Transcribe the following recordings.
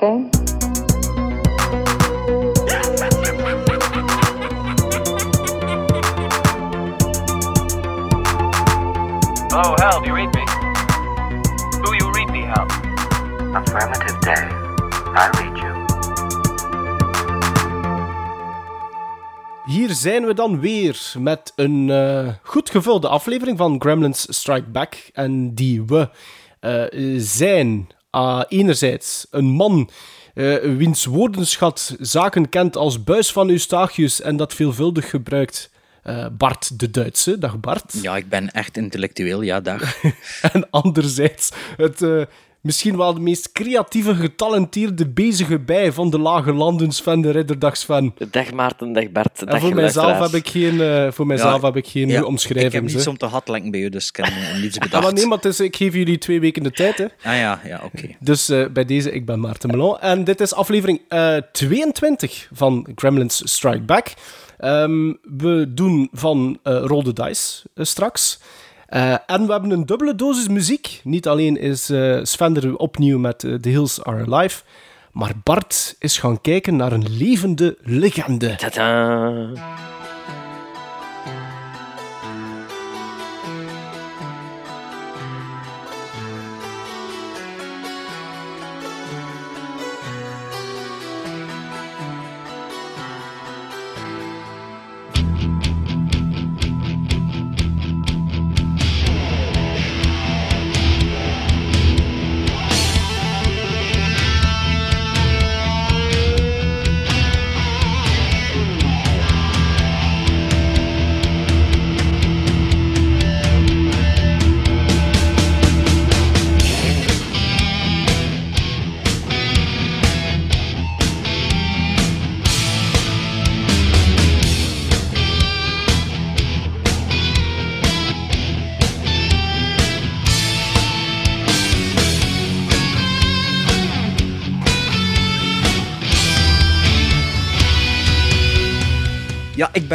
that a game? Hello, Hal, do you read me? Do you read me, Hal? Affirmative day. I read you. Hier zijn we dan weer met een eh, goed gevulde aflevering van Gremlins Strike Back. En die we eh, zijn ah, enerzijds een man eh, wiens woordenschat zaken kent als buis van Eustachius en dat veelvuldig gebruikt. eh, Bart de Duitse. Dag Bart. Ja, ik ben echt intellectueel, ja, dag. En anderzijds het eh, misschien wel de meest creatieve, getalenteerde bezige bij van de Lage Landens van de Ridderdagsfan. Dag Maarten, dag Bart. En Dag voor mijzelf heb ik geen, eh, voor mijzelf Ja, heb ik geen Ja, omschrijving. Ik heb niets ze. om te hatlenken bij u, dus ik heb niets Ah, bedacht. maar nee, maar het is, ik geef jullie twee weken de tijd. Hè. Ah ja, ja, oké. Dus eh, bij deze, ik ben Maarten Melon. En dit is aflevering eh, 22 van Gremlins Strike Back. Ehm, we doen van eh Roll the Dice straks. Eh, en we hebben een dubbele dosis muziek. Niet alleen is eh Sven er opnieuw met eh, The Hills Are Alive, maar Bart is gaan kijken naar een levende legende. Tadaa.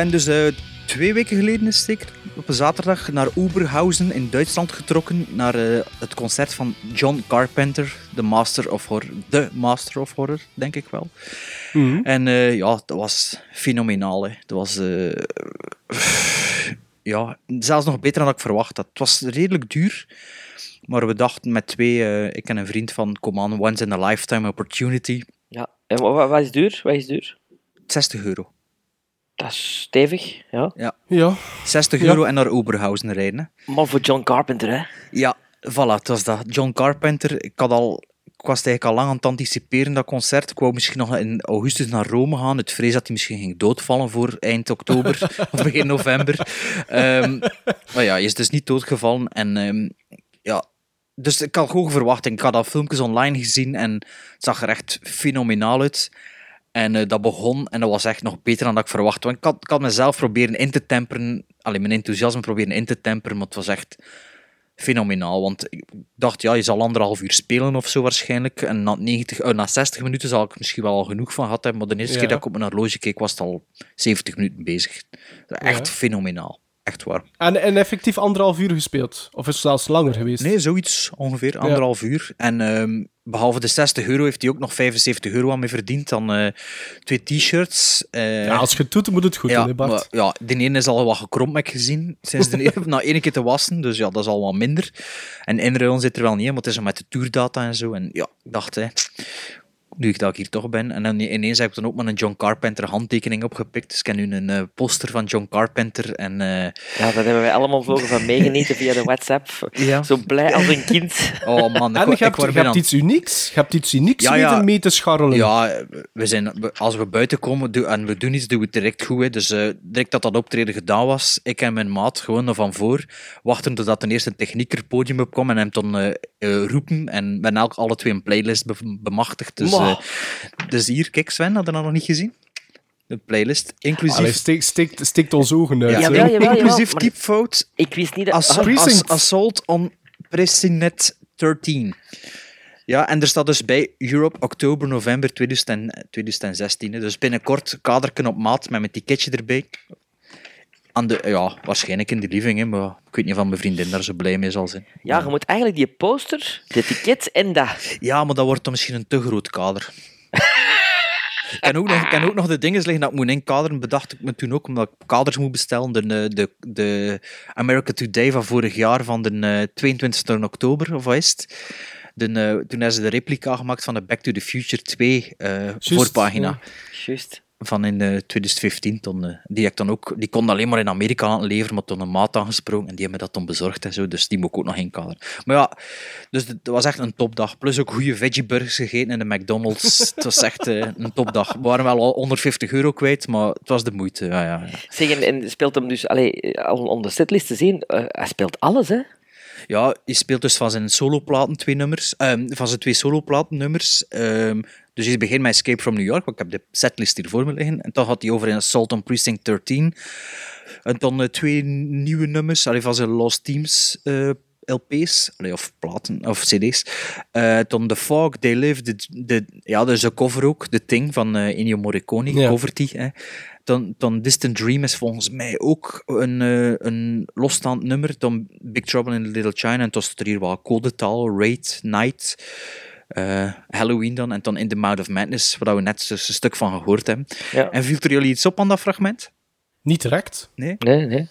Ben dus eh, twee weken geleden is zeker, op een zaterdag naar Oberhausen in Duitsland getrokken naar eh, het concert van John Carpenter, de Master of Horror. De Master of Horror, denk ik wel. En eh, ja, dat was fenomenaal. Hè. Dat was... eh, ja, zelfs nog beter dan ik verwacht had. Het was redelijk duur, maar we dachten met twee... eh, ik en een vriend van, kom aan, once in a lifetime opportunity. Ja, en wa- wa- wat is duur? Wat is duur? 60 euro. Dat is stevig, ja. Ja, 60 Ja. euro en naar Oberhausen rijden. hè. Maar voor John Carpenter, hè. Ja, voilà, het was dat. John Carpenter. Ik, had al, ik was eigenlijk al lang aan het anticiperen, dat concert. Ik wou misschien nog in augustus naar Rome gaan. Het vrees dat hij misschien ging doodvallen voor eind oktober of begin november. Ehm, maar ja, hij is dus niet doodgevallen. En ehm, ja, dus ik had hoge verwachting. Ik had al filmpjes online gezien en het zag er echt fenomenaal uit. En eh, dat begon en dat was echt nog beter dan dat ik verwachtte. Want ik had, ik had mezelf proberen in te temperen, alleen mijn enthousiasme proberen in te temperen, maar het was echt fenomenaal. Want ik dacht, ja, je zal anderhalf uur spelen of zo waarschijnlijk. En na, 90, eh, na 60 minuten zal ik misschien wel al genoeg van gehad hebben. Maar de eerste Ja. keer dat ik op mijn horloge keek, was het al 70 minuten bezig. Echt Ja. fenomenaal. Echt waar. en, en effectief anderhalf uur gespeeld. Of is het zelfs langer geweest? Nee, zoiets ongeveer, anderhalf uur. En ehm, behalve de 60 euro heeft hij ook nog 75 euro aan mee verdiend. Dan eh, twee t-shirts. eh, Ja, als je het doet, moet het goed ja, doen, hè, Bart. maar, ja, de ene is al wat gekromd, heb ik gezien. Sinds de ene, na één keer te wassen, dus ja, dat is al wat minder. En inruilen zit er wel niet in, maar het is met de tourdata en zo. En ja, ik dacht, hè, nu ik dat ik hier toch ben. En dan ineens heb ik dan ook maar een John Carpenter handtekening opgepikt. Dus ik heb nu een eh, poster van John Carpenter. En eh, Ja, daar hebben wij allemaal vlogen van meegenieten via de WhatsApp. Ja. Zo blij als een kind. oh man, ik, En je ik hebt, je hebt iets unieks. Je hebt iets unieks Ja, ja. mee te scharrelen. Ja, we zijn, als we buiten komen doen- en we doen iets, doen we het direct goed. Hè. Dus eh, direct dat dat optreden gedaan was, ik en mijn maat gewoon van voor, wachten totdat ten eerste een technieker podium opkwam en hem dan eh, eh, roepen. En ben elk alle twee een playlist be- bemachtigd. Dus, Eh, dus hier, kijk Sven, had je dat nog niet gezien? De playlist, inclusief... Allee, steekt steekt- steekt ons ogen uit. ja, hè. Jawel, jawel, jawel, inclusief typfout Ik wist niet dat... Ass- Ah, Precinct. ass- assault on Presinet 13. Ja, en er staat dus bij Europe, oktober, november 2000 2016. hè. Dus binnenkort kaderken op maat met mijn ticketje erbij. Aan de, ja, waarschijnlijk in de living, hè, maar ik weet niet of mijn vriendin daar zo blij mee zal zijn. Ja, je moet eigenlijk die poster, de ticket en dat. Ja, maar dat wordt dan misschien een te groot kader. Ik ken ook nog, ik ken ook nog de dingen liggen dat ik moet inkaderen. Bedacht ik me toen ook, omdat ik kaders moet bestellen. De, eh, de, de America Today van vorig jaar, van de eh, 22 oktober, of wat is het? De, eh, toen hebben ze de replica gemaakt van de Back to the Future 2 eh, voorpagina. Juist. Van in eh, 2015. Toen, eh, die, ik dan ook, die kon alleen maar in Amerika leveren, maar toen een maat aangesproken en die hebben me dat dan bezorgd en zo. Dus die moet ik ook nog inkaderen. Maar ja, dus het was echt een topdag. Plus ook goede veggieburgers gegeten in de McDonald's. het was echt eh, een topdag. We waren wel al 150 euro kwijt, maar het was de moeite. Ja, ja, ja. Zeg, en, en speelt hem dus, allee, al om de setlist te zien, eh, hij speelt alles, hè? Ja, hij speelt dus van zijn soloplaten twee nummers. ehm, van zijn twee soloplaten nummers. ehm, dus hij begint met Escape from New York, want ik heb de setlist hier voor me liggen. En dan gaat hij over in Assault on Precinct 13. En dan eh, twee nieuwe nummers allee, van zijn Lost Teams eh, LP's, allee, of platen, of CD's. Eh dan The Fog, They Live, de, de, ja, dat is een cover ook, The Thing van eh Ennio Morricone, Ja. covert die. Hè. Dan, dan Distant Dream is volgens mij ook een, eh, een losstaand nummer. Dan Big Trouble in Little China. En dan staat er hier wel Codetaal, Raid, Night, eh, Halloween dan. En dan In the Mouth of Madness, waar we net dus een stuk van gehoord hebben. Ja. En viel er jullie iets op aan dat fragment? Niet direct. Nee, nee.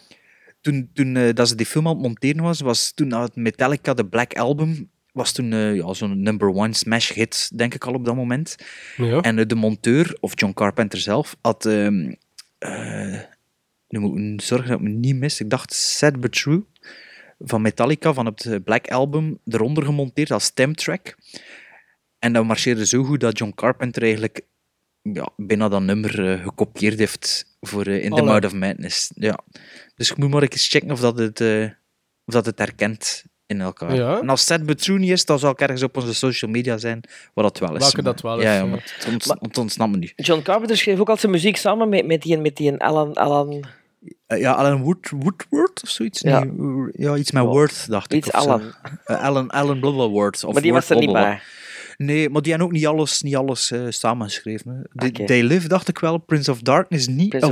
Toen, toen eh, dat ze die film aan het monteren was, was toen Metallica, de Black Album, was toen eh, ja, zo'n number one smash hit, denk ik al op dat moment. Ja. En eh, de monteur, of John Carpenter zelf, had... ehm, eh, nu moet ik zorgen dat ik me niet mis. Ik dacht Sad But True van Metallica, van het Black Album, eronder gemonteerd als stemtrack. En dat marcheerde zo goed dat John Carpenter eigenlijk ja, bijna dat nummer gekopieerd heeft voor In the. Mouth of Madness. Ja. Dus ik moet maar eens checken of dat het, of dat het herkent in elkaar. Ja. En als True niet is, dan zal ik ergens op onze social media zijn waar dat wel is. Welke Maar- dat wel is, Ja, ja maar het ont- het ontsnapt me nu. John Carpenter schreef ook al zijn muziek samen met, met die, met die Alan, Alan... Eh, ja, Alan Wood, Woodward of zoiets? Ja. Nee, ja, iets met Word, dacht ik. Iets. Alan. Eh, Alan, Alan Of Maar die Word was er niet bij. Nee, maar die hebben ook niet alles, niet alles eh, samengeschreven. hè. They Live dacht ik wel, Prince of Darkness niet. Prince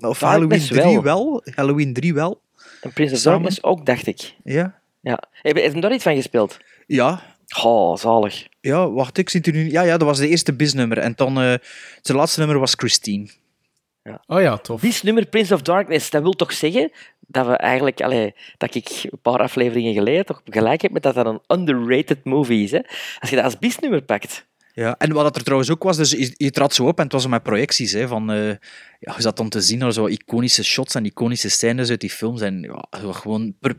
of Halloween 3 wel. wel. Halloween 3 wel. En Prince of Samen. Darkness ook, dacht ik. Ja. Ja. Heb je hem daar iets van gespeeld? Ja, Oh, zalig. ja, wacht, ik zit er nu... Ja, ja, dat was de eerste bisnummer. En dan, eh zijn laatste nummer was Christine. Oh ja, tof. Dit nummer Prince of Darkness, dat wil toch zeggen dat we eigenlijk, allee, dat ik een paar afleveringen geleden toch gelijk heb met dat dat een underrated movie is. Hè? Als je dat als bisnummer pakt. Ja, en wat er trouwens ook was, dus je, je trad zo op en het was met projecties, hè, van, eh, ja, je zat dan te zien naar zo iconische shots en iconische scènes uit die films en ja, gewoon per,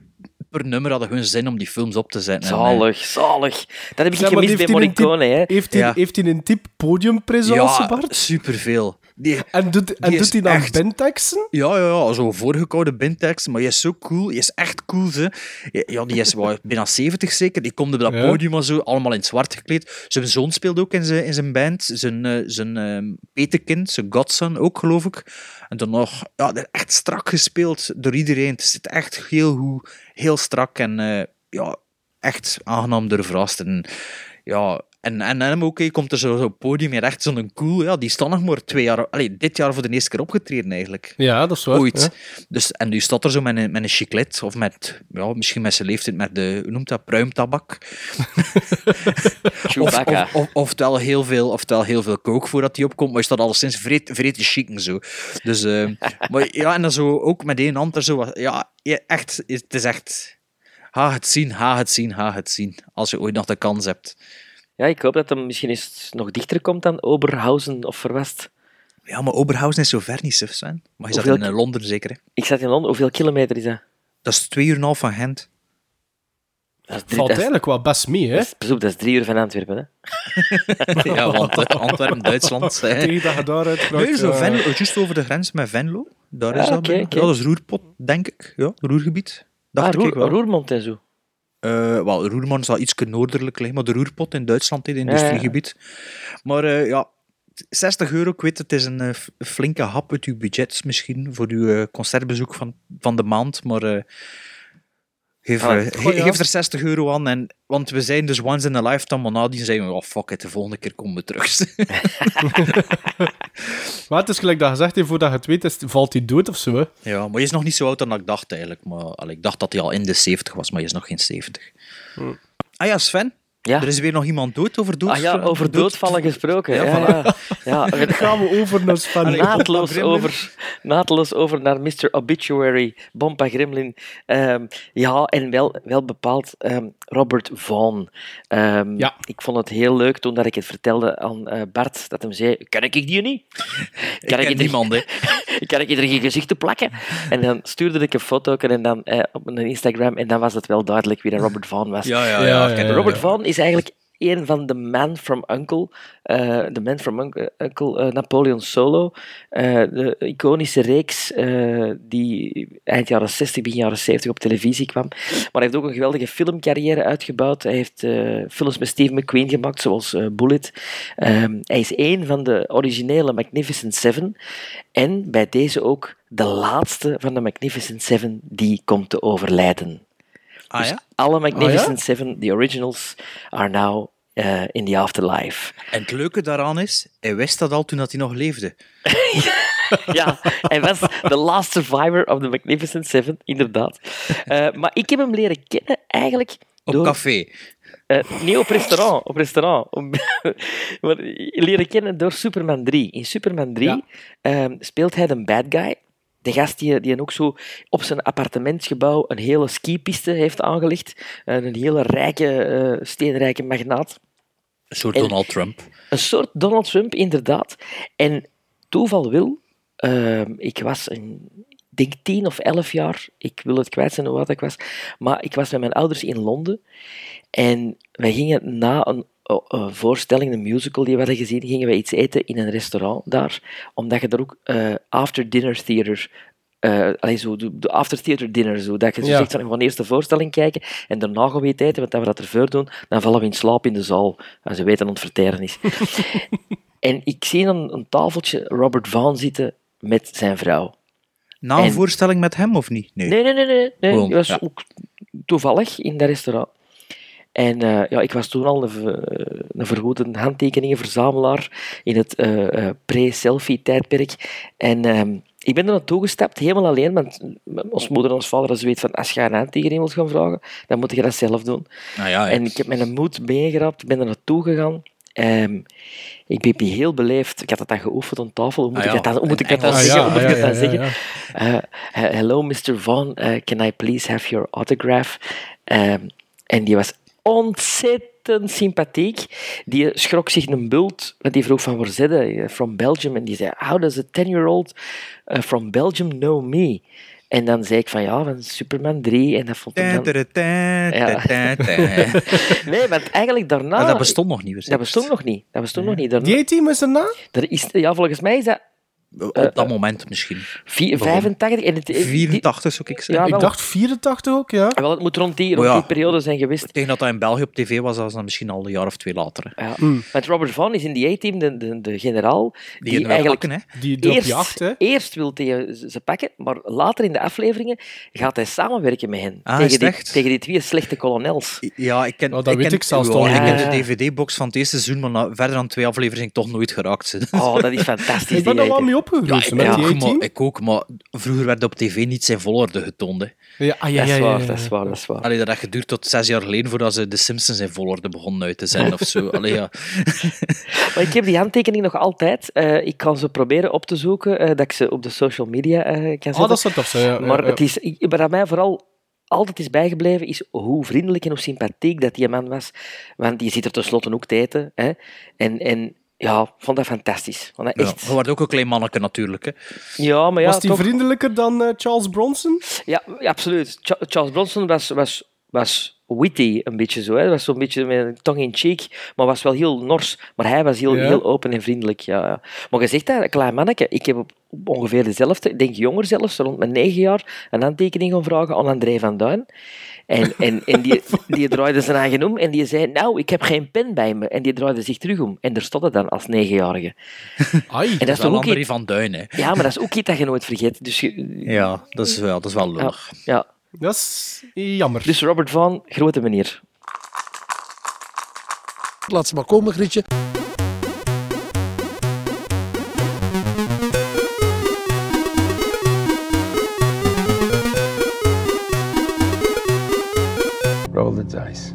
per nummer hadden hun zin om die films op te zetten. En, eh, Zalig, zalig. Dat heb ik gemist bij heeft hij een type- Morricone. Hè? Heeft hij, Ja. heeft hij een type podiumpresence, ja, Bart? superveel. Die, En doet, en die doet is hij dan echt-? Ja, ja, ja, zo voorgekoude bindtekst, maar je is zo cool, je is echt cool, ze. Ja, die is wel bijna 70 zeker, die komt op dat Ja. podium en zo, allemaal in het zwart gekleed. Zijn zoon speelt ook in zijn, in zijn band, zijn, eh, zijn petekind, zijn godson ook, geloof ik. En dan nog, ja, echt strak gespeeld door iedereen. Het zit echt heel goed, heel strak en eh, ja, echt aangenaam door verrast. En ja, en, en hem ook, hij komt er zo op het podium hier echt zo'n cool, ja, die staan nog maar twee jaar, allee, dit jaar voor de eerste keer opgetreden eigenlijk. Ja, dat is waar. Ooit. ja. Dus, en nu staat er zo met een, met een chiclet, of met, ja, misschien met zijn leeftijd met de, hoe noemt dat, pruimtabak. Of, Chewbacca. of, of, oftewel, heel veel, oftewel heel veel kook voordat hij opkomt, maar je staat alleszins vreed, vreed te zo. Dus, eh, maar ja, en dan zo ook met één hand er zo, ja, echt, het is echt, ha het zien, ha het zien, ha het zien, als je ooit nog de kans hebt. Ja, ik hoop dat hem misschien eens nog dichter komt dan Oberhausen of Verwest. Ja, maar Oberhausen is zo ver niet, Sven. Maar je zat Hoeveel in eh, Londen zeker, hè? Ik zat in Londen. Hoeveel kilometer is dat? Dat is twee uur en een half van Gent. Dat is, drie, Valt dat, is, eigenlijk wel best mee, hè? dat, is, dat is drie uur van Antwerpen. Hè? Ja, want eh, Antwerpen, Duitsland. hè. Tegen dat je daaruit Nee, zo eh, Venlo, juist over de grens met Venlo. Daar Ja, is dat. bijna. oké. Ja, dat is Roerpot, denk ik. Ja, Roergebied. Dacht Ah, ik Roer, wel. Roermond en zo. Eh, wel, Roermond zal iets noordelijk liggen, maar de Roerpot in Duitsland, in het industriegebied. Maar eh, ja, 60 euro, ik weet het, is een eh, flinke hap uit uw budget misschien voor uw concertbezoek van, van de maand, maar geef, Ah, ge- goh, ja. geef er 60 euro aan. En, want we zijn dus once in a lifetime, maar nadien zijn we, oh fuck it, de volgende keer komen we terug. Maar het is gelijk dat gezegd heeft, voordat je het weet, is, valt hij dood of zo. Hè? Ja, maar hij is nog niet zo oud dan ik dacht eigenlijk. Maar allee, ik dacht dat hij al in de 70 was, maar hij is nog geen 70. Ah ja, Sven. Ja. Er is weer nog iemand dood over dood. Ah ja, over doodvallen gesproken. Ja, ja, ja. Dan gaan we over naar. Allee, naadloos, over, naadloos over naar Mr. Obituary, Bompa Gremlin. Ehm, ja, en wel, wel bepaald ehm, Robert Vaughn. Ehm, Ja. Ik vond het heel leuk toen dat ik het vertelde aan eh, Bart, dat hem zei, kan ik die niet? Ik Kan ken er- niemand, hè. kan ik er geen gezicht te plakken? En dan stuurde ik een foto en dan, eh, op mijn Instagram en dan was het wel duidelijk wie dat Robert Vaughn was. Ja, ja, Ja, ja. ja, ken- ja. Robert Vaughn is eigenlijk een van de Man from Uncle, eh, de Man from Uncle, Uncle, eh, Napoleon Solo, eh, de iconische reeks eh, die eind jaren 60, begin jaren 70 op televisie kwam. Maar hij heeft ook een geweldige filmcarrière uitgebouwd. Hij heeft eh, films met Steve McQueen gemaakt, zoals eh, Bullet. Ehm, hij is een van de originele Magnificent Seven en bij deze ook de laatste van de Magnificent Seven die komt te overlijden. Ah ja? Alle Magnificent Seven, the originals, are now uh, in the afterlife. En het leuke daaraan is, hij wist dat al toen dat hij nog leefde. ja, hij was the last survivor of the Magnificent Seven, inderdaad. Uh, maar ik heb hem leren kennen eigenlijk Op door... café. Uh, niet op restaurant, op restaurant. maar leren kennen door Superman 3. In Superman 3 Ja. um, speelt hij de bad guy. De gast die, die ook zo op zijn appartementsgebouw een hele skipiste heeft aangelegd. Een hele rijke, uh, steenrijke magnaat. Een soort En- Donald Trump. Een soort Donald Trump, inderdaad. En toeval wil, ehm, ik was een, denk tien of elf jaar, ik wil het kwijt zijn hoe oud ik was, maar ik was met mijn ouders in Londen en wij gingen na een voorstelling, een musical die we hadden gezien, gingen we iets eten in een restaurant daar, omdat je er ook eh, after dinner theater eh allee, zo, de, after theater dinner, zo, dat je zo Ja. zegt van, we gaan eerst de voorstelling kijken en daarna gaan we iets eten, want als we dat ervoor doen, dan vallen we in slaap in de zaal. En ze weten dat het verteren is. en ik zie aan een tafeltje Robert Vaughn zitten met zijn vrouw. Na een En- voorstelling met hem, of niet? Nee. Nee, nee, nee. nee, nee. Gewoon, Het was ja. ook toevallig in dat restaurant. En eh, ja, ik was toen al een, een vergoede handtekeningenverzamelaar in het eh, eh, pre-selfie-tijdperk. En ehm, ik ben er naartoe gestapt, helemaal alleen, want ons moeder en ons vader hadden zoiets van als je een handtekening wilt gaan vragen, dan moet je dat zelf doen. Nou ja, ja. En ik heb mijn moed meegerapt, ben er naartoe gegaan. Ehm, ik ben heel beleefd. Ik had dat dan geoefend aan tafel. Hoe moet Ah ik dat dan, hoe moet ik dat dan zeggen? Ah, Hoe moet ik ja, dat dan ja, ja, zeggen? Uh, he- hello, Mr. Vaughn. Can I please have your autograph? Um, en die was ontzettend sympathiek. Die schrok zich een bult, want die vroeg van waar zit hij? From Belgium. En die zei, how does a 10-year-old uh, from Belgium know me? En dan zei ik van, ja, van Superman 3. En dat vond ik dan... Ja. Nee, want eigenlijk daarna... Maar dat bestond nog niet. Dat bestond nog niet. Dat bestond nog niet. Daarna, Die team is erna? er is, ja, volgens mij is dat Op dat moment misschien. vi- Waarom? 85. En het, die- 84 zou ik zeggen. Ja, Ik dacht 84 ook, ja. Wel, het moet rond die, rond ja. die periode zijn geweest. Tegen dat dat in België op tv was, dat was dan misschien al een jaar of twee later. Ja. Mm. Want Robert Vaughn is in die A-team de, de, de generaal die, Die, eigenlijk hè. Die eerst, jacht, hè. eerst wil tegen ze pakken, maar later in de afleveringen gaat hij samenwerken met hen. Ah, tegen, die, tegen die twee slechte kolonels. Ja, ik ken, Oh, dat weet ken, ik zelfs ja, toch Ik ken de DVD-box van het eerste seizoen, maar na- verder dan twee afleveringen toch nooit geraakt. zijn. Oh, dat is fantastisch. Ik ben er wel mee opgegroeid, ik, met ja. die maar, ik ook, maar vroeger werd op tv niet zijn volorde getoond. Hè. Ja, ah, ja, Dat ja, is ja, waar, ja. dat is waar, dat is waar. Allee, dat had geduurd tot zes jaar geleden voordat ze de Simpsons in volorde begonnen uit te zijn of zo. Allee, ja. Maar ik heb die handtekening nog altijd. Eh, ik kan ze proberen op te zoeken, eh, dat ik ze op de social media eh, kan zetten. Ah, dat tof zijn, ja. Maar ja, het is, aan mij vooral altijd is bijgebleven, is hoe vriendelijk en hoe sympathiek dat die man was. Want die zit er tenslotte ook te eten. Hè? En, en ja, ik vond dat fantastisch. Vond dat ja. echt... Je wordt ook een klein manneke natuurlijk. Hè. Ja, maar ja, Was die toch... vriendelijker dan eh, Charles Bronson? Ja, ja, absoluut. Cha- Charles Bronson was, was, was witty, een beetje zo. Hè. Was zo'n beetje met een tong in cheek, maar was wel heel nors. Maar hij was heel, Ja. heel open en vriendelijk. Ja, ja. Maar je zegt dat, een klein manneke. Ik heb op ongeveer dezelfde, ik denk jonger zelfs, rond mijn negen jaar, een handtekening gaan vragen aan André van Duin. En, en, en die, die draaide zijn eigen om en die zei, nou, ik heb geen pen bij me. En die draaide zich terug om. En daar stond het dan als negenjarige. Ai. En dat Dat is wel ook André iets... van Duin. Hè. Ja, maar dat is ook iets dat je nooit vergeet. Dus, je- Ja, dat is wel, dat is wel ja, lullig. ja. Dat is jammer. Dus Robert Van, grote meneer. Laat ze maar komen, Grietje. The dice.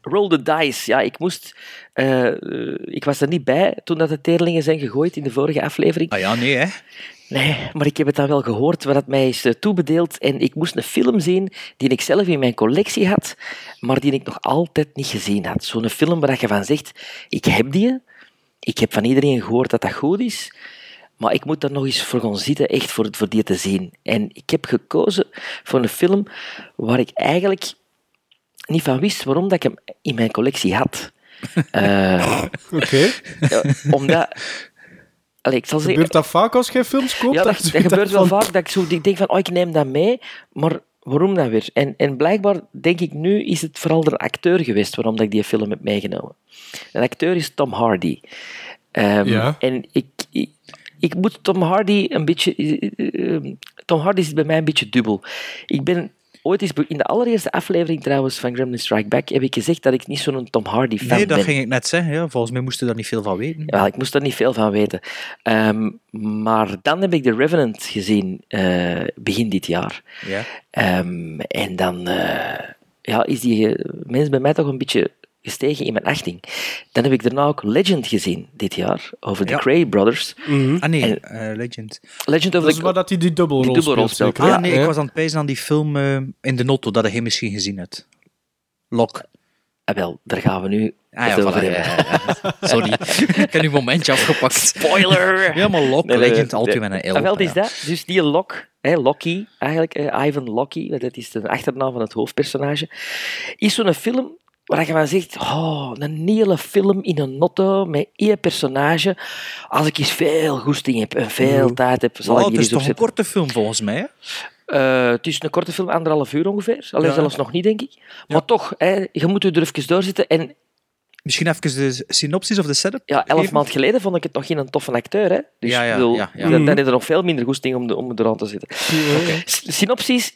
Roll the dice. Ja, ik moest... eh, eh, ik was er niet bij toen dat de teerlingen zijn gegooid in de vorige aflevering. Ah ja, nee, hè. Nee, maar ik heb het dan wel gehoord wat het mij is eh, toebedeeld. En ik moest een film zien die ik zelf in mijn collectie had, maar die ik nog altijd niet gezien had. Zo'n film waar je van zegt, ik heb die, ik heb van iedereen gehoord dat dat goed is, maar ik moet daar nog eens voor gaan zitten, echt voor, voor die te zien. En ik heb gekozen voor een film waar ik eigenlijk niet van wist waarom dat ik hem in mijn collectie had. Eh, Oké. ja, omdat... Allee, ik zal zeggen, Gebeurt dat vaak als jij films koopt? ja, dat, gebeurt wel van- vaak. Dat ik, zo, ik denk van, oh, ik neem dat mee, maar waarom dan weer? En, en blijkbaar, denk ik nu, is het vooral de acteur geweest waarom dat ik die film heb meegenomen. De acteur is Tom Hardy. Ehm, Ja. En ik, ik, ik moet Tom Hardy een beetje... eh, eh, Tom Hardy is bij mij een beetje dubbel. Ik ben... Ooit in de allereerste aflevering trouwens van Gremlin Strike Back heb ik gezegd dat ik niet zo'n Tom Hardy fan Nee, dat ben. ging ik net zeggen. Ja. Volgens mij moesten we daar niet veel van weten. Ja, ik moest er niet veel van weten. Ehm, maar dan heb ik The Revenant gezien eh, begin dit jaar. Ja. Ehm, en dan eh, ja, is die eh, mens bij mij toch een beetje gestegen in mijn achting. Dan heb ik daarna ook Legend gezien dit jaar, over de Ja. Cray Brothers. Ah nee, En- eh, Legend. Legend Dat over is the... waar dat hij die dubbelrol Die dubbelrol speelt. speelt, zeker? Ah nee, Ja. ik was aan het pijzen aan die film eh, in de Notto, dat hij misschien gezien hebt. Lok. Ah, wel, daar gaan we nu Ah ja, het over voilà, ja, hebben. ja, ja. Sorry. ik heb uw momentje afgepakt. Spoiler! Ja, maar Lok, Nee, Legend, nee. altijd met een L. Ah, wel, is ja. dat. Dus die Lok, hè, Loki, eigenlijk, eh, Ivan Loki, dat is de achternaam van het hoofdpersonage, is zo'n film waar je van zegt, oh, een hele film in een notto met één personage. Als ik eens veel goesting heb en veel tijd heb, zal Oh, ik het die is eens toch een korte film volgens mij? Eh, het is een korte film, anderhalf uur ongeveer. Alleen Ja. zelfs nog niet, denk ik. Maar toch, hè, je moet er even doorzitten. En Misschien even de synopsis of de setup ja, elf geven? maanden geleden vond ik het nog geen toffe acteur. Hè? Dus Ja, ja, bedoel, ja, ja. Dan, dan heb je er nog veel minder goesting om, de, om eraan te zitten. S- Synopsis,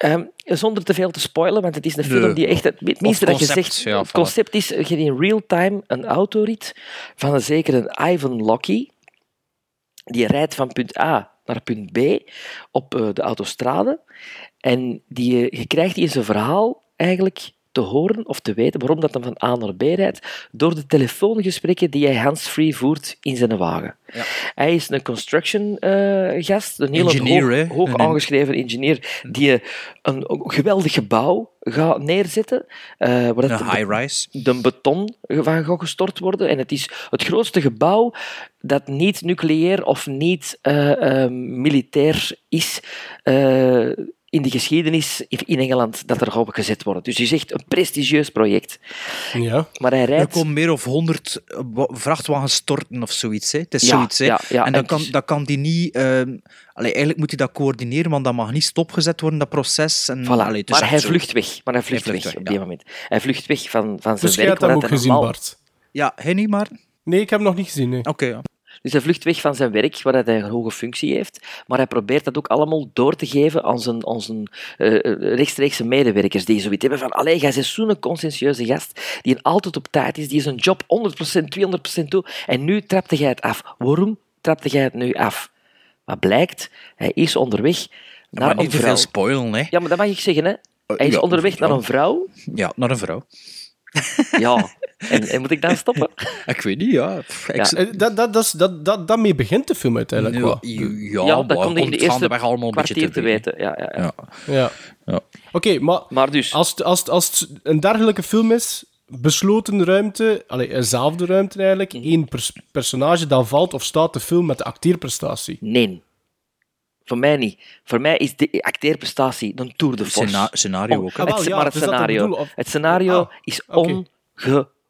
eh, ehm, zonder te veel te spoilen, want het is een film die echt het, minste dat je zegt. ja, het concept is je in real time een autorit van een zekere Ivan Locky. Die rijdt van punt A naar punt B op eh, de autostrade. En die, eh, je krijgt in zijn verhaal eigenlijk te horen of te weten waarom dat hij van A naar B rijdt, door de telefoongesprekken die hij hands-free voert in zijn wagen. Ja. Hij is een construction eh, gast, een hele Engineer, hoog, hoog aangeschreven ingenieur, die eh, een, geweldig gebouw gaat neerzetten, waar dat Een de- high-rise. de beton van gaat gestort worden. En het is het grootste gebouw dat niet nucleair of niet militair is in de geschiedenis in Engeland dat er op gezet wordt. Dus het is echt een prestigieus project. Ja. Maar hij Er rijdt... komen meer of honderd eh, wa- vrachtwagens storten of zoiets. Hè. Het is Ja, zoiets. Hè. ja, ja, en dan kan, dus- dat kan die niet... ehm, allee, eigenlijk moet hij dat coördineren, want dat mag niet stopgezet worden, dat proces. En, Voilà. allee, maar hij vlucht weg. Maar hij vlucht, vlucht weg, weg, op die ja. moment. Hij vlucht weg van, van zijn Dus jij werk. hebt hem ook gezien, normaal- Bart? Ja, hij niet, maar... Nee, ik heb hem nog niet gezien. Nee. Oké, ja. Dus hij vlucht weg van zijn werk, waar hij een hoge functie heeft. Maar hij probeert dat ook allemaal door te geven aan zijn, aan zijn eh, eh, rechtstreekse medewerkers. Die zoiets hebben van, allee, jij bent zo'n conscientieuze gast, die altijd op tijd is, die zijn job 100%, 200% doet. En nu trapte jij het af. Waarom trapte jij het nu af? Wat blijkt, hij is onderweg naar maar niet een te vrouw. veel spoilen, hè. Ja, maar dat mag ik zeggen, hè. Hij is ja, onderweg naar een vrouw. Ja, naar een vrouw. Ja. En, en moet ik dan stoppen? Ik weet niet, ja. Eh, Dat, dat, dat, dat, dat, daarmee begint de film uiteindelijk ja, wel. ja, Ja, dat komt in de eerste allemaal een beetje kwartier te weten. weten. Ja, ja, ja. Ja. Ja. Ja. Oké, maar Maar dus... als het, als, als het een dergelijke film is, besloten ruimte, allee, eenzelfde ruimte eigenlijk, Mhm. één pers- personage, dan valt of staat de film met de acteerprestatie. Nee. Voor mij niet. Voor mij is de acteerprestatie een tour de force. Scena- scenario Oh, ook. hè. Ah, het, ja, maar het dus ik scenario, bedoel, of- het scenario Ah, is oké.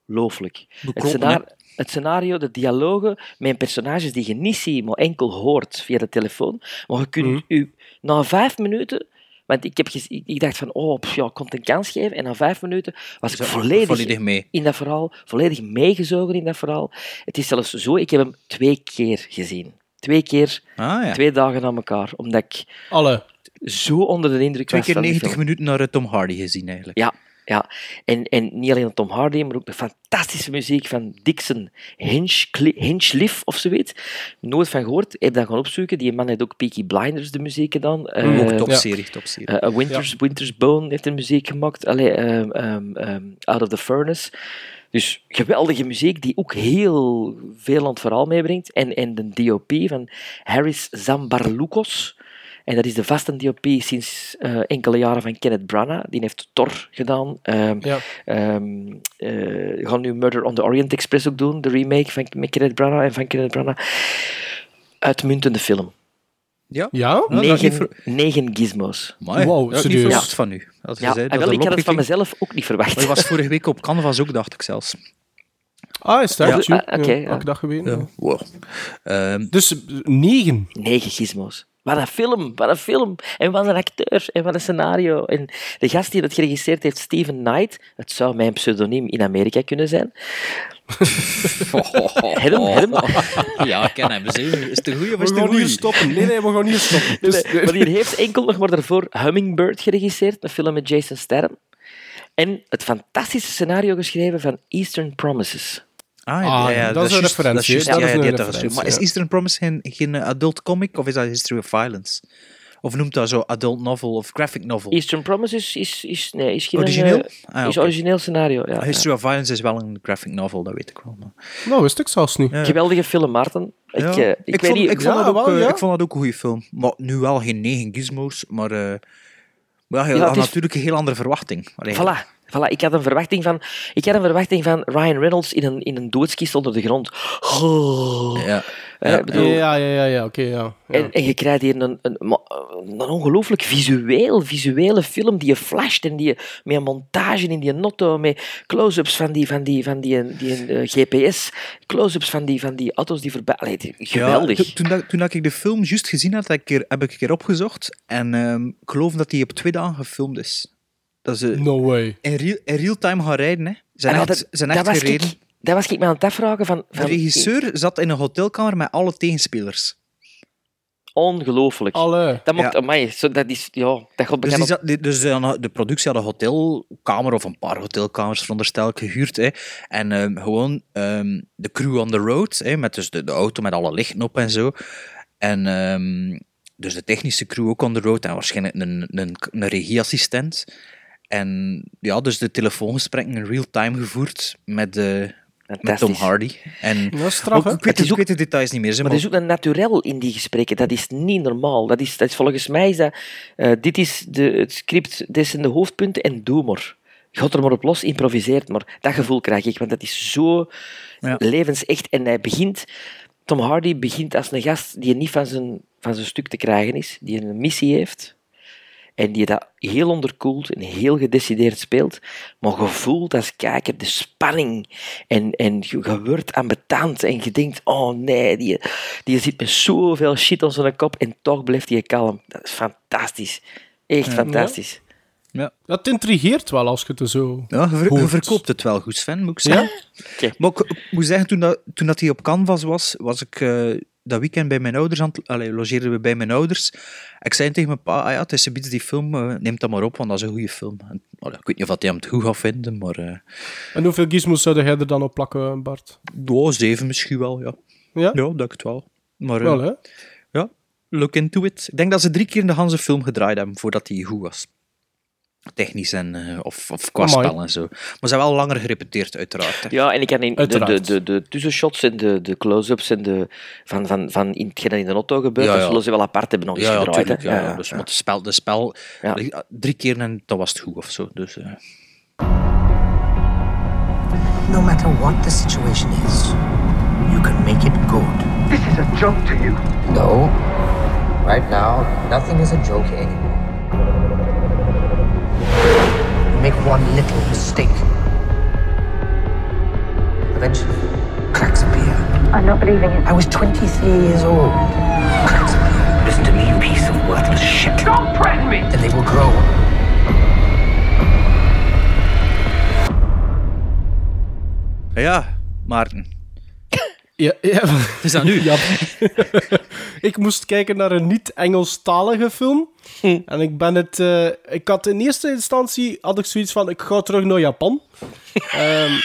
ongelooflijk. Het, scena- het scenario, de dialogen met personages die je niet ziet, maar enkel hoort via de telefoon. Maar je kunt Mhm. u na vijf minuten... Want ik, heb ik, dacht van, oh, pff, ja, ik kon het een kans geven. En na vijf minuten was ik volledig, volledig mee. in dat verhaal, volledig meegezogen in dat verhaal. Het is zelfs zo, ik heb hem twee keer gezien. Twee keer, Ah ja. twee dagen aan elkaar. Omdat ik Alle. zo onder de indruk Twee was keer van die 90 film. minuten naar eh, Tom Hardy gezien, eigenlijk. Ja, Ja, en, en niet alleen Tom Hardy, maar ook de fantastische muziek van Dixon Hinchcliffe of zoiets. Nooit van gehoord, heb dat gaan opzoeken. Die man heeft ook Peaky Blinders de muziek gedaan. Eh, Ook ja. topserie, topserie. eh, A Winter's, Winter's Bone heeft de muziek gemaakt. Allee, ehm, ehm, ehm, Out of the Furnace. Dus geweldige muziek die ook heel veel aan het verhaal meebrengt. En, en de DOP van Harris Zambarloukos. En dat is de vaste DOP sinds eh, enkele jaren van Kenneth Branagh. Die heeft Thor gedaan. Ja. we gaan nu Murder on the Orient Express ook doen. De remake van met Kenneth Branagh en van Kenneth Branagh. Uitmuntende film. Ja? Ja? niet Negen, ver- negen gizmos. Amai, Wow, niet serieus? verwacht van u. Als je Ja, zei en dat wel, ik had het van mezelf ook niet verwacht. Maar je was vorige week op Canvas ook, dacht ik zelfs. Ah, is dat? Ja. Ja. Ah, oké, ja. Had ik dat geweten? Wow. Ehm, Dus eh, negen. Negen gizmos. Wat een film, wat een film. En wat een acteur, en wat een scenario. En de gast die het geregisseerd heeft, Steven Knight, het zou mijn pseudoniem in Amerika kunnen zijn. Hem, hem. ja, ik ken hem. Is het een goeie of We is het een gaan hier goeie? stoppen. Nee, nee, we gaan hier stoppen. Dus, Nee, maar die heeft enkel nog maar daarvoor Hummingbird geregisseerd, een film met Jason Statham. En het fantastische scenario geschreven van Eastern Promises. Ah, Ah, ja, ja, dat is een referentie, Dat is juist, ja, is dat. Maar is. Eastern Promise geen, geen adult comic of is dat History of Violence? Of noemt dat zo adult novel of graphic novel? Eastern Promises is, is, nee, is geen Origineel? eh, Ah, is origineel scenario. Ja, ja. History of Violence is wel een graphic novel, dat weet ik wel. Maar... nou, wist ik zelfs niet. Ja. Geweldige film, Maarten. Ik, Ja. eh, ik, ik, weet vond, niet... ik, vond dat ook, wel, eh, ik vond dat ook een goede film. Maar nu wel geen negen gizmos, maar... eh maar ja, je Ja, had is- natuurlijk een heel andere verwachting. Voilà. Voilà, ik had een verwachting van, ik had een verwachting van Ryan Reynolds in een, in een doodskist onder de grond. Oh. Ja. Eh, Ja. ik bedoel, Ja, ja, ja, ja oké, ja. ja. En, en je krijgt hier een, een, een ongelooflijk visueel, visuele film die je flasht en die je, met een montage in die notto, met close-ups van die, van die, van die, die, eh, GPS, close-ups van die, van die auto's die voorbij... Allee, geweldig. Ja, to- toen, dat, toen dat ik de film juist gezien had, heb ik, er, heb ik een keer opgezocht. En ehm, ik geloof dat die op twee dagen gefilmd is. Dat ze No way. in, real, in real time gaan rijden. Hè. Ze zijn En echt, dat, zijn dat echt was gereden. ik, dat was ik me aan het afvragen van... De van regisseur zat in een hotelkamer met alle tegenspelers. Ongelooflijk. Alle. Dat mocht, Ja. amai, zo, dat is... Ja, dat gaat Dus, zat, dus de, de productie had een hotelkamer of een paar hotelkamers, veronderstel ik, gehuurd. Hè. En ehm, gewoon ehm, de crew on the road, hè, met dus de, de auto met alle lichten op en zo. En ehm, dus de technische crew ook on the road en waarschijnlijk een, een, een regieassistent. En ja, dus de telefoongesprekken in real time gevoerd met, de met Tom. Hardy. En Dat is straf, ook, hè? ik, weet, Het is ik ook- weet de details niet meer. Maar maar er is ook een naturel in die gesprekken. Dat is niet normaal. Dat is, dat is volgens mij is dat... eh, dit is de, het script, dit zijn de hoofdpunten en doe maar. Gaat er maar op los, improviseert maar. Dat gevoel krijg ik, want dat is zo Ja. levensecht. En hij begint... Tom Hardy begint als een gast die niet van zijn, van zijn stuk te krijgen is, die een missie heeft en die dat heel onderkoeld en heel gedecideerd speelt, maar je voelt als kijker de spanning en, en je, je wordt ambetant en je denkt, oh nee, die, die zit met zoveel shit op zijn kop en toch blijft hij kalm. Dat is fantastisch. Echt fantastisch. ja. Dat intrigeert wel als je het zo... Ja, je, ver- je hoort. verkoopt het wel goed, Sven, moet ik zeggen. Ja? Maar ik, ik moet zeggen, toen, dat, toen dat hij op Canvas was, was ik eh, dat weekend bij mijn ouders aan. Allee, logeerden we bij mijn ouders. Ik zei tegen mijn pa, ah ja, het is zoiets die film, eh, neem dat maar op, want dat is een goede film. En, allee, ik weet niet of hij hem het goed gaat vinden, maar... eh En hoeveel gizmos zou jij er dan op plakken, Bart? oh, zeven misschien wel, ja. Ja? Ja, dat ik het wel. Maar eh, Wel, hè? ja, look into it. Ik denk dat ze drie keer in de Hanse film gedraaid hebben, voordat hij goed was. Technisch en, eh, of, of qua Amai. spel en zo. Maar ze hebben wel langer gerepeteerd, uiteraard. hè. Ja, en ik kan in de, de, de, de tussenshots en de, de close-ups en de, van, van, van in hetgeen dat in de auto gebeurt, Ja, dat ja. zullen ze wel apart hebben nog eens Ja, gedraaid. tuurlijk. Ja, ja, dus, Maar het spel, de spel Ja. drie keer en dat was het goed of zo. Dus, eh. No matter what the situation is, you can make it good. This is a joke to you. No. Right now, nothing is a joke anymore. Make one little mistake. Eventually, cracks appear. I'm not believing it. I was 23 years old. Cracks appear. Listen to me, you piece of worthless shit. Don't threaten me! Then they will grow. Ja, Maarten. Ja, ja. Is dat nu? Ja. ik moest kijken naar een niet-Engelstalige film. En ik ben het... eh, ik had in eerste instantie had ik zoiets van, ik ga terug naar Japan. Ehm,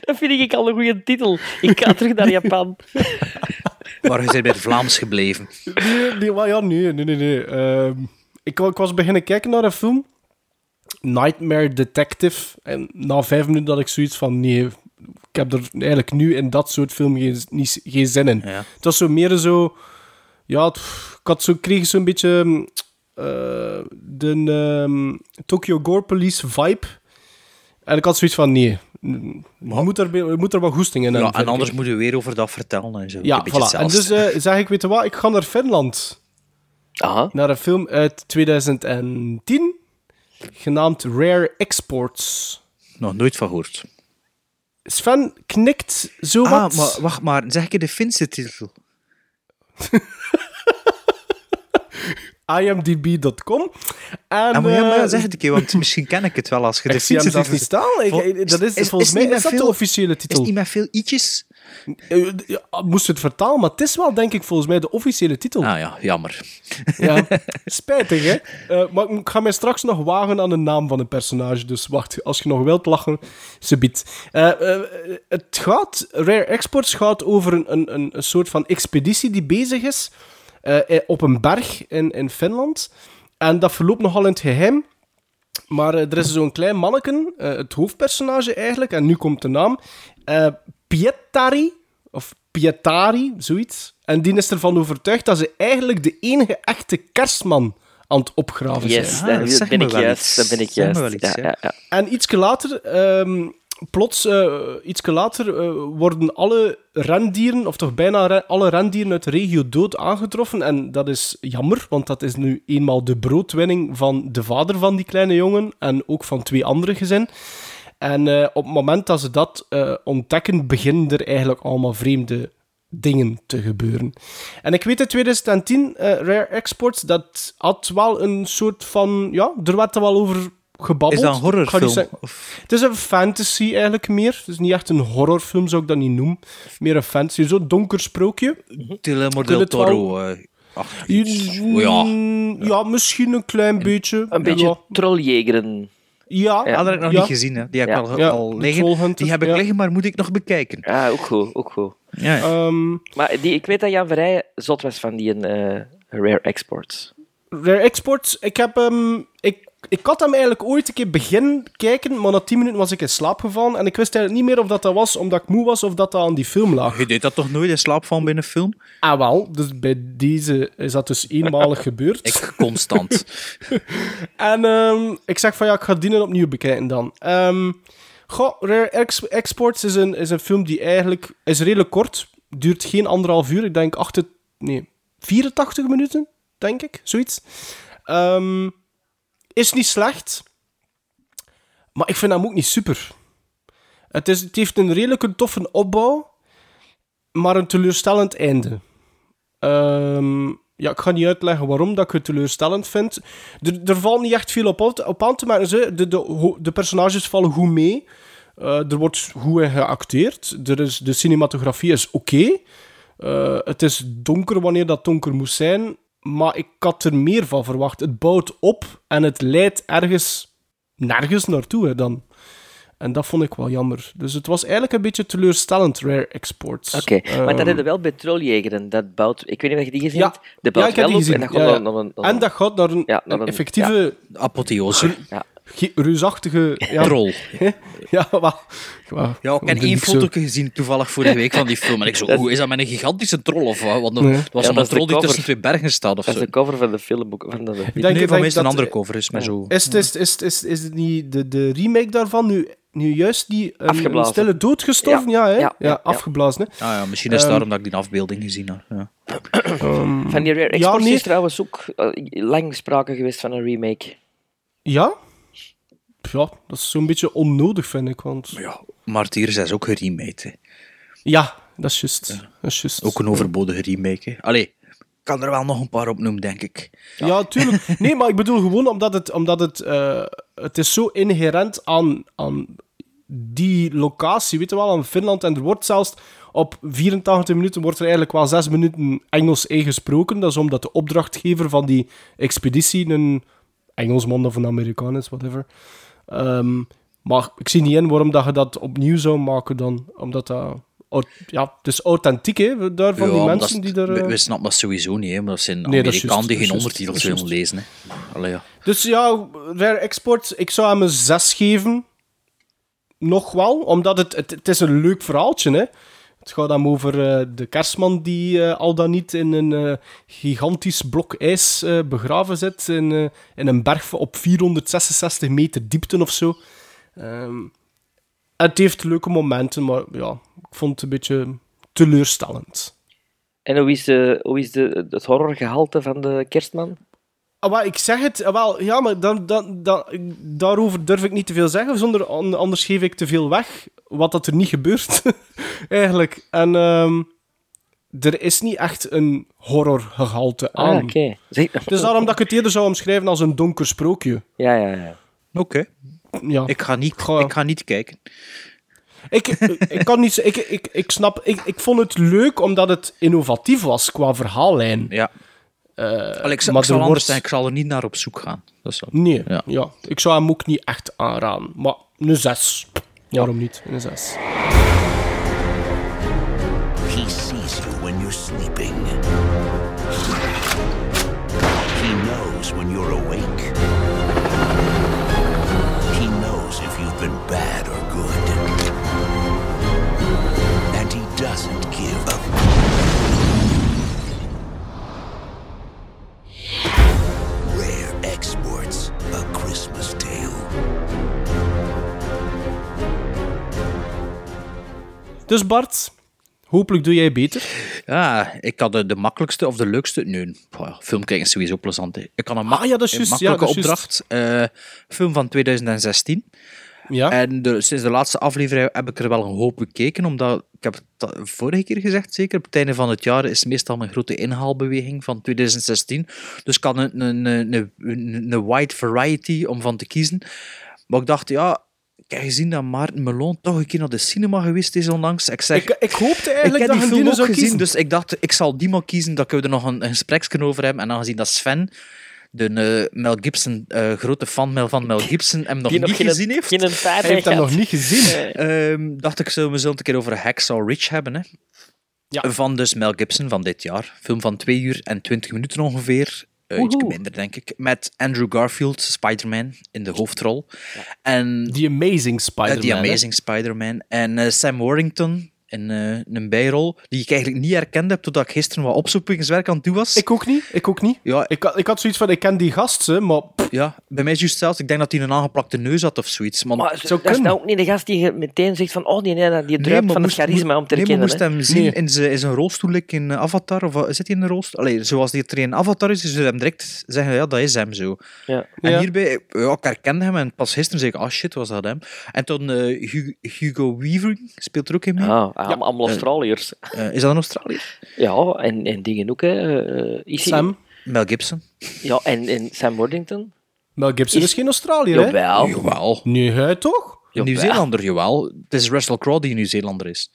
Dat vind ik al een goede titel. Ik ga terug naar Japan. Maar je bent bij het Vlaams gebleven. nee, nee, maar ja, nee, nee, nee. nee. Ehm, ik, ik was beginnen kijken naar een film. Nightmare Detective. En na vijf minuten had ik zoiets van, nee, ik heb er eigenlijk nu in dat soort film geen, niet, geen zin in. Ja. Het was zo meer zo... Ja, het- ik had zo, kreeg zo'n beetje mm, eh, de ehm, Tokyo Gore Police vibe. En ik had zoiets van, nee, je moet er, je moet er wat goesting in Ja, hebben, en anders ik. moet je weer over dat vertellen en zo. Ja, een beetje voilà. En dus eh, zeg ik, weet je wat, ik ga naar Finland. Aha. Naar een film uit 2010, genaamd Rare Exports. Nog nooit van gehoord. Sven knikt zo Ah, wat. maar wacht maar. Zeg ik de Finse titel? imdb.com. En, Ah, maar ja, maar eh, zeg het een keer, want misschien ken ik het wel als je de ik zie hem zelfs titel... niet staan. Ik- Vol- dat is, is- volgens is mij is dat de officiële Is titel. het niet met veel i'tjes? Eh, ja, moest het vertalen, maar het is wel, denk ik, volgens mij de officiële titel. Ah ja, jammer. Ja, spijtig, hè? Eh, maar ik ga mij straks nog wagen aan de naam van een personage. Dus wacht, als je nog wilt lachen, ze biedt. Eh, eh, het gaat, Rare Exports gaat over een, een, een soort van expeditie die bezig is eh, eh, op een berg in, in Finland. En dat verloopt nogal in het geheim. Maar eh, er is zo'n klein manneken, eh, het hoofdpersonage eigenlijk, en nu komt de naam. eh Pietari, of Pietari, zoiets. En die is ervan overtuigd dat ze eigenlijk de enige echte kerstman aan het opgraven Yes, zijn. Ah, daar dat ben zegt ik juist. Daar ben ik juist. iets, ja, ja. ja, ja. En ietsje later, ehm, plots, eh ietsje later eh, worden alle rendieren, of toch bijna alle rendieren uit de regio dood aangetroffen. En dat is jammer, want dat is nu eenmaal de broodwinning van de vader van die kleine jongen en ook van twee andere gezinnen. En eh, op het moment dat ze dat ontdekken, beginnen er eigenlijk allemaal vreemde dingen te gebeuren. En ik weet in 2010, eh, Rare Exports, dat had wel een soort van... Ja, er werd er wel over gebabbeld. Is dat een horrorfilm? het is een fantasy eigenlijk meer. Het is niet echt een horrorfilm, zou ik dat niet noemen. Meer een fantasy, zo'n donker sprookje. Del het wel- Toro. eh, ach. Oh, ja. Ja, misschien een klein beetje. Een beetje Ja, trolljegeren. ja, Ah, dat heb ik nog ja. niet gezien. Hè. Die heb ik Ja. al, Ja, al liggen. Die heb ik ja. liggen, maar moet ik nog bekijken. Ja, ook goed, ook goed. Ja, ja. Ehm, Maar die, ik weet dat Jan Verrijen zot was van die eh, Rare Exports. Rare Exports, ik heb hem... Ik, ik had hem eigenlijk ooit een keer begin kijken, maar na 10 minuten was ik in slaap gevallen. En ik wist eigenlijk niet meer of dat, dat was omdat ik moe was of dat dat aan die film lag. Je deed dat toch nooit in slaap van binnen een film? Ah, wel. Dus bij deze is dat dus eenmalig gebeurd. Ik constant. En ehm, ik zeg van ja, ik ga die opnieuw bekijken dan. Ehm goh, Rare Ex- Exports is een, is een film die eigenlijk is redelijk kort. Duurt geen anderhalf uur. Ik denk 8, nee, 84 minuten, denk ik. Zoiets. Ehm, is niet slecht. Maar ik vind hem ook niet super. Het, is, het heeft een redelijk toffe opbouw. Maar een teleurstellend einde. Ehm, ja, ik ga niet uitleggen waarom dat ik het teleurstellend vind. Er, valt niet echt veel op, op, aan te merken. De, de, de personages vallen goed mee. Eh, er wordt goed geacteerd. Er is, de cinematografie is oké. Eh, het is donker wanneer dat donker moest zijn. Maar ik had er meer van verwacht. Het bouwt op en het leidt ergens nergens naartoe hè, dan. En dat vond ik wel jammer. Dus het was eigenlijk een beetje teleurstellend, Rare Exports. Oké, maar dat Ehm, heb je wel bij Trolljegeren. Dat bouwt, ik weet niet of je die gezien Ja. hebt. Dat bouwt Ja, ik heb wel die op gezien. en dat gaat ja. naar een... naar En een- dat gaat naar een, Ja, naar een een- effectieve, Apotheose. Reusachtige... Ja, Troll. ja, wel, Ja, ik heb één foto gezien toevallig vorige week van die film. En ik zo, Dat is- hoe is dat met een gigantische troll of wat? Want er Nee. het was Ja, een troll die tussen twee bergen staat of Dat is zo. de cover van de film. ook- Van de, Ik denk, nee, ik van denk mij is het een andere cover. Is maar zo. Is, het- is, is, is, is het niet de, de remake daarvan nu, nu juist die een, een Afgeblazen. stille dood gestorven? Ja, Ja, hè? ja, ja, ja, ja. afgeblazen. Hè? Ah ja, misschien is het Ehm, daarom dat ik die afbeelding gezien heb. Ja. van die Rare Exports nee. is trouwens ook eh, lang sprake geweest van een remake. Ja? Ja, dat is zo'n beetje onnodig, vind ik. Want... Maar ja, Martyrs is ook geremaked. hè. Ja, dat is juist. Dat is juist. Ook een overbodige remake. hè. Allee, ik kan er wel nog een paar opnoemen, denk ik. Ja, tuurlijk. Nee, maar ik bedoel gewoon omdat het, omdat het, eh, het is zo inherent aan, aan die locatie, weet je wel, in Finland. En er wordt zelfs op 84 minuten wordt er eigenlijk wel 6 minuten Engels ingesproken. Dat is omdat de opdrachtgever van die expeditie een Engelsman of een Amerikaan is, whatever. Ehm, maar ik zie niet in waarom dat je dat opnieuw zou maken dan. Omdat dat... Ja, het is authentiek, hè, daar van die mensen die daar... we, eh, we snappen dat sowieso niet, hè, maar dat zijn Nee, Amerikanen die geen ondertitels willen lezen. Hè. Allee, ja. Dus ja, Rare Export, ik zou hem een 6 geven. Nog wel, omdat het, het, het is een leuk verhaaltje, hè. Het gaat dan over eh, de kerstman die eh, al dan niet in een eh, gigantisch blok ijs begraven zit in, in een berg op 466 meter diepte of zo. Ehm, het heeft leuke momenten, maar ja, ik vond het een beetje teleurstellend. En hoe is, de, hoe is de, het horrorgehalte van de kerstman? Ah, ik zeg het, ah, wel, ja, maar dan, dan, dan, daarover durf ik niet te veel zeggen, zonder, an- anders geef ik te veel weg, wat dat er niet gebeurt, eigenlijk. En ehm, er is niet echt een horrorgehalte aan. Ah, oké. Zeg- Dus daarom dat ik het eerder zou omschrijven als een donker sprookje. Ja, ja, ja. Oké, Ja. ik, ga niet, ik ga niet kijken. Ik, ik kan niet zeggen, ik, ik, ik snap, ik, ik vond het leuk omdat het innovatief was qua verhaallijn. Ja. Eh, Allee, ik, zal- maar ik zal er anders wordt- zijn, ik zal er niet naar op zoek gaan. Dat is. Nee, Ja. ja. ik zou hem ook niet echt aanraden. Maar een 6. Waarom niet? Een 6. He Dus Bart, hopelijk doe jij beter. Ja, ik had de, de makkelijkste of de leukste. Nee, pff, film kijken is sowieso plezant. hè. Ik had een, mak- Ah, ja, dat is een ja, makkelijke dat is opdracht. eh, film van 2016. Ja. En de- sinds de laatste aflevering heb ik er wel een hoop bekeken, omdat, ik heb het vorige keer gezegd zeker, op het einde van het jaar is meestal mijn grote inhaalbeweging van 2016. Dus ik had een, een, een, een, een, een wide variety om van te kiezen. Maar ik dacht, ja, heb gezien dat Maarten Melon toch een keer naar de cinema geweest is onlangs. Ik zeg, ik, ik hoopte eigenlijk heb dat die film die ook zou gezien, kiezen. dus ik dacht, ik zal die maar kiezen, dat we er nog een, een gespreksje over hebben. En aangezien dat Sven, de eh, Mel Gibson, eh, grote fan Mel- van Mel Gibson, hem nog Die niet geen- gezien heeft, Geen Hij heeft dat nog niet gezien. ehm, dacht ik, zullen we zo een keer over Hacksaw Rich hebben. Hè? Ja. Van dus Mel Gibson van dit jaar. Film van 2 uur en 20 minuten ongeveer. Eh, iets Woehoe. minder, denk ik. Met Andrew Garfield, Spider-Man, in de hoofdrol. En The Amazing Uh, Spider-Man. The. Amazing Spider-Man. En eh, Sam Worthington in eh, een bijrol, die ik eigenlijk niet herkend heb totdat ik gisteren wat opzoekingswerk aan het doen was. Ik ook niet, ik ook niet. Ja. Ik, had- ik had zoiets van, ik ken die gast, hè, maar Ja, bij mij is juist zelfs, ik denk dat hij een aangeplakte neus had of zoiets. Maar, Maar zou dat is nou ook niet de gast die je meteen zegt van oh nee, nee, die Nee, druipt van het moest- charisma om te nee, maar herkennen. moest hem zien Nee. in zijn, in zijn rolstoel like in eh, Avatar, of zit hij in een rolstoel? Allee, zoals die er in Avatar is, dus je hem direct zeggen, ja, dat is hem zo. Ja. En Ja. hierbij, ja, ik herkende hem en pas gisteren zei ik, ah shit, was dat hem? En toen eh, Hu- Hugo Weaving speelt er ook in mee. Ah, allemaal allemaal Australiërs. Eh, is dat een Australiër? Ja, en, en dingen ook. Hè. eh, is hij- Sam. Mel Gibson. Ja, en, en Sam Worthington. Mel Gibson is, Is- geen Australiër, hè? Jawel. Jawel. Nee, hij toch? Jawel. Nieuw-Zeelander, jawel. Het is Russell Crowe die een Nieuw-Zeelander is.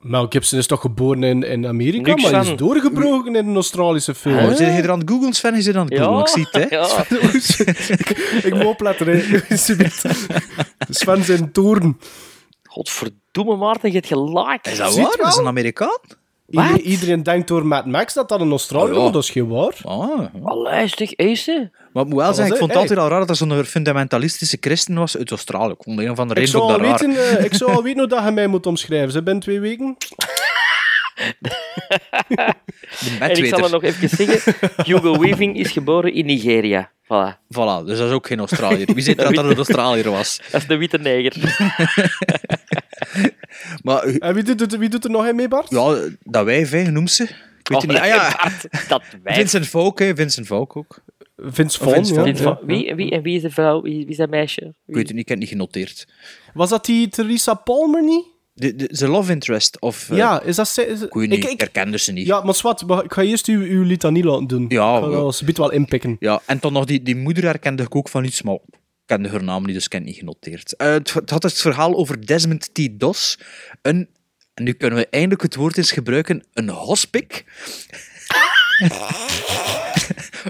Mel Gibson is toch geboren in, in Amerika, Niks maar hij is doorgebroken in een Australische film. Oh, zit je er aan het googlen, Sven? Je zit aan het googlen, ik zie het, hè? Ja. ik moet opletten, hè. Sven zijn toren. Godverdomme, Maarten, je hebt gelijk. Is dat Ziet waar? Dat is een Amerikaan? Iedereen, denkt door Mad Max dat dat een Australiër is, Oh, ja. dat is geen waar. Ah. Allee, zeg, Ace. Maar ik moet wel zeggen, ik vond het, altijd al raar dat er zo'n fundamentalistische christen was uit Australië. Ik vond een van de Ik reden zou, ook al dat raar. weten, eh, ik zou al weten hoe dat je mij moet omschrijven. Ze binnen twee weken. En ik zal er nog even zeggen. Hugo Weaving is geboren in Nigeria. Voilà. Voilà, dus dat is ook geen Australiër. Wie zei dat dat een Australiër was? Dat is de witte neger. Maar eh, En wie doet, het- wie doet er nog in mee, Bart? ja, dat wijf, hè, noem ze. Ik weet het niet. Ah ja, Bart, dat wij. Vincent Volk, hè. Vincent Volk ook. Vince Vaughn. Vince ja. Vaughn, Wie, Ja. wie, wie, en wie is de vrouw? Wie, wie is dat meisje? Ik weet het niet, ik heb het niet genoteerd. Was dat die Theresa Palmer niet? De, de, de love interest, of... eh, ja, is dat... ze- Is, Ik niet, ik, herkende ze niet. ja, maar zwart, ik ga eerst uw, uw litanie laten doen. Ja, ik ga dat alsjeblieft wel inpikken. Ja, en dan nog die, die moeder herkende ik ook van iets, maar ik kende haar naam niet, dus ik heb het niet genoteerd. Eh, het, het had het verhaal over Desmond T. Doss. Een, en nu kunnen we eindelijk het woord eens gebruiken, een hospik.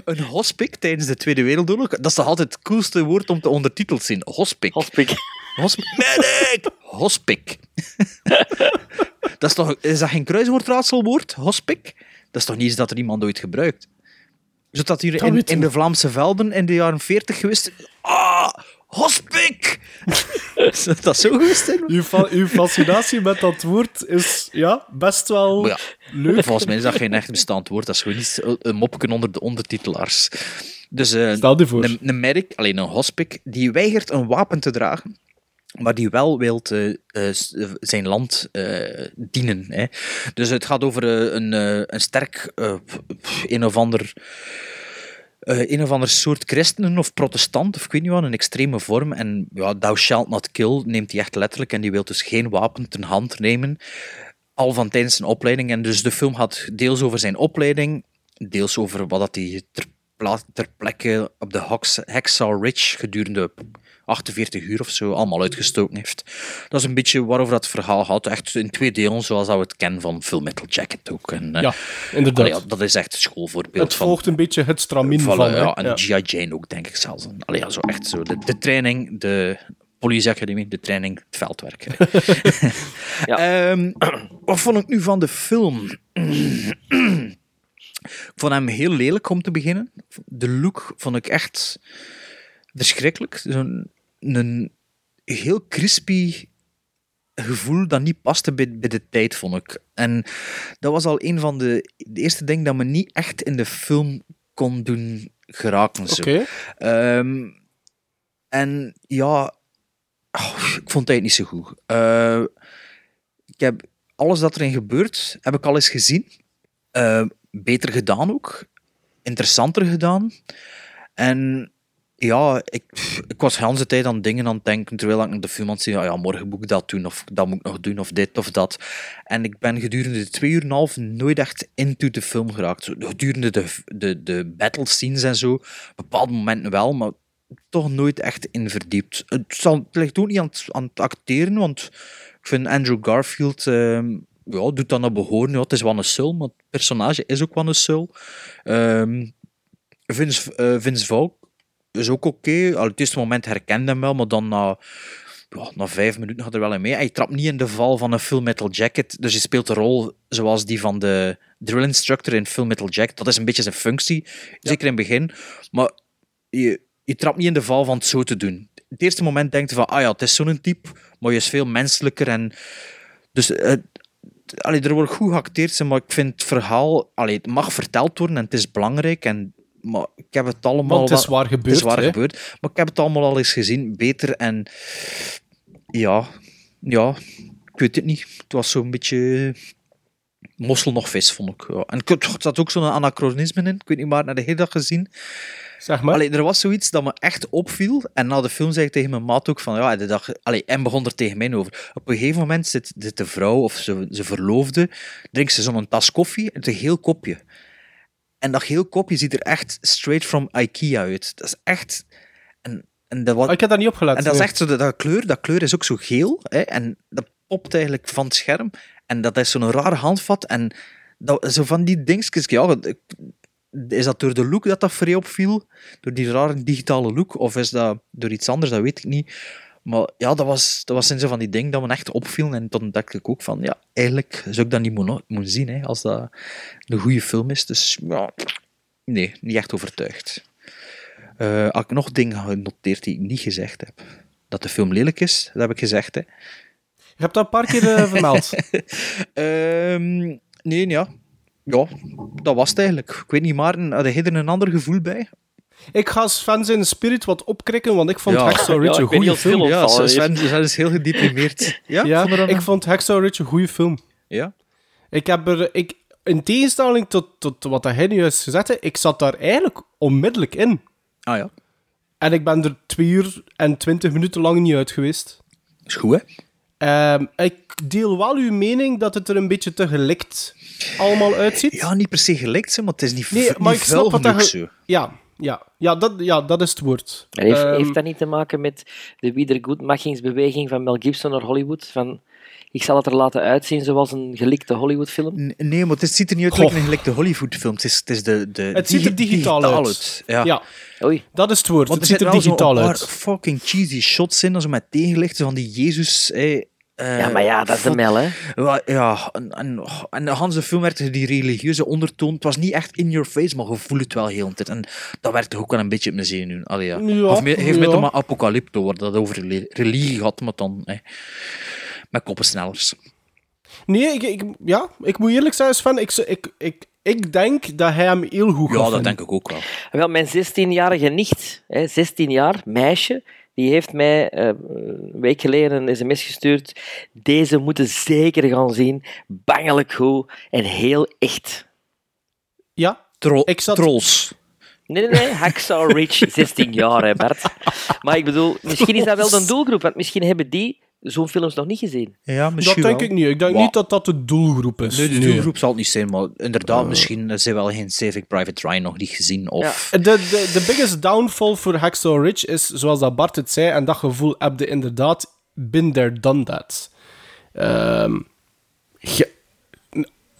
een hospik tijdens de Tweede Wereldoorlog. Dat is toch altijd het coolste woord om te ondertiteld te zien. Hospik. Hospik. Hospik. Medic! Hospik. dat is, toch, is dat geen kruiswoordraadselwoord? Hospik? Dat is toch niet iets dat er iemand ooit gebruikt? Zodat dat hier Dat in, in de Vlaamse velden in de jaren 40 geweest Ah, hospik! is dat zo geweest? hè? Uw, fa- uw fascinatie met dat woord is ja, best wel ja, leuk. volgens mij is dat geen echt bestaand woord. Dat is gewoon iets, een mopje onder de ondertitelaars. Dus eh, Stel je voor. een, een medic, alleen een hospik, die weigert een wapen te dragen, maar die wel wil zijn land eh, dienen. Hè. Dus het gaat over eh, een, eh, een sterk, eh, een of ander... eh, een of ander soort christenen of protestant, of ik weet niet wat, een extreme vorm. En ja, thou shalt not kill neemt hij echt letterlijk en die wil dus geen wapen ten hand nemen. Al van tijdens zijn opleiding. En dus de film gaat deels over zijn opleiding, deels over wat dat hij ter, ter plekke op de Hacksaw Ridge gedurende 48 uur of zo allemaal uitgestoken heeft. Dat is een beetje waarover dat verhaal gaat. Echt in twee delen, zoals dat we het kennen van Full Metal Jacket ook. En, eh, Ja, inderdaad. allee, dat is echt het schoolvoorbeeld het van volgt een beetje het stramien van, van. ja, en Ja. G.I. Jane ook, denk ik zelfs. Allee, ja, zo echt zo. De, de training, de politieacademie, de training, het veldwerk. Ja. Ehm, wat vond ik nu van de film? ik vond hem heel lelijk om te beginnen. De look vond ik echt verschrikkelijk. Zo'n een heel crispy gevoel dat niet paste bij, bij de tijd, vond ik. En dat was al een van de, de eerste dingen dat me niet echt in de film kon doen geraken. Zo. Ehm, en ja, oh, ik vond het niet zo goed. Eh, ik heb alles dat erin gebeurt, heb ik al eens gezien. Eh, beter gedaan ook. Interessanter gedaan. En ja, ik, ik was de hele tijd aan dingen aan het denken, terwijl ik de film aan het zien, ja, ja, morgen moet ik dat doen, of dat moet ik nog doen, of dit of dat. En ik ben gedurende de twee uur en een half nooit echt into de film geraakt. Gedurende de, de, de battle scenes en zo, bepaalde momenten wel, maar toch nooit echt in verdiept. Het, zal, het ligt ook niet aan het, aan het acteren, want ik vind Andrew Garfield ehm, ja, doet dat naar behoren. Ja, het is wel een sul, maar het personage is ook wel een sul. Ehm Vince, eh, Vince Vaughn is ook oké. Al het eerste moment herkende hem wel, maar dan na, ja, na vijf minuten gaat er wel in mee. Hij trapt niet in de val van een Full Metal Jacket, dus hij speelt de rol zoals die van de drill instructor in Full Metal Jacket. Dat is een beetje zijn functie, zeker in het begin. Maar je, je trapt niet in de val van het zo te doen. Het eerste moment denkt je van, ah ja, het is zo'n type, maar je is veel menselijker en... Dus allee, er wordt goed geacteerd, maar ik vind het verhaal... Allee, het mag verteld worden en het is belangrijk, en, maar ik heb het allemaal... Want het is waar gebeurd. het is waar hè. gebeurd. Maar ik heb het allemaal al eens gezien, beter. En ja, ja, ik weet het niet. Het was zo'n beetje mossel nog vis, vond ik. Ja. En er zat ook zo'n anachronisme in. Ik weet niet maar, naar de hele dag gezien. Zeg maar. Allee, er was zoiets dat me echt opviel. En na de film zei ik tegen mijn maat ook van, ja, de dag, allee, en begon er tegen mij over. Op een gegeven moment zit, zit de vrouw of ze, ze verloofde, drinkt ze zo'n tas koffie, het is een geel kopje. En dat geel kopje ziet er echt straight from Ikea uit. Dat is echt... En, en dat, wat, Ah, ik heb daar niet opgelet. en dat is echt zo, dat, dat kleur, dat kleur is ook zo geel. Hè, en dat popt eigenlijk van het scherm. En dat is zo'n raar handvat. En dat, zo van die dingetjes. Ja, is dat door de look dat dat vrij opviel? Door die rare digitale look? Of is dat door iets anders? Dat weet ik niet. Maar ja, dat was, dat was zo van die dingen dat me echt opviel. En toen dacht ik ook van, ja, eigenlijk zou ik dat niet moeten, moeten zien, hè, als dat een goede film is. Dus ja, nee, niet echt overtuigd. Eh had ik nog dingen genoteerd die ik niet gezegd heb? Dat de film lelijk is, dat heb ik gezegd. Hè. Je hebt dat een paar keer eh, vermeld. Ehm, nee, ja. Ja, dat was het eigenlijk. Ik weet niet, Maarten, had je er een ander gevoel bij? Ik ga Sven zijn spirit wat opkrikken, want ik vond Ja. Hacksaw Ja, Ridge een goede veel film. Ja, Sven, Sven is heel gedeprimeerd. Ja, vond ik vond Hacksaw Ridge een goede film. ja? Ik heb er, ik, in tegenstelling tot, tot wat hij nu juist gezegd heeft, ik zat daar eigenlijk onmiddellijk in. Ah ja, En ik ben er twee uur en twintig minuten lang niet uit geweest. is goed, hè? Ehm, ik deel wel uw mening dat het er een beetje te gelikt allemaal uitziet. Ja, niet per se gelikt, maar het is niet, nee, v- maar niet ik snap wat genoeg dat. Ja, Ja, ja, dat, ja, dat is het woord. En heeft, Ehm, heeft dat niet te maken met de wiedergoedmachingsbeweging van Mel Gibson naar Hollywood? Van, ik zal het er laten uitzien zoals een gelikte Hollywoodfilm? Nee, maar het ziet er niet uit als een gelikte Hollywoodfilm. Het is, het is de, de Het ziet er digi- digitaal uit. Ja. ja, Oei. dat is het woord. Want het er ziet er digitaal zo'n uit. paar fucking cheesy shots in, als met tegenlichten van die Jezus. Eh, Ja, maar ja, dat is de van- Mel, hè? Ja, Ja, en, en, en de hele film werkte die religieuze ondertoon. Het was niet echt in your face, maar je voelt het wel heel de tijd. En dat werkte ook wel een beetje op mijn zenuwen. Allee, ja. Ja, of meer, heeft ja. met een apocalypto, waar dat over reli- religie gaat, maar dan eh, met koppensnellers. Nee, ik, ik, ja, ik moet eerlijk zijn, Sven. Ik, ik, ik, ik denk dat hij hem heel goed Ja, dat vinden. denk ik ook wel. Wel, mijn 16-jarige nicht, hè, 16 jaar, meisje, die heeft mij eh, een week geleden een sms gestuurd. Deze moeten zeker gaan zien. Bangelijk goed en heel echt. Ja, Tro Ik zat- Trolls. Nee, nee, nee. Hacksaw Ridge, 16 jaar, hè, Bart. Maar ik bedoel, misschien is dat wel de doelgroep, want misschien hebben die zo'n films nog niet gezien. Ja, dat misschien denk wel. ik niet. Ik denk Wow. niet dat dat de doelgroep is. Nee, de Nee. doelgroep zal het niet zijn, maar inderdaad, misschien hebben ze wel geen Saving Private Ryan nog niet gezien. Of... De, de, de biggest downfall voor Hacksaw Ridge is, zoals dat Bart het zei, en dat gevoel heb je inderdaad been there, done that. Ehm, ge-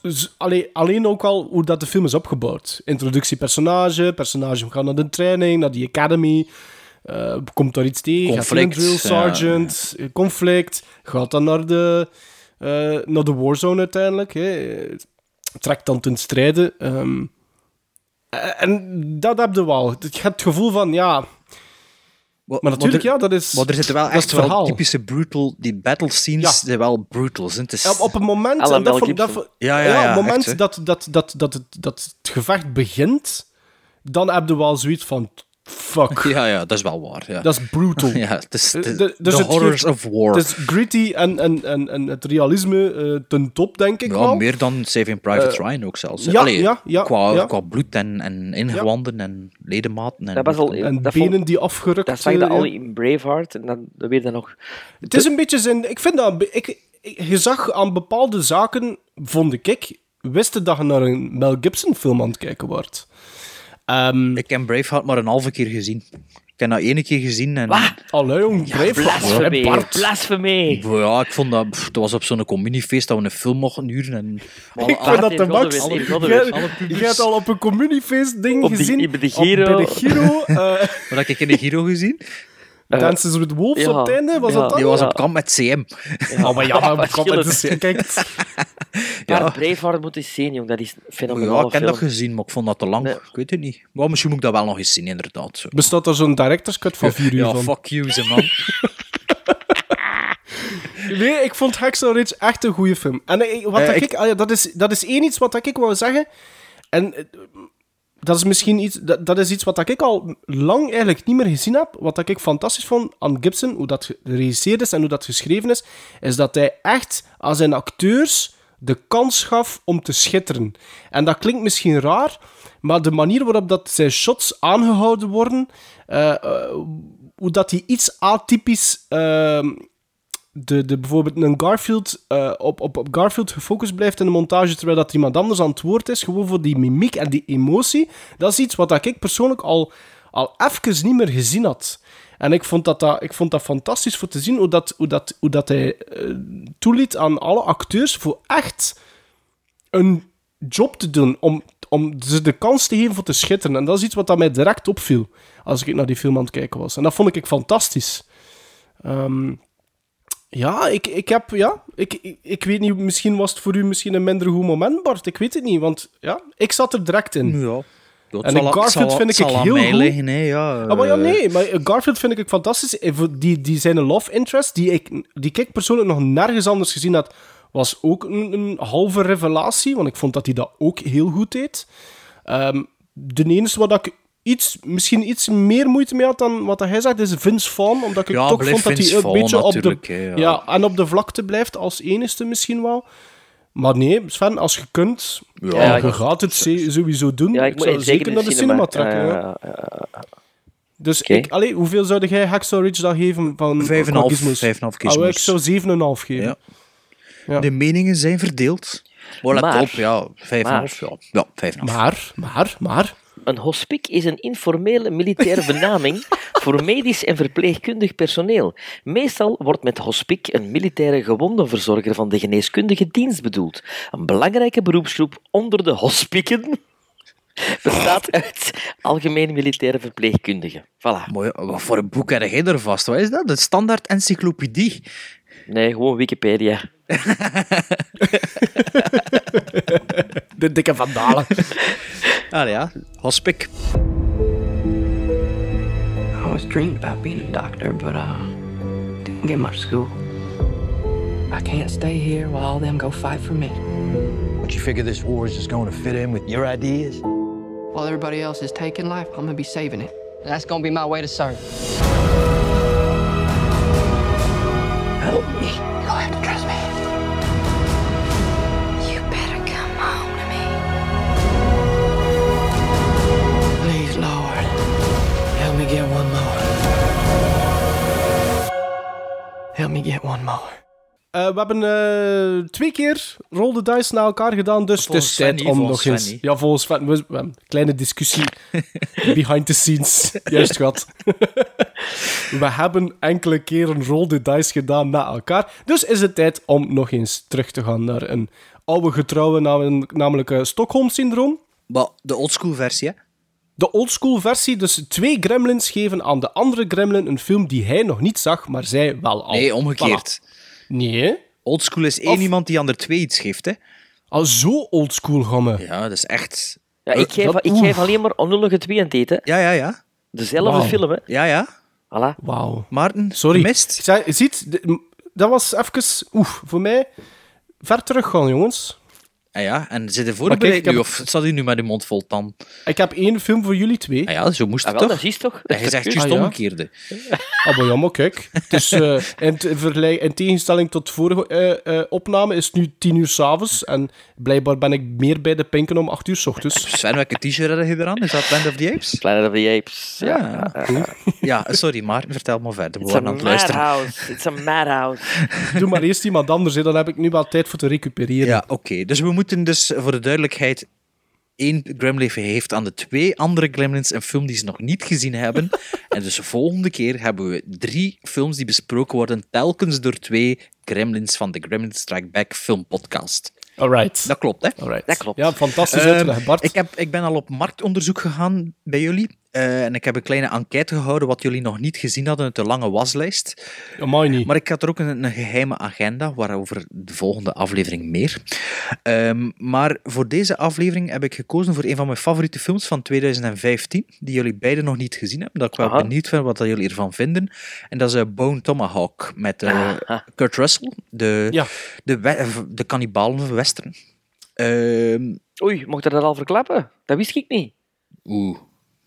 z- allee, alleen ook al hoe dat de film is opgebouwd. Introductie personage, personage gaat naar de training, naar die academy, eh, komt daar iets tegen, gaat Conflict, drill ja. sergeant, eh, conflict, gaat dan naar de, eh, naar de warzone uiteindelijk, hè. trekt dan ten strijde. ehm, eh, en dat heb je wel. Je hebt het gevoel van, ja... Maar natuurlijk, er, ja, dat is... Maar er zitten wel dat is echt het wel verhaal. typische brutal... Die battle scenes Ja. zijn wel brutal. zijn. Het is, Ja, op het moment, en dat vond- dat Ja, ja, ja, ja, op het moment echt, dat, dat, dat, dat, het, dat het gevecht begint, dan heb je wel zoiets van, fuck, ja, ja, dat is wel waar. Ja, dat is brutal. ja het is De- de, dus the het horrors geeft- of war. Het is gritty en, en, en, en het realisme eh, ten top, denk ik ja, wel. meer dan Saving Private Ryan ook zelfs. ja, Allee, ja, ja, qua, ja. qua bloed en, en ingewanden en ledematen. En Dat was al... En dat benen vond- die afgerukt Dat zag je eh, al in Braveheart en dan, dan weer dan nog... Het is een beetje zijn... Ik vind dat... Ik, je zag aan bepaalde zaken, vond ik, wist je dat je naar een Mel Gibson film aan het kijken wordt. Ehm Ik heb Braveheart maar een halve keer gezien. Ik heb dat ene keer gezien en... Wat? Allee, jong, Braveheart. Blasfemie. Ja, ik vond dat... pff, Het was op zo'n communiefeest dat we een film mochten huren. En Ik Ah, vind dat de max. Jij hebt al op een communiefeest ding Op die- gezien. bij de Op- Giro. bij de Giro. eh wat heb ik in de Giro gezien? Dances with Wolves ja, op het einde, was ja. dat dan? Die was Ja. op kamp met CM. Oh, maar ja, maar kom, het is, Verschillend. kijk, Maar Braveheart moet eens zien, jong. Dat is fenomenaal Ja, ik heb dat gezien, maar ik vond dat te lang. Nee. Ik weet het niet. Maar misschien moet ik dat wel nog eens zien, inderdaad. Zo. bestaat er zo'n director's cut van vier uur Ja, van? fuck you, ze man. Nee, ik vond Hacksaw Ridge echt een goede film. En ik- wat Eh, dat ik- ik, ah ja, dat, is, dat is één iets wat ik wou zeggen. En eh, dat is misschien iets, dat, dat is iets wat ik al lang eigenlijk niet meer gezien heb. Wat ik fantastisch vond aan Gibson, hoe dat geregisseerd is en hoe dat geschreven is, is dat hij echt aan zijn acteurs de kans gaf om te schitteren. En dat klinkt misschien raar, maar de manier waarop dat zijn shots aangehouden worden, eh, eh, hoe dat die iets atypisch ehm, de, de, bijvoorbeeld een Garfield eh, op, op, op Garfield gefocust blijft in de montage, terwijl dat iemand anders aan het woord is, gewoon voor die mimiek en die emotie, dat is iets wat ik persoonlijk al, al even niet meer gezien had. En ik vond dat, dat, ik vond dat fantastisch voor te zien, hoe dat, hoe dat, hoe dat hij eh, toeliet aan alle acteurs voor echt een job te doen, om, om ze de kans te geven voor te schitteren. En dat is iets wat dat mij direct opviel, als ik naar die film aan het kijken was. En dat vond ik fantastisch. Ehm, ja, ik, ik heb, ja, ik, ik, ik weet niet, misschien was het voor u misschien een minder goed moment, Bart. Ik weet het niet, want ja, ik zat er direct in. Ja. Dat En zal- Garfield zal- vind ik heel goed. liggen, hè, ja. Ah, maar ja, eh, nee, maar Garfield vind ik fantastisch. Eh, Die, die zijn love interest, die ik, die ik persoonlijk nog nergens anders gezien had, was ook een, een halve revelatie, want ik vond dat hij dat ook heel goed deed. Ehm, de enige wat ik iets, misschien iets meer moeite mee had dan wat hij zegt, is Vince Vaughn, omdat ik Ja, toch vond dat hij Vince een beetje op de, hè, ja. ja, en op de vlakte blijft als enigste misschien wel. Maar nee, Sven, als je kunt, Ja, je gaat het sowieso doen. Ja, ik ik moet zou en zeker naar de cinema trekken. Ja, ja. ja, ja. Dus Oké. ik, allee, hoeveel zou jij Hacksaw Ridge dan geven van Vijf en qua half, gizmos? vijf en half Ah, wel, ik zou 7,5 geven. Ja. Ja. De meningen zijn verdeeld. Maar let Maar- op, ja. Vijf en maar- half, ja. Ja, vijf en half. Maar, maar, maar, Een hospic is een informele militaire benaming voor medisch en verpleegkundig personeel. Meestal wordt met hospic een militaire gewondenverzorger van de geneeskundige dienst bedoeld. Een belangrijke beroepsgroep onder de hospikken bestaat uit algemeen militaire verpleegkundigen. Voilà. Mooi, wat voor een boek heb jij er vast? Wat is dat? De standaard encyclopedie. Nee, gewoon Wikipedia. De dikke vandalen. Ah ja, hospic. I always dreamed about being a doctor, but uh, didn't get much school. I can't stay here while all them go fight for me. But you figure this war is just going to fit in with your ideas? While everybody else is taking life, I'm gonna be saving it. That's gonna be my way to serve. Help me get one more. Eh, we hebben eh, twee keer Roll the Dice na elkaar gedaan, dus het Volgens is Sven tijd om nog eens... Ja, volgens Sven. We, we hebben een kleine discussie behind the scenes. Juist gehad. we hebben enkele keren Roll the Dice gedaan na elkaar, dus is het tijd om nog eens terug te gaan naar een oude getrouwe, nam- namelijk eh, Stockholm-syndroom. Maar de oldschool versie, hè? De oldschool versie, dus twee gremlins geven aan de andere gremlin een film die hij nog niet zag, maar zij wel al. Nee, omgekeerd. Voilà. Nee, Oldschool is één Of- iemand die aan de twee iets geeft, hè? al zo oldschool gaan we. Ja, dat is echt... Ja, ik, geef, dat- ik geef alleen maar onullige twee aan het eten. Ja, ja, ja. Dezelfde film, hè. Ja, ja. Voilà. Wauw. Maarten, Sorry. mist. Zij- ziet, dat was even, oef, voor mij ver teruggaan, jongens. Ah ja, en zit er kijk, voorbereid heb- nu? Of zat u nu met de mond vol tand? Ik heb één film voor jullie twee. Ah ja, zo moest Ah, het wel, toch? dat is toch? En je zegt Ah, juist ja. omgekeerde. Ah, maar ja, maar kijk. Dus eh, in, tegenstelling tot vorige eh, eh, opname is het nu tien uur s'avonds. En blijkbaar ben ik meer bij de pinken om acht uur s ochtends. Sven, welke t-shirt had je eraan? Is dat Land of the Apes? Planet of the Apes. Ja. Ja, ja sorry, Maarten, vertel maar verder. We It's a waren aan het luisteren. madhouse. It's a madhouse. Doe maar eerst iemand anders, hè, dan heb ik nu wel tijd voor te recupereren. Ja, oké. Dus we moeten dus voor de duidelijkheid... één Gremlin heeft aan de twee andere Gremlins een film die ze nog niet gezien hebben. en dus de volgende keer hebben we drie films die besproken worden, telkens door twee Gremlins van de Gremlin Strike Back filmpodcast. Alright. Dat klopt, hè? Alright. Dat klopt. Ja, fantastisch Ehm, uitgelegd, Bart. ik, heb, ik ben al op marktonderzoek gegaan bij jullie. Eh, en ik heb een kleine enquête gehouden wat jullie nog niet gezien hadden uit de lange waslijst. Amai niet. Maar ik had er ook een, een geheime agenda, waarover de volgende aflevering meer. Ehm, maar voor deze aflevering heb ik gekozen voor een van mijn favoriete films van 2015, die jullie beiden nog niet gezien hebben. Dat ik wel Aha. benieuwd ben wat dat jullie ervan vinden. En dat is eh, Bone Tomahawk met eh. Kurt Russell, de, Ja. de, we- de kannibalen western. Ehm, Oei, mocht er dat al verklappen? Dat wist ik niet. Oeh.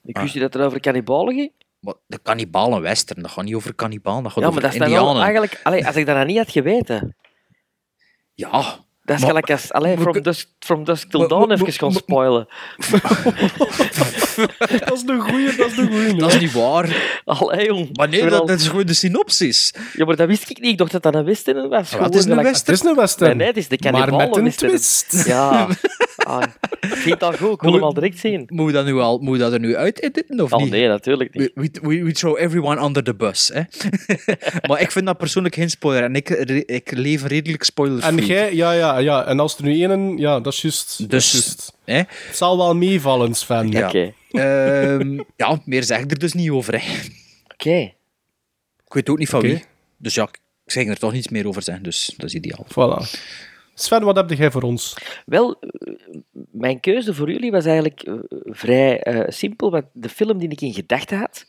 Ik Ah. wist niet dat het over cannibalen ging. Wat, de kannibalen western, dat gaat niet over kannibalen, dat gaat Ja, over maar dat is dan indianen. wel eigenlijk... Allee, als ik dat nou niet had geweten. Ja, Dat is Maar- gelijk als... Allee, from dusk, from dusk till Maar- dawn maar- even gaan maar- spoilen. Dat is de goeie, dat is de goeie. dat is niet waar. Allee, jong. Maar nee, dat, dat is gewoon de synopsis. Ja, maar dat wist ik niet. Ik dacht dat dat een western was. Ja, het is een gelijk- Het is een western. Nee, nee, het is de maar kannibalen met een western. twist. Ja. Ah, ik vind al goed. Ik wil hem al direct zien. Moet je dat, nu al, moet je dat er nu uit editen, of Oh niet? nee, natuurlijk niet. We, we, we throw everyone under the bus. Hè? maar ik vind dat persoonlijk geen spoiler. En ik, ik leef redelijk spoiler En jij, ja, ja, ja. En als er nu één, ja, dat is juist. dat is Dus, hè? Het zal wel meevallen, Sven. Ja. Oké. Ehm, ja, meer zeg ik er dus niet over. Hè. Oké. Ik weet ook niet van wie. Dus ja, ik zeg er toch niets meer over zeggen, dus dat is ideaal. Voilà. Sven, wat heb jij voor ons? Wel, eh, mijn keuze voor jullie was eigenlijk eh, vrij eh, simpel. Want de film die ik in gedachten had,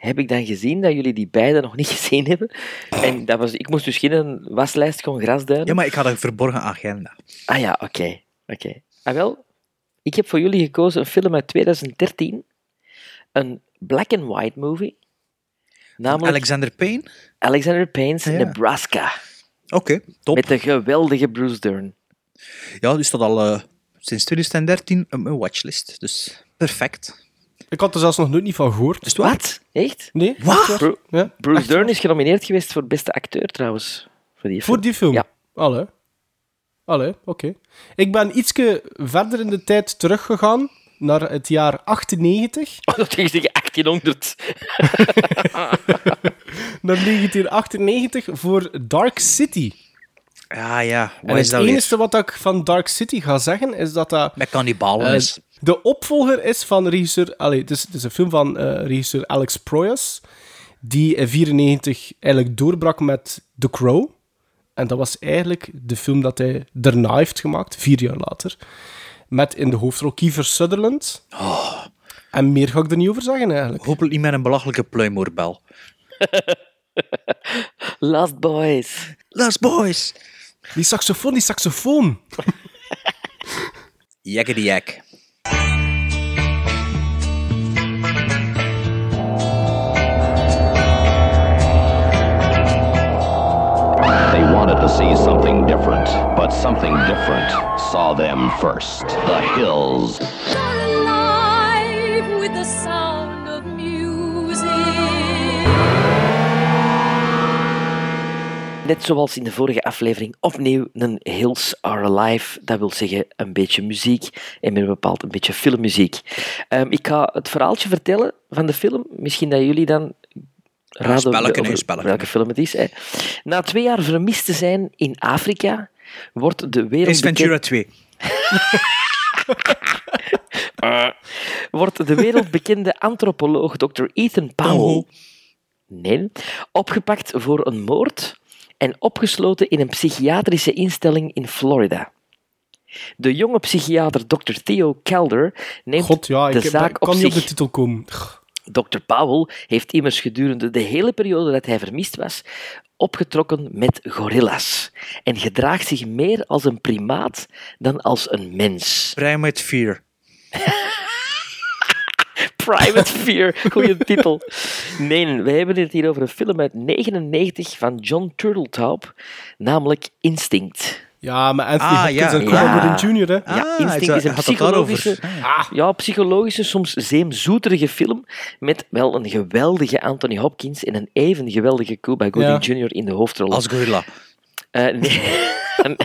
heb ik dan gezien dat jullie die beide nog niet gezien hebben. En dat was, ik moest dus geen waslijst gaan grasduinen. Ja, maar ik had een verborgen agenda. Ah ja, oké. oké. Ah wel, ik heb voor jullie gekozen een film uit 2013. Een black and white movie. Namelijk Alexander Payne? Alexander Payne's Ja. Nebraska. Oké, top. Met de geweldige Bruce Dern. Ja, dus dat al eh, sinds 2013 een, een watchlist. Dus perfect. Ik had er zelfs nog nooit niet van gehoord. Is het waar? Wat? Echt? Nee? Wat? Bru- Ja? Bruce Dern is genomineerd geweest voor beste acteur trouwens. Voor die film. Voor die film? Ja. Allee. Allee, oké. Ik ben ietsje verder in de tijd teruggegaan. naar het jaar 98. Oh, dat ging zeggen 1800. naar 1998 voor Dark City. Ja, ja. En Wat is het dat weer? enige wat ik van Dark City ga zeggen, is dat dat... Met kannibalen eh, is. De opvolger is van regisseur... Allee, het is, het is een film van eh, regisseur Alex Proyas, die in 94 eigenlijk doorbrak met The Crow. En dat was eigenlijk de film dat hij daarna heeft gemaakt, vier jaar later. Met in de hoofdrol Kiefer Sutherland. En meer ga ik er niet over zeggen, eigenlijk. Hopelijk niet met een belachelijke pluimoorbel. Last Boys. Last Boys. Die saxofoon, die saxofoon. Jekke jek. See something different, but something different saw them first. The hills. alive with the sound of music. Net zoals in de vorige aflevering, opnieuw een Hills Are Alive. Dat wil zeggen een beetje muziek en meer bepaald een beetje filmmuziek. Ehm, ik ga het verhaaltje vertellen van de film. Misschien dat jullie dan raden spelletje, spelletje. welke film het is. Hè. Na twee jaar vermist te zijn in Afrika, wordt de wereld Is Ventura 2. wordt de wereldbekende antropoloog Dr. Ethan Powell nee, opgepakt voor een moord en opgesloten in een psychiatrische instelling in Florida. De jonge psychiater Dr. Theo Calder neemt God, ja, ik de heb- zaak kan op niet op de titel komen. Dr. Powell heeft immers gedurende de hele periode dat hij vermist was opgetrokken met gorilla's en gedraagt zich meer als een primaat dan als een mens. Primate Fear. Private Fear, goede titel. Nee, wij hebben het hier over een film uit 99 van John Turteltaub, namelijk Instinct. Ja, maar Anthony Ah, Hopkins ja. en Cuba Ja. Gooding Jr., hè. Ja, Ah, Instinct is een psychologische, ja, psychologische, soms zeemzoeterige film met wel een geweldige Anthony Hopkins en een even geweldige Cuba Gooding Jr. in de hoofdrol. Als gorilla. Nee.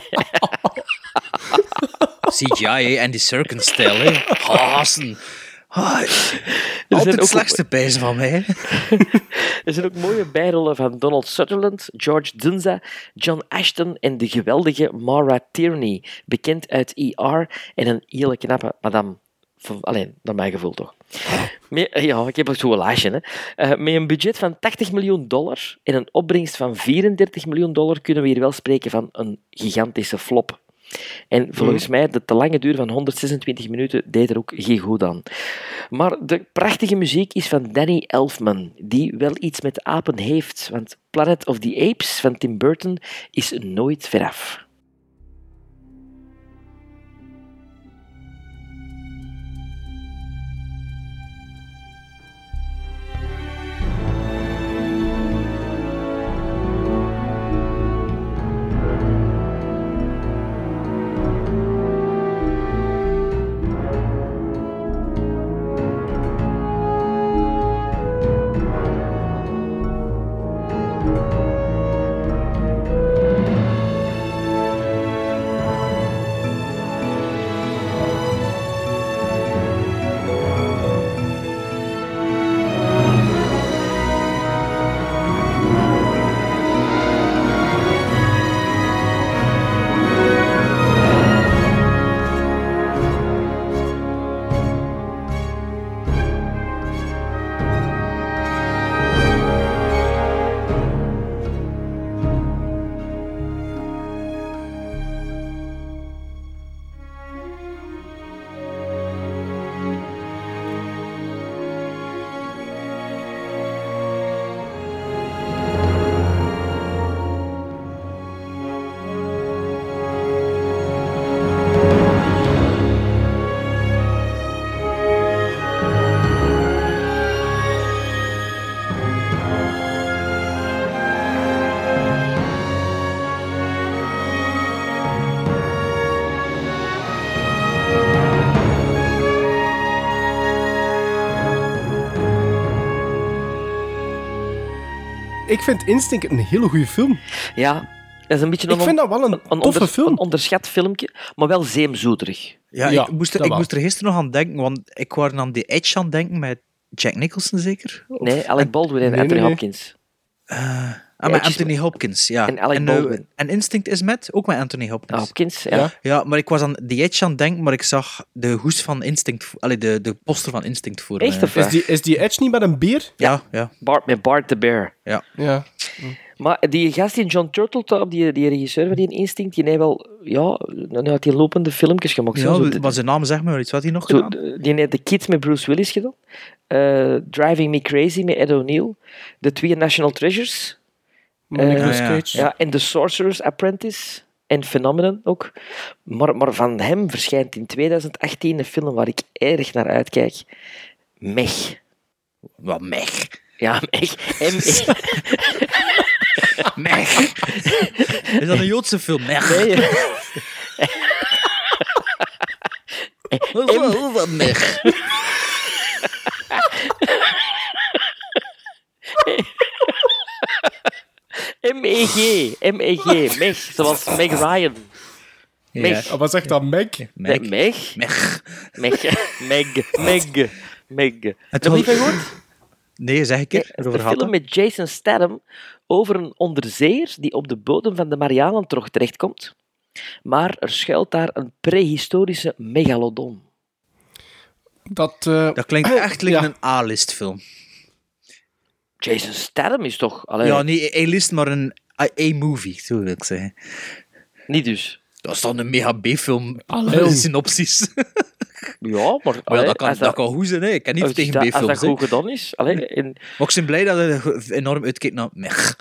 CGI en die Ah, zijn Altijd het slechtste pijzen van mij. Er zijn ook mooie bijrollen van Donald Sutherland, George Dunza, John Ashton en de geweldige Mara Tierney, bekend uit ER en een hele knappe madame. Alleen, naar mijn gevoel toch. Met- ja, ik heb zo'n lijstje. Hè. Eh, met een budget van 80 miljoen dollar en een opbrengst van 34 miljoen dollar kunnen we hier wel spreken van een gigantische flop. En volgens mij, de te lange duur van 126 minuten deed er ook geen goed aan. Maar de prachtige muziek is van Danny Elfman, die wel iets met apen heeft, want Planet of the Apes van Tim Burton is nooit veraf. Ik vind Instinct een hele goede film. Ja, dat is een beetje een, Ik vind dat wel een toffe onder- film. een onderschat filmpje, maar wel zeemzoeterig. Ja, Ja, ik, moest er, ik wel. moest er gisteren nog aan denken, want ik was aan The Edge aan het denken met Jack Nicholson zeker? Of- Nee, Alec Baldwin en Nee, Anthony nee, nee. Hopkins. Ah, met Anthony Hopkins, ja. En Alec eh, Baldwin. en Instinct is met, ook met Anthony Hopkins. Hopkins, ja. Ja. Ja, maar ik was aan The Edge aan het denken, maar ik zag de hoes van Instinct, allee, de, de poster van Instinct voor Echt me. of Is wat? die, is die Edge niet met een beer? Ja, ja. Bart, met Bart the Bear. Ja. Maar die gast in John Turteltaub, die, die regisseur van die Instinct, die heeft wel, ja, nou had die lopende filmpjes gemaakt. zo. ja Zo de- maar zijn naam zegt me wel iets. Wat hij nog Zo, gedaan? de- die heeft The Kids met Bruce Willis gedaan. Eh, Driving Me Crazy met Ed O'Neill. De twee National Treasures. Nicolas ja. Cage. Ja, en The Sorcerer's Apprentice. En Phenomenon ook. Maar, maar van hem verschijnt in 2018 een film waar ik erg naar uitkijk. Meg. Wat meg. Ja, Meg. M Meg. Is dat een Joodse film? Meg. Nee, Wat- Wat meg. M-E-G. M-E-G. Meg. Zoals Meg Ryan. Meg. Wat zegt dat, Meg? Meg. Meg. Meg. Meg. Meg. Meg. Meg. Het Heb je was- niet gehoord? Nee, zeg ik keer. Een film met Jason Statham over een onderzeeër die op de bodem van de Marianentrog terechtkomt. Maar er schuilt daar een prehistorische megalodon. Dat, eh, Dat klinkt echt like Ja. een A-list film. Jason Statham is toch... Allee, Ja, niet A-list, maar een A- A-movie, zo wil ik zeggen. Niet dus. Dat is dan een mega B-film. Allee. Synopsis. Ja, maar... Maar ja, allee, dat kan, als dat kan goed zijn, hè. Ik ken niet als tegen dat- Als B-films. dat goed gedaan is... Allee, en, Maar ik ben blij dat je enorm uitkijkt naar Meg.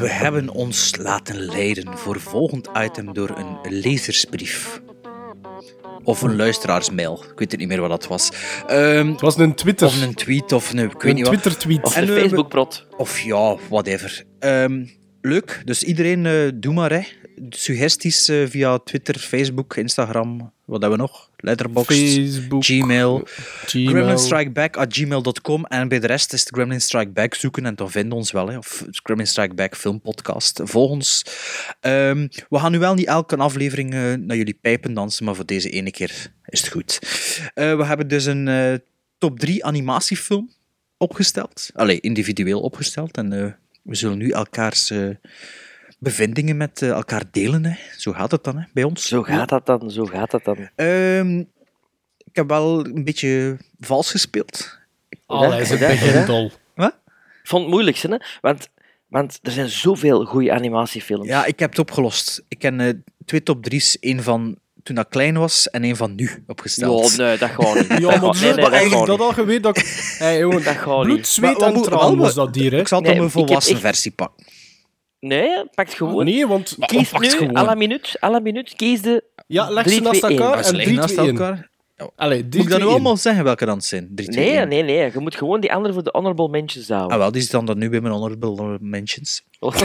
We hebben ons laten leiden voor volgend item door een lezersbrief. Of een luisteraarsmail. Ik weet het niet meer wat dat was. Ehm, het was een Twitter. of een tweet, of een... Ik weet een niet wat. Twitter-tweet. of En, de eh, Facebookprot. Of ja, whatever. Ehm, leuk. Dus iedereen, eh, doe maar. Hè. Suggesties eh, via Twitter, Facebook, Instagram. Wat hebben we nog? Letterboxd, Facebook, Gmail. Gmail. Gremlinstrikeback at gmail.com. En bij de rest is het Gremlin Strike Back zoeken en dan vinden ons wel. Hè. Of Gremlin Strike Back filmpodcast. Volg ons. Ehm, we gaan nu wel niet elke aflevering eh, naar jullie pijpen dansen, maar voor deze ene keer is het goed. Eh, we hebben dus een top 3 animatiefilm opgesteld. Allee, individueel opgesteld. En we zullen nu elkaars bevindingen met eh, elkaar delen. Hè. Zo gaat het dan hè, bij ons. Zo gaat dat dan, zo gaat dat dan. Ehm, ik heb wel een beetje vals gespeeld. Allee, ze Ja, ja. begint dol. Wat? Ik vond het moeilijk, hè? Want, want er zijn zoveel goede animatiefilms. Ja, ik heb het opgelost. Ik ken eh, twee top drie's. één van toen dat klein was en één van nu opgesteld. Ja, nee, dat gaat niet. Ja, maar nee, nee, eigenlijk dat al geweten dat ik... Hey, jongen, Dat gaat bloed, niet. zweet Maar- en tranen was dat dier, hè? Ik zal Nee, dan een ik heb volwassen versie pakken. Nee, pak gewoon. Nee, want... Kies pak nu, gewoon. à la minuut, à la minuut, kies de... Ja, leg Drie, ze naast twee, één. elkaar en 3, naast 2, 1. elkaar. Allee, 3, Moet ik dat nu allemaal zeggen welke dan het zijn? 3, 2, Nee, 1. nee, nee. Je moet gewoon die andere voor de honorable mentions houden. Ah, wel, die staan dan nu bij mijn honorable mentions.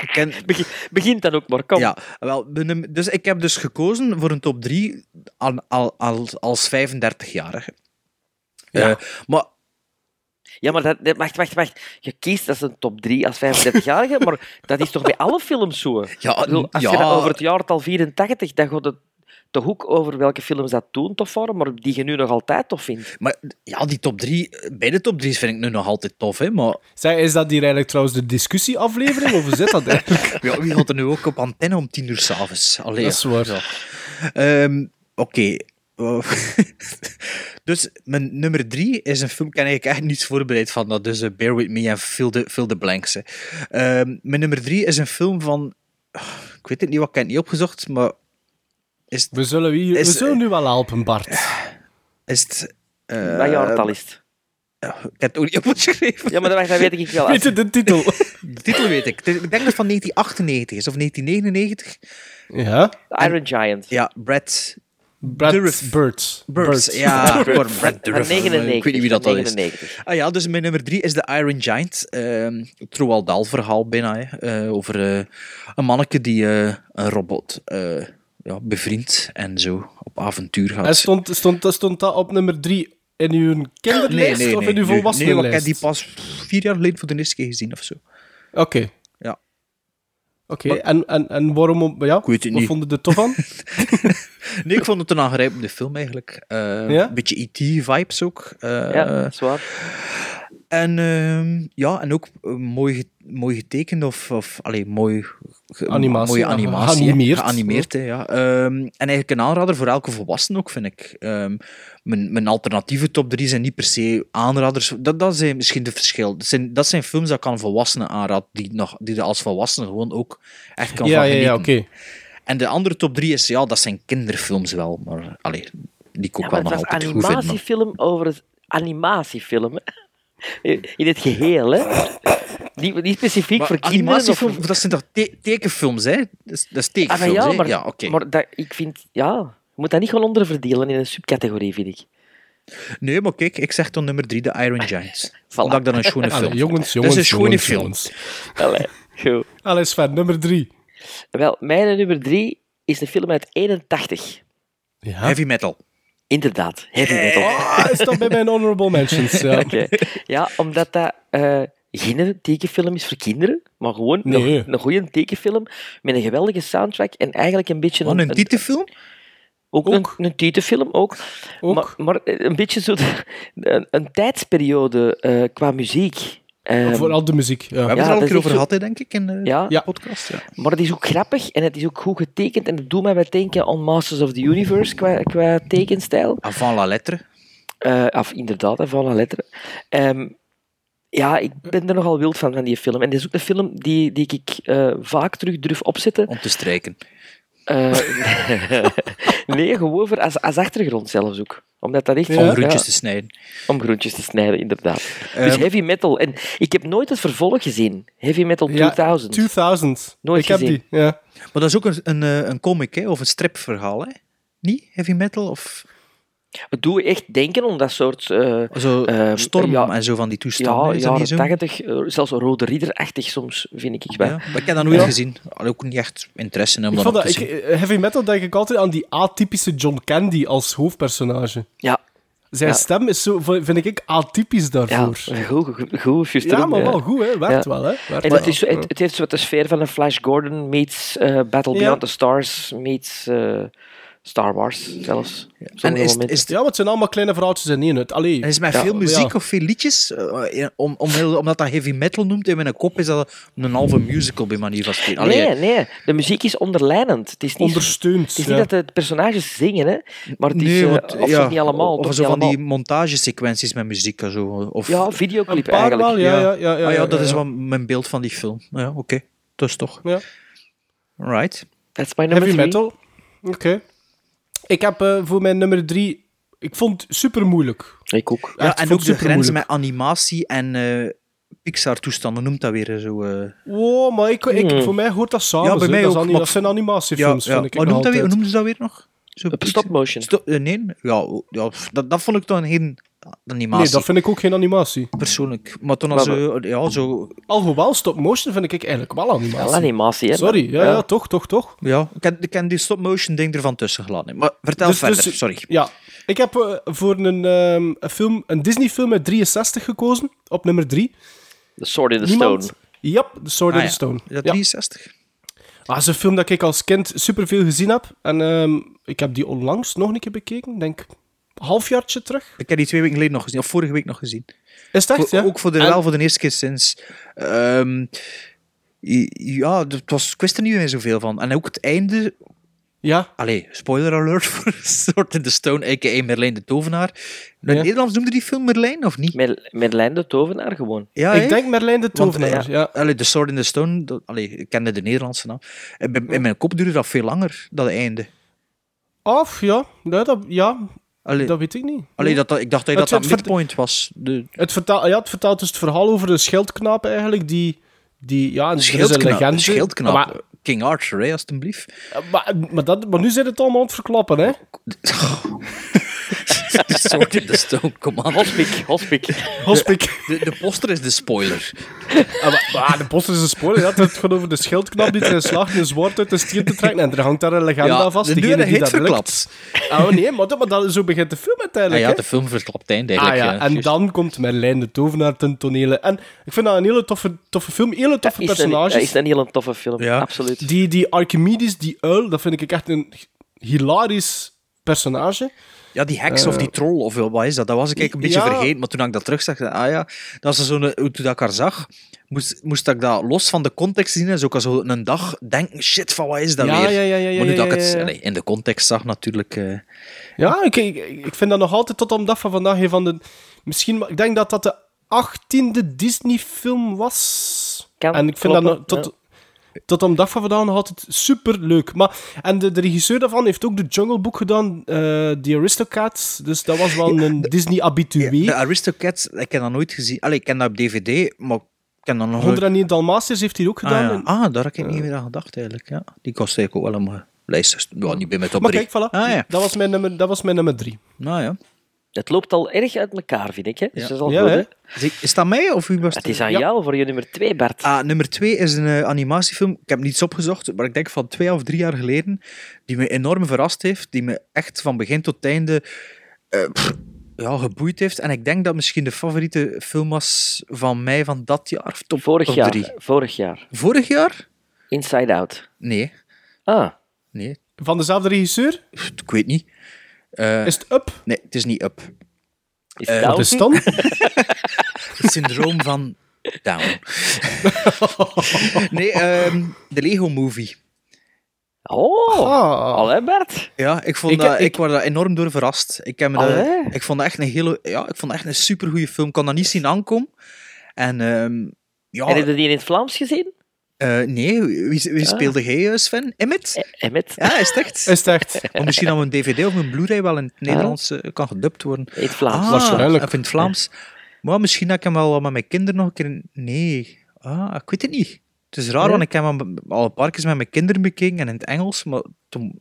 Ik ken, Begin, begint dan ook maar, kom. ja, wel, dus ik heb dus gekozen voor een top 3 al, al, al, als 35-jarige. Ja. Eh, maar Ja, maar dat, dat- wacht, wacht, wacht. Je kiest als een top 3 als 35-jarige, maar dat is toch bij alle films zo? Ja, bedoel, als ja. je dat over het jaartal 84, dan gaat het toch ook over welke films dat toen tof waren, maar die je nu nog altijd tof vindt. Maar ja, die top 3, beide top 3's vind ik nu nog altijd tof, hè, maar Zeg, is dat hier eigenlijk trouwens de discussieaflevering, of hoe zit dat eigenlijk? ja, wie gaat er nu ook op antenne om 10 uur s'avonds? Allee, Dat is waar. ja. Ehm, Oké. dus mijn nummer 3 is een film, ik heb eigenlijk echt niets voorbereid van dat, dus eh, bear with me en fill the, fill the blanks. hè. Ehm, mijn nummer 3 is een film van, ah, ik weet het niet, wat ik heb niet opgezocht, maar is, het- We zullen, wie, we Is- zullen nu wel helpen, Bart. is het... eh, Wat jaartal is het? Ik heb het ook niet opgeschreven. Ja, maar dat, dat weet ik wel. Weet je de titel? De titel weet ik. Ik denk dat het van 1998 is, of 1999. ja? Iron Giant. Ja, Brad Brad Dourif. Bird. Birds. Bird. Ja, Bird. Brad Van Dourif. 99. Ik weet niet wie dat, dat is. 99. Ah ja, dus mijn nummer drie is de Iron Giant. Ehm het Roald Dahl verhaal bijna. Hè. Eh, over eh, een manneke die eh, een robot eh, ja, bevriend en zo op avontuur gaat. En stond, stond, stond dat op nummer 3 in uw kinderlijst of in uw Nee, volwassenenlijst? want ik heb die pas vier jaar geleden voor de eerste keer gezien of zo. Oké. Ja. Oké, en, en, en waarom... Ja, weet het wat niet. vonden de tof van? Nee, ik vond het een aangrijpende film eigenlijk. Eh, Ja? Een beetje E.T.-vibes ook. Eh, Ja, dat is waar. En, ehm, ja, en ook eh, mooi, mooi getekend of, of allee, mooi, ge- Animatie, mooie animatie. geanimeerd. Geanimeerd, ja. Ehm, en eigenlijk een aanrader voor elke volwassene ook, vind ik. Ehm, mijn, mijn alternatieve top 3 zijn niet per se aanraders. Dat, dat is misschien de verschil. Dat zijn, dat zijn films dat ik aan volwassenen aanraad, die, nog, die je als volwassene gewoon ook echt kan Ja, van ja, ja, genieten. oké. En de andere top 3 is, ja, dat zijn kinderfilms wel, maar allee, die ik ook Ja, wel maar nog altijd goed vind. maar- animatiefilm over het animatiefilm. In het geheel, hè. Niet, niet specifiek Maar voor kinderen. Of... dat zijn toch te- tekenfilms, hè? Dat is, dat is Ah, maar tekenfilms, ja, maar, Ja, oké. maar dat, ik vind... Ja, je moet dat niet gewoon onderverdelen in een subcategorie, vind ik. Nee, maar kijk, ik zeg dan nummer 3, de Iron Giants. Omdat ik dat een schone film Allee, vind. jongens, Dat jongens, is een schone jongens, film. jongens. Allee, goed. Allee, Sven, nummer 3. Wel, mijn nummer drie is een film uit 81. Ja. Heavy metal. Inderdaad, heavy metal. Ah, is dat bij mijn honorable mentions? Ja. Ja, omdat dat eh, geen tekenfilm is voor kinderen, maar gewoon Nee. een, een goede tekenfilm met een geweldige soundtrack en eigenlijk een beetje Wat, een titelfilm? Ook, Een, een titelfilm, ook. Maar, maar een beetje zo de- een, een tijdsperiode eh, qua muziek. Ehm, Vooral de muziek. Ja. We hebben Ja, het er al dat een keer over gehad, hè, denk ik, in de Ja. podcast. Ja. Maar het is ook grappig en het is ook goed getekend. En dat doet mij wat denken aan Masters of the Universe qua, qua tekenstijl. Avant la lettre. Eh, of inderdaad, van la lettre. Ehm, ja, ik ben er nogal wild van, van die film. En dit is ook een film die, die ik eh, vaak terug durf opzetten. Om te strijken. Eh, nee, gewoon voor als, als achtergrond zelfs ook. Omdat dat echt... Om ja, groentjes te snijden. Om groentjes te snijden, inderdaad. dus Ehm, heavy metal. En ik heb nooit het vervolg gezien. Heavy metal Ja, 2000. 2000. Nooit ik heb gezien. die, ja. Maar dat is ook een, een, eh, een comic, hè, of een stripverhaal, hè? Niet? Heavy metal? Of Het doet echt denken om dat soort... eh, zo ehm, Storm ja, en zo van die toestanden. Ja, is dat niet jaren zo? 80, eh, zelfs Rode Ridder-achtig soms, vind ik. wel. Ja, maar ik heb dat nooit Ja. gezien. Had ook niet echt interesse in om Ik dat dat, te ik, zien. eh, heavy metal denk ik altijd aan die atypische John Candy als hoofdpersonage. Ja. Zijn Ja. stem is zo, vind ik, atypisch Ja, daarvoor. goed, goed, goed, Ja, maar ja. wel goed, hè. Werkt Ja. wel, hè. Werkt En wel. het, is, het, het heeft zo wat de sfeer van een Flash Gordon meets eh, Battle Ja. Beyond the Stars meets eh, Star Wars zelfs. En is, is, Ja, maar het zijn allemaal kleine verhaaltjes in één. Het, allee, en is met Ja, veel muziek ja. of veel liedjes? eh, om, om, omdat dat heavy metal noemt in mijn kop, is dat een halve musical bij manier van spreken. Allee, Nee, nee, de muziek is onderlijnend. Het is niet, ondersteund. het is ja. niet dat de personages zingen, hè, maar het is, Nee, eh, want, of niet allemaal. Of zo van allemaal. die montagesequenties met muziek en zo. Of, Ja, Een videoclip paar eigenlijk. wel, ja. ja, ja, ja, ah, ja, ja, dat is wel mijn beeld van die film. Ja, oké. Dus toch. Ja. Right. That's my number Heavy three. metal. Oké. Ik heb eh, voor mijn nummer drie... Ik vond het super moeilijk. Ik ook. Ja, Echt, en ook de grens met animatie en eh, Pixar-toestanden noemt dat weer zo. eh. Wow, maar ik, ik, Hmm. voor mij hoort dat samen. Ja, bij zo. mij dat, ook, dat zijn animatiefilms, ja, vind ik. Noemt dat weer? Noemden ze dat weer nog? Zo, Op stop motion. Sto- eh, nee, ja, ja dat, dat vond ik dan geen animatie. Nee, dat vind ik ook geen animatie. persoonlijk. Maar toen als Maar- zo, ja, zo, Alhoewel, stop-motion vind ik eigenlijk wel animatie. Wel animatie, hè. Sorry, ja, ja, toch, toch, toch. ja, ik heb, ik heb die stop-motion ding ervan tussen gelaten. Maar vertel Dus- verder, dus- sorry. Ja, ik heb eh, voor een, ehm, een, film, een Disney-film uit 63 gekozen, op nummer 3. The Sword in the Niemand... Stone. Yep, The Sword Ah, in ja. the Stone. Is dat Ja. 63? Ah, dat is een film dat ik als kind superveel gezien heb. En ehm, ik heb die onlangs nog een keer bekeken. Ik denk een halfjaartje terug. Ik heb die twee weken geleden nog gezien, of vorige week nog gezien. Is het echt, ja? Ook voor de, En- wel voor de eerste keer sinds... ehm, ja, het was, ik wist er niet meer zoveel van. En ook het einde... Ja, Allee, spoiler alert voor Sword in the Stone, a.k.a. Merlijn de Tovenaar. In het Ja. Nederlands noemde die film Merlijn, of niet? Met, met Lijn de Tovenaar gewoon. Ja, ik denk Merlijn de Want, Tovenaar. ja. Allee, The Sword in the Stone, dat, allee, ik kende de Nederlandse naam. En bij- In mijn kop duurde dat veel langer, dat einde. Of, ja. Ja, dat, ja, Allee, dat weet ik niet. allee, dat, dat, ik dacht dat Het- dat, het dat midpoint was. De, Het vertaalt, ja, het vertaalt dus het verhaal over een schildknaap eigenlijk, die... die ja, een schildknaap. Maar, King Arthur, hè, alsjeblieft. maar, maar, dat, maar nu zit het allemaal aan het verklappen, hè? Sword in the Stone, kom aan. Hospik, hospik. Hospik. De, de poster is de spoiler. Ah, maar, maar de poster is een spoiler. Ja. Het gaat over de schildknap die erin slaagt een zwaard uit de stier te trekken. En er hangt daar een legende Ja, aan vast. de deur dat lukt. verklapt. Oh nee, maar, dat- maar dat, zo begint de film Ah, uiteindelijk. ja, hè. de film verklapt einde Ah eigenlijk. ja, ja, en dan komt Merlijn de Tovenaar ten tonele. En ik vind dat een hele toffe, toffe film, hele toffe Is een, personages. dat is een hele toffe film, Ja. absoluut. Die, die Archimedes, die uil, dat vind ik echt een hilarisch personage. Ja, die heks of die troll, of wat is dat? Dat was ik eigenlijk een beetje Eh, Ja. vergeten. Maar toen ik dat terugzag, ah ja, dat was zo'n, toen dat ik haar zag, moest, moest ik dat los van de context zien. En zo kan zo een dag denken, shit, van wat is dat Ja, weer? ja, ja, ja, ja, maar nu ja, dat ik het ja, ja. allee, in de context zag, natuurlijk... eh, Ja, ik, ik, ik vind dat nog altijd tot op de dag van vandaag een van de... Misschien, ik denk dat dat de achttiende Disney-film was. Kan en ik vind kloppen, dat nog, tot, tot op de dag van vandaag nog altijd super leuk. Maar, en de, de regisseur daarvan heeft ook de Jungle Book gedaan, eh The Aristocats. Dus dat was wel een Disney-habitué. de Aristocats, ik heb dat nooit gezien. Allee, ik ken dat op DVD, maar ik ken dat nog nooit... 101 Dalmatiërs heeft hij ook Ah, gedaan. ja. En- ah, daar heb ik niet meer aan gedacht, eigenlijk. Ja. Die kost eigenlijk ook wel een lijst. Ja, niet bij mijn top maar 3. kijk, voilà. Ah, dat, was mijn nummer, dat was mijn nummer drie. Nou ja. Het loopt al erg uit elkaar, vind ik. Hè? Dus Ja. dat is al Ja, goed, hè? hè? Is, is dat mij of wie was Het is aan Ja. jou voor je nummer 2, Bart. Ah, nummer twee is een eh, animatiefilm. Ik heb niets opgezocht, maar ik denk van twee of drie jaar geleden. Die me enorm verrast heeft. Die me echt van begin tot einde eh, pff, ja, geboeid heeft. En ik denk dat misschien de favoriete film was van mij van dat jaar. Of top, vorig, top jaar, drie. vorig jaar. Vorig jaar? Inside Out. Nee. Ah, Nee, Van dezelfde regisseur? ik weet niet. Eh, Is het Up? Nee, het is niet Up. is Eh, het Wat Down? is het dan? Het syndroom van Down. nee, ehm, de Lego Movie. Oh, Ah. allee. Ja, ik, vond Ik- dat, ik, ik- word daar enorm door verrast. Ik, heb me dat- ik vond dat echt een hele, ja, ik vond dat echt een supergoeie film. Ik kon dat niet zien aankomen. En ehm, ja, En heb je die in het Vlaams gezien? Eh, nee, wie, wie speelde jij, eh, Sven? Emmet? Eh, Emmet? Ja, is het echt? Is het echt? Maar misschien dat een dvd of een Blu-ray wel in het Nederlands eh, kan gedubt worden. In het Vlaams. Ah, Waarschijnlijk. Of in het Vlaams. Maar misschien dat ik hem wel met mijn kinderen nog een keer... Nee. Ah, ik weet het niet. Het is raar, Nee? want ik heb hem al een paar keer met mijn kinderen bekeken en in het Engels, maar toen...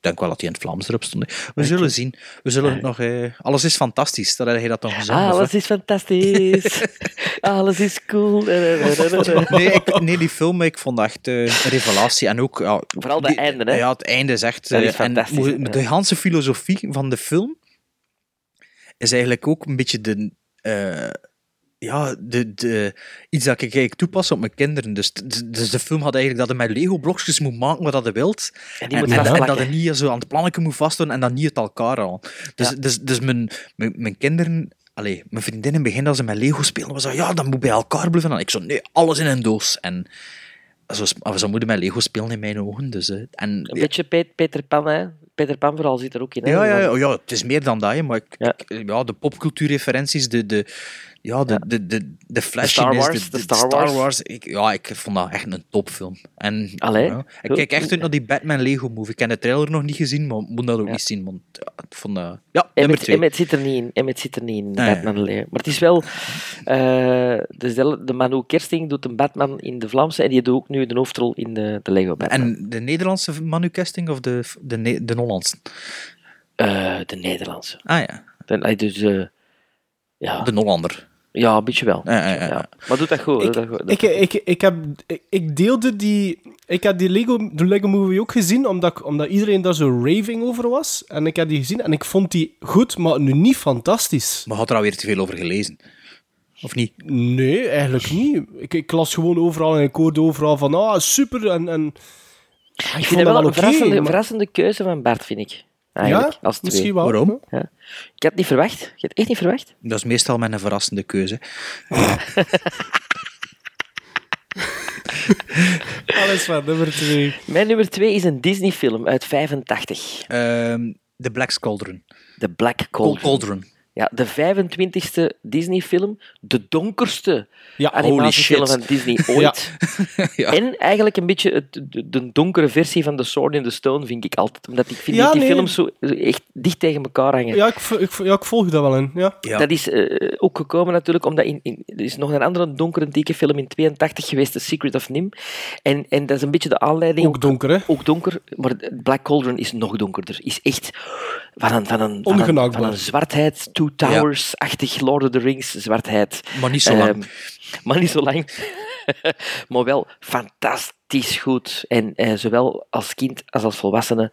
Denk wel dat hij in het Vlaams erop stond. We zullen zien. We zullen het nog... Eh, alles is fantastisch. Dat je dat dan gezegd. Ah, alles is fantastisch. alles is cool. nee, ik, nee, die film, ik vond echt eh, een revelatie. En ook... Ja, Vooral de die- einde, hè? Ja, het einde is echt... Is eh, en? De hele filosofie van de film is eigenlijk ook een beetje de... eh, ja, de, de, iets dat ik eigenlijk toepas op mijn kinderen. Dus, dus de film had eigenlijk dat je met Lego-blokjes moet maken wat je wilt. En die En, moet en, en vastplakken. dat je niet zo aan het plannetje moet vasthouden en dat niet uit elkaar halen. Dus, Ja. dus, dus mijn, mijn, mijn kinderen... Allee, mijn vriendin in het begin, als ze met Lego speelden, was zo, ja, dat moet bij elkaar blijven. En ik zo, nee, alles in een doos. En zo, zo moeten met Lego spelen in mijn ogen. Dus, eh, en, Een beetje Pe- Peter Pan, hè? Peter Pan vooral zit er ook in. Hè? ja, ja, ja, ja, het is meer dan dat, hè, maar ik, Ja. ik- ja, de popcultuurreferenties, de, de, ja, de, Ja. de, de, de Star flashiness, Wars, de, de de Star Wars. Ik, ja, ik vond dat echt een topfilm. En, Allee, ja, ik kijk echt uit naar die Batman Lego movie. Ik heb de trailer nog niet gezien, maar moet dat ook Ja. niet zien. Want, ja, ik vond. Ja, nummer Emmet, twee. Emmet zit er niet in. Emmet zit er niet in. Batman Leo. Maar het is wel... eh de, de Manu Kersting doet een Batman in de Vlaamse en die doet ook nu de hoofdrol in de, de Lego Batman. En de Nederlandse Manu Casting of de, de, de Hollandse? Eh, de Nederlandse. Ah ja, De, dus, ja, de Hollander. Ja, een beetje wel. Ja, ja, ja. Ja. Maar doet dat goed. Ik, doet dat goed. ik, ik, ik, heb, ik, ik deelde die... Ik heb die Lego, de Lego Movie ook gezien, omdat, ik- omdat iedereen daar zo raving over was. En ik heb die gezien en ik vond die goed, maar nu niet fantastisch. Maar had er alweer te veel over gelezen? Of niet? Nee, eigenlijk niet. Ik, ik las gewoon overal en ik hoorde overal van, ah, super, en... en ik ik vind dat wel wel een verrassende, maar- verrassende keuze van Bart, vind ik. Eigenlijk, ja, als twee. misschien wel. Waarom? Ik had het niet verwacht. Ik had het echt niet verwacht. Dat is meestal met een verrassende keuze. Alles van nummer twee. Mijn nummer twee is een Disney-film uit 85. Ehm The Black Cauldron. The Black Cauldron. Cauldron. Ja, de 25e Disney-film, de donkerste Ja, animatiefilm van Disney ooit. Ja. En eigenlijk een beetje het, de, de donkere versie van The Sword in the Stone, vind ik altijd. Omdat ik vind dat die nee. films zo echt dicht tegen elkaar hangen. Ja, ik, ik, ja, ik volg dat wel in. Ja. Ja. Dat is eh, ook gekomen natuurlijk omdat in, in, er is nog een andere donkere dikke film in 82 geweest, The Secret of Nim. En, en dat is een beetje de aanleiding. Ook donker, hè? Ook donker, maar Black Cauldron is nog donkerder. Is echt van een, van een, van een, Ongenaakbaar. van een zwartheid, Two Towers-achtig Lord of the Rings zwartheid. Maar niet zo lang. Ehm, maar niet zo lang. maar wel fantastisch goed. En eh, zowel als kind als als volwassene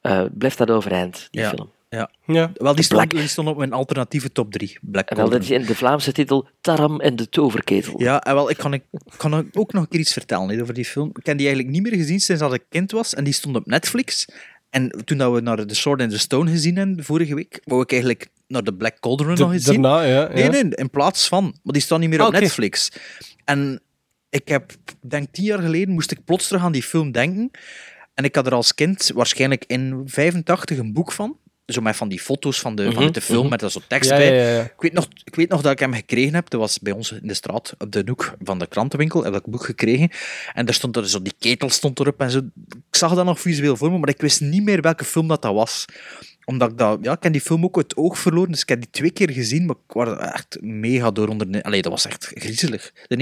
eh, blijft dat overeind, die Ja. film. Ja. Ja. Wel, die stond, die stond op mijn alternatieve top 3. Black En wel, dat is in de Vlaamse titel Taram en de Toverketel. Ja, en wel, ik kan, ik kan ook nog een keer iets vertellen over die film. Ik heb die eigenlijk niet meer gezien sinds dat ik kind was. En die stond op Netflix. En toen dat we naar The Sword and the Stone gezien hebben, vorige week, wou ik eigenlijk naar de Black Cauldron De- nog eens zien. daarna, ja. Nee, ja. nee, in plaats van. Maar die staat niet meer Ah, op oké. Netflix. En ik heb, denk tien jaar geleden, moest ik plots terug aan die film denken. En ik had er als kind waarschijnlijk in 85 een boek van. Zo met van die foto's van de, van de film, mhm. met er zo tekst Ja, bij. ja, ja. Ik, weet nog, ik weet nog dat ik hem gekregen heb. Dat was bij ons in de straat, op de hoek van de krantenwinkel. Heb ik het boek gekregen. En daar stond er zo, die ketel stond erop en zo. Ik zag dat nog visueel voor me, maar ik wist niet meer welke film dat, dat was omdat ik dat, ja, ik heb die film ook uit het oog verloren, dus ik heb die twee keer gezien, maar ik was echt mega door onder. Allee, dat was echt griezelig. De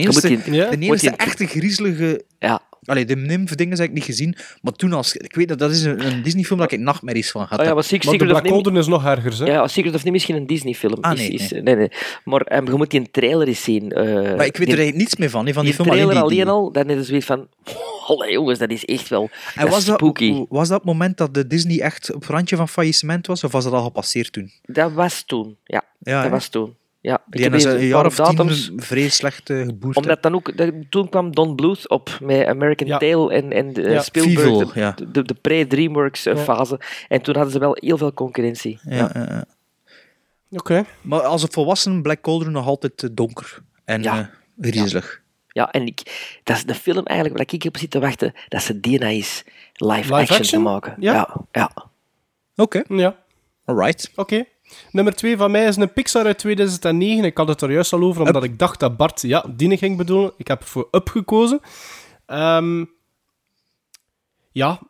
Ja? de die- echte griezelige... Ja. Allee, de nymph-dingen heb ik niet gezien, maar toen als... Ik weet dat dat is een, een Disney-film dat ik nachtmerries van had. Oh ja, maar Secret, Maar de Black Nim... Cauldron is nog erger, hè? Ja, Secret of Nim is misschien een Disney-film. Ah, Is- nee, is, nee. nee, nee. Maar ehm, je moet die een trailer eens zien. eh, maar ik weet die, er eigenlijk niets meer van, hè, van die, die film. trailer alleen die- alleen al, dan is het zoiets van... Allee, jongens, dat is echt wel... En dat was is dat, spooky. was dat het moment dat de Disney echt op het randje van faillissement was, of was dat al gepasseerd toen? Dat was toen, ja. Ja, dat was toen. Ja, ik Die heb hebben ze een paar jaar of tien datums, vrij slecht eh, geboerd. Omdat dan ook, toen kwam Don Bluth op met American Ja. Tail en, en de, Ja, Spielberg, Fievel, de, ja. de, de pre-DreamWorks eh, Ja. fase. En toen hadden ze wel heel veel concurrentie. hè. ja, ja, ja. Oké. Maar als een volwassen Black Cauldron nog altijd eh, donker en Ja. eh, griezelig. Ja, en ik, dat is de film eigenlijk waar ik op zit te wachten, dat ze DNA is live, Live action, action? te maken. Ja. ja. ja. Oké, Ja. alright. Oké. Nummer twee van mij is een Pixar uit 2009. Ik had het er juist al over, omdat ik dacht dat Bart ja, die ging bedoelen. Ik heb voor Up gekozen. Ehm, ja,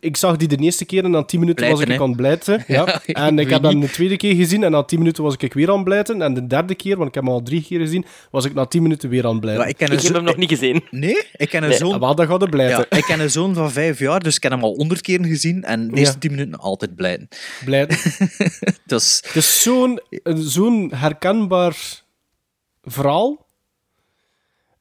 ik zag die de eerste keer en na 10 minuten was ik hè? aan het blijten. Ja. Ja, ik en ik heb dat niet. de tweede keer gezien en na 10 minuten was ik weer aan het blijten. En de derde keer, want ik heb hem al drie keer gezien, was ik na 10 minuten weer aan het blijten. Ja, ik ken Ik heb hem nog niet gezien. Nee, ik ken een Nee, zoon... Wel, dan gaat blijten. Ja, ik ken een zoon van vijf jaar, dus ik heb hem al honderd keer gezien en de Ja. eerste tien minuten altijd blijten. Blijten. Dus Het is zo'n een- zo'n herkenbaar verhaal.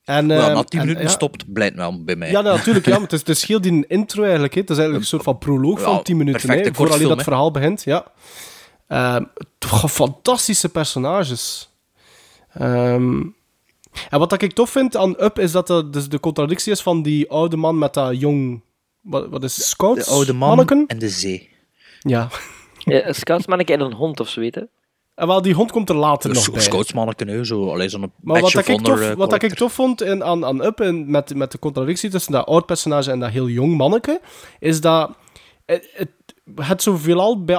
En, ja, ehm, na tien en, minuten ja, stopt, blijft wel bij mij. Ja, natuurlijk. Ja, maar het, is, het is heel die intro eigenlijk. Hè. Het is eigenlijk een soort van proloog Ja, van 10 minuten. Hè, voordat kortfilm, dat hè. verhaal begint. Ja. Ehm, toch fantastische personages. Ehm, en wat ik tof vind aan Up is dat de, dus de contradictie is van die oude man met dat jong. Wat, wat is Scouts? de oude man manneken? en de zee. Ja. Ja, een scoutsmanneke en een hond of zo, weet je. En wel, die hond komt er later nog bij. Scoutsmanneken, hè, zo, alleen zo'n Maar wat, ik, tof, eh, wat ik tof vond in, aan, aan Up, en met, met de contradictie tussen dat oud personage en dat heel jong manneke, is dat het, het, het zo veelal bij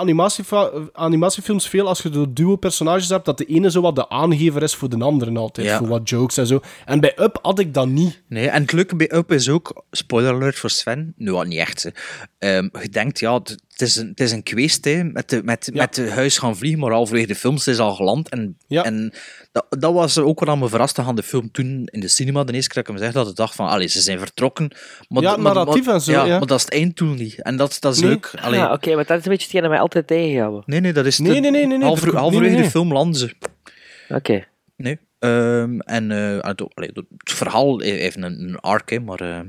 animatiefilms veel als je de duo-personages hebt, dat de ene zo wat de aangever is voor de andere altijd, Ja. voor wat jokes en zo. En bij Up had ik dat niet. Nee, en het leuke bij Up is ook, spoiler alert voor Sven, nu wat niet echt. Ehm, je denkt, ja, het het is een, het is een kweest, hè, met, de, met, Ja. met de huis gaan vliegen, maar halverwege de films is al geland. En, Ja. en dat, dat was ook wat aan me verraste aan de film toen in de cinema, de eerste keer dat ik hem zeg, dat ik dacht van, allee, ze zijn vertrokken. Maar, Ja, maar- narratief maar- en zo, ja. maar dat is het einddoel niet. En dat, dat is Nee. leuk. Allee, Ah, Oké, maar dat is een beetje hetgeen dat mij altijd tegenhouden. Nee, nee, dat is Nee, de- nee, nee, nee, nee, halver- dat- nee, halverwege nee, nee. de film landen ze. Oké. Nee. Ehm, en eh, het, allee, het verhaal heeft een, een arc, hè, maar... ehm,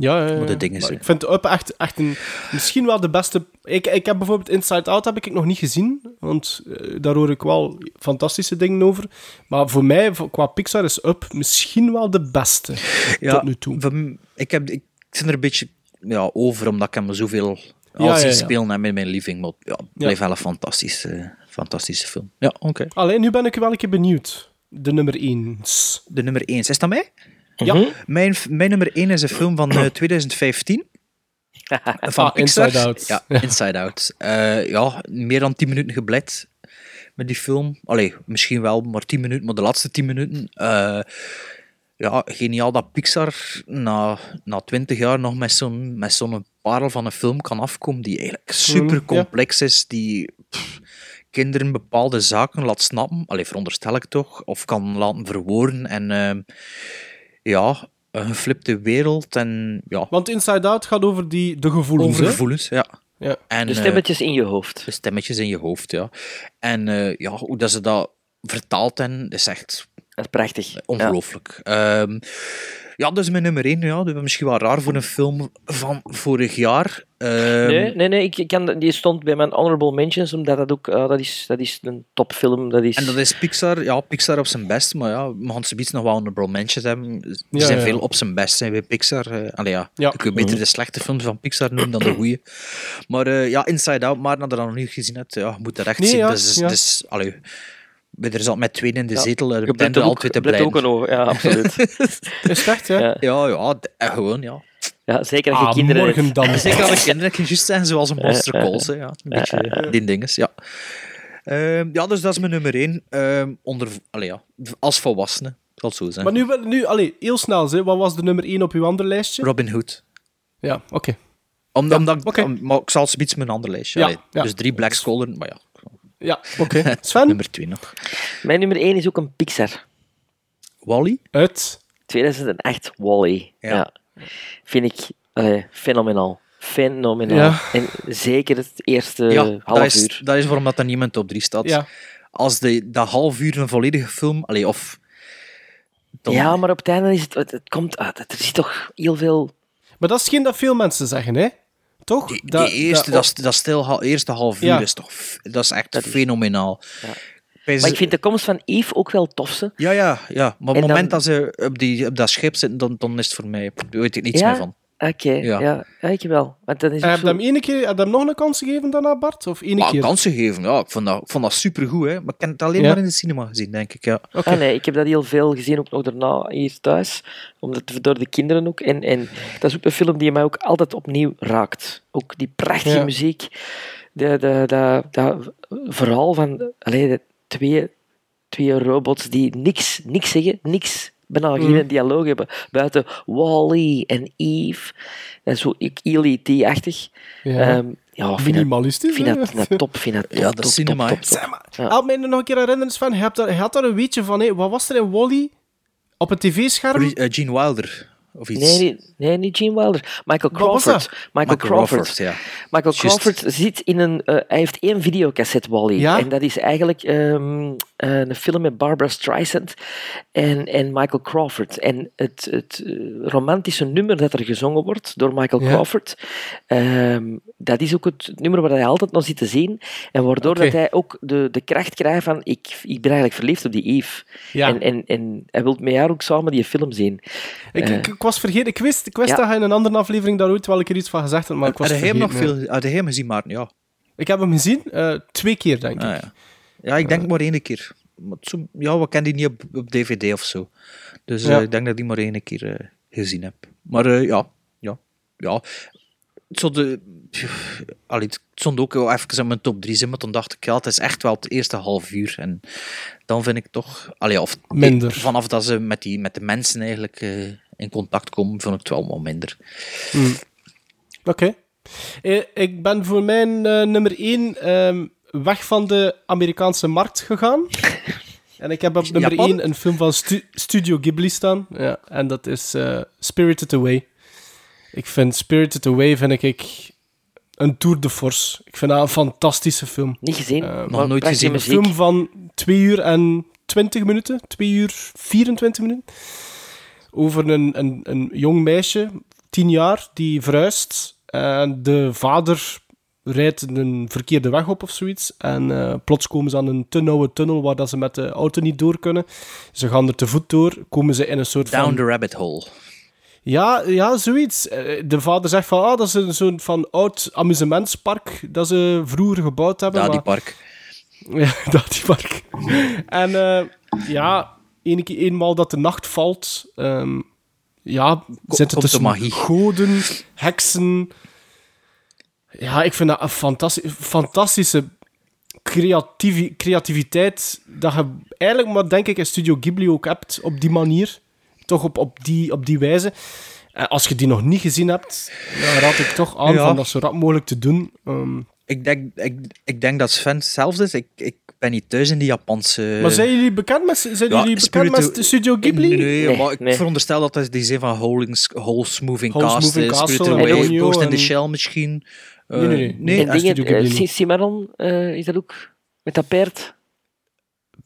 Ja, ja, ja. Maar de dingen Maar zijn- ik vind Up echt, echt een, misschien wel de beste... Ik, ik heb bijvoorbeeld Inside Out heb ik nog niet gezien, want eh, daar hoor ik wel fantastische dingen over. Maar voor mij, qua Pixar, is Up misschien wel de beste tot nu toe. ik, heb, ik zit er een beetje ja, over, omdat ik hem zoveel al Ja, ja, ja. en in mijn living. Maar ja, het blijft wel een fantastische, fantastische film. Ja, oké. Alleen, nu ben ik wel een keer benieuwd. De nummer 1. De nummer 1. Is dat mij? Ja. Mhm. Mijn, mijn nummer 1 is een film van eh, 2015. Van Ah, Pixar. Inside Out. Ja, Inside Out. Eh, ja, meer dan 10 minuten gebleid. met die film. Allee, misschien wel maar 10 minuten, maar de laatste 10 minuten. eh, ja, geniaal dat Pixar na, na 20 jaar nog met zo'n, met zo'n parel van een film kan afkomen die eigenlijk super complex is, die pff, kinderen bepaalde zaken laat snappen, allee, veronderstel ik toch, of kan laten verwoorden. En ja, een geflipte wereld en ja, Want Inside Out gaat over die, de gevoelens. over gevoelens, ja. Ja. En, De eh, stemmetjes in je hoofd. de stemmetjes in je hoofd, ja. En eh, ja, hoe dat ze dat vertaald hebben, is echt Dat is prachtig. ongelooflijk. Ja. ja, dat is mijn nummer 1. Ja. Dat is misschien wel raar voor een film van vorig jaar. Ehm, Nee, nee, nee ik, ik kan, die stond bij mijn honorable mentions, omdat dat ook, ah, dat, is, dat is een topfilm. Dat is... En dat is Pixar, ja, Pixar op zijn best, maar ja, we gaan zoiets nog wel honorable mentions hebben. Ja, zijn ja. veel op zijn best zijn bij Pixar. eh allee, ja, Ja. ik wil beter Mhm. de slechte films van Pixar noemen dan de goede. Maar eh, ja, Inside Out, maar nadat je dat nog niet gezien hebt, ja, je moet dat echt Nee, zien. ja, dus, ja. dus, allee, er zat met twee in de Ja. zetel, er Je ben je ook, altijd te je blijft ook blijven. een oog, ja, absoluut. Is het echt, hè? ja. Ja, eh, gewoon, ja. ja, zeker als je Ah, kinderen morgen dan. Zeker dat de kinderen juist zijn, zoals een Monster Calls, hè, ja. Een beetje die dinges, ja. Ehm, ja, dus dat is mijn nummer één. Ehm, onder, allee, ja, als volwassene, zal het zo zijn. Maar nu, nu allee, heel snel, hè. wat was de nummer 1 op uw andere lijstje? Robin Hood. Ja, oké. Om, Ja, omdat, om- maar ik zal het iets mijn ander lijstje. Ja. Dus drie Black Scholar, maar ja, Ja, oké. Sven? nummer twee nog. Mijn nummer 1 is ook een Pixar. Wally? Uit. 2008 Wally. Ja. Ja. Vind ik allee, fenomenaal. Fenomenaal. Ja. En zeker het eerste ja, half dat is, uur. dat is waarom dat er niemand op drie staat. Ja. Als de, dat half uur een volledige film, allee, of... dan- Ja, maar op het einde is het... Het, het komt uit. Er zit toch heel veel... Maar dat is geen dat veel mensen zeggen, hè? Toch? Die, die Dat- eerste, dat- dat, dat stil, eerste half uur Ja. is toch... Dat is echt Dat is- fenomenaal. Ja. Bij Maar ik vind de komst van Eve ook wel tof, ze. Ja, ja, ja. Maar op het moment dan- dat ze op, die, op dat schip zitten, dan, dan is het voor mij... Daar weet ik niets Ja? meer van. Oké, Ja. ja. Ja, ik wel. Want dan is Heb het je zo... hem ene keer, heb je hem nog een kans gegeven daarna, Bart? Of ene Maar keer? kansen geven, ja. Ik vond dat, ik vond dat supergoed, hè. Maar ik heb het alleen Ja. maar in de cinema gezien, denk ik, ja. Oké. Ah, nee, ik heb dat heel veel gezien, ook nog daarna hier thuis. Omdat, door de kinderen ook. En, en dat is ook een film die mij ook altijd opnieuw raakt. Ook die prachtige Ja. muziek. De, de, de, dat verhaal van allee, de twee, twee robots die niks, niks zeggen, niks, bijna geen Mhm. dialoog hebben. Buiten Wally en Eve. Is zo heel E.T.-achtig. Ja. Ehm, ja, ik vind dat, Minimalistisch, vind dat, vind dat top. Vind dat top, Ja, dat is cinema, top, top, top. Zeg maar, Ja. mij nog een keer herinneren, Sven. Je, hebt daar, je had daar een weetje van, hè. wat was er in Wally? Op het tv-scherm? Eh, Gene Wilder, of iets. Nee, nee, niet Gene Wilder. Michael Crawford. Michael, Crawford. ja. Michael. Crawford zit in een... eh, hij heeft één videocassette, Wally. Ja? En dat is eigenlijk ehm, eh, een film met Barbara Streisand en, en Michael Crawford. En het, het eh, romantische nummer dat er gezongen wordt door Michael Ja. Crawford, ehm, dat is ook het nummer waar hij altijd nog zit te zien. En waardoor dat hij ook de, de kracht krijgt van... Ik, ik ben eigenlijk verliefd op die Eve. Ja. En, en, en hij wil met haar ook samen die film zien. Ik. Ik, ik was vergeten, ik wist, ik wist Ja. dat hij in een andere aflevering daar ooit wel een keer iets van gezegd had, maar ik was Had je hem nog vergeten, ja. veel... Had je hem gezien, Maarten? Ja. Ik heb hem gezien, eh, twee keer, denk ik. Ah, ja. ja, ik denk maar één keer. Maar zo, ja, we kennen die niet op, op DVD of zo. Dus eh, ik denk dat ik die maar één keer eh, gezien heb. Maar eh, ja, ja, ja. Het stond, allee, het stond ook wel even in mijn top 3 zin, maar toen dacht ik, ja, het is echt wel het eerste half uur. En dan vind ik toch, allee, of Minder. vanaf dat ze met, die, met de mensen eigenlijk eh, in contact komen, vond ik het wel wat minder. Oké. Eh, ik ben voor mijn eh, nummer 1 weg van de Amerikaanse markt gegaan. en ik heb op nummer Japan? 1 een film van Stu- Studio Ghibli staan. Ja, en dat is eh, Spirited Away. Ik vind Spirited Away vind ik een tour de force. Ik vind dat een fantastische film. Niet gezien, nog nooit gezien. Een film van 2 uur en 20 minuten. 2 uur 24 minuten. Over een, een, een jong meisje, 10 jaar, die verhuist. En de vader rijdt een verkeerde weg op of zoiets. En eh, plots komen ze aan een te nauwe tunnel waar dat ze met de auto niet door kunnen. Ze gaan er te voet door. Komen ze in een soort Down van... the rabbit hole. Ja, ja, zoiets. Eh, De vader zegt van, ah, dat is een soort van oud amusementspark dat ze vroeger gebouwd hebben. Ja, die park. ja, dat die park. en eh, ja, ene keer, eenmaal dat de nacht valt, ehm, ja, zitten tussen magie. goden, heksen. Ja, ik vind dat een fantastisch, fantastische creativi- creativiteit dat je eigenlijk maar denk ik in Studio Ghibli ook hebt op die manier. Toch op, op, die, op die wijze. En als je die nog niet gezien hebt, dan raad ik toch aan Ja. van dat zo rap mogelijk te doen. Ehm, Ik denk, ik, ik denk dat Sven hetzelfde is. Ik, ik ben niet thuis in die Japanse... maar zijn jullie bekend met, zijn Ja, jullie bekend met Studio Ghibli? Nee, Nee, maar ik nee. veronderstel dat dat die zijn van Holings, Holes Moving Holes Castle, Moving Castle Spirited Away, Ponyo Ghost in the Shell misschien. Nee, nee, nee. Nee. en Ja, dingen, Studio Ghibli eh, eh, is dat ook met dat paard?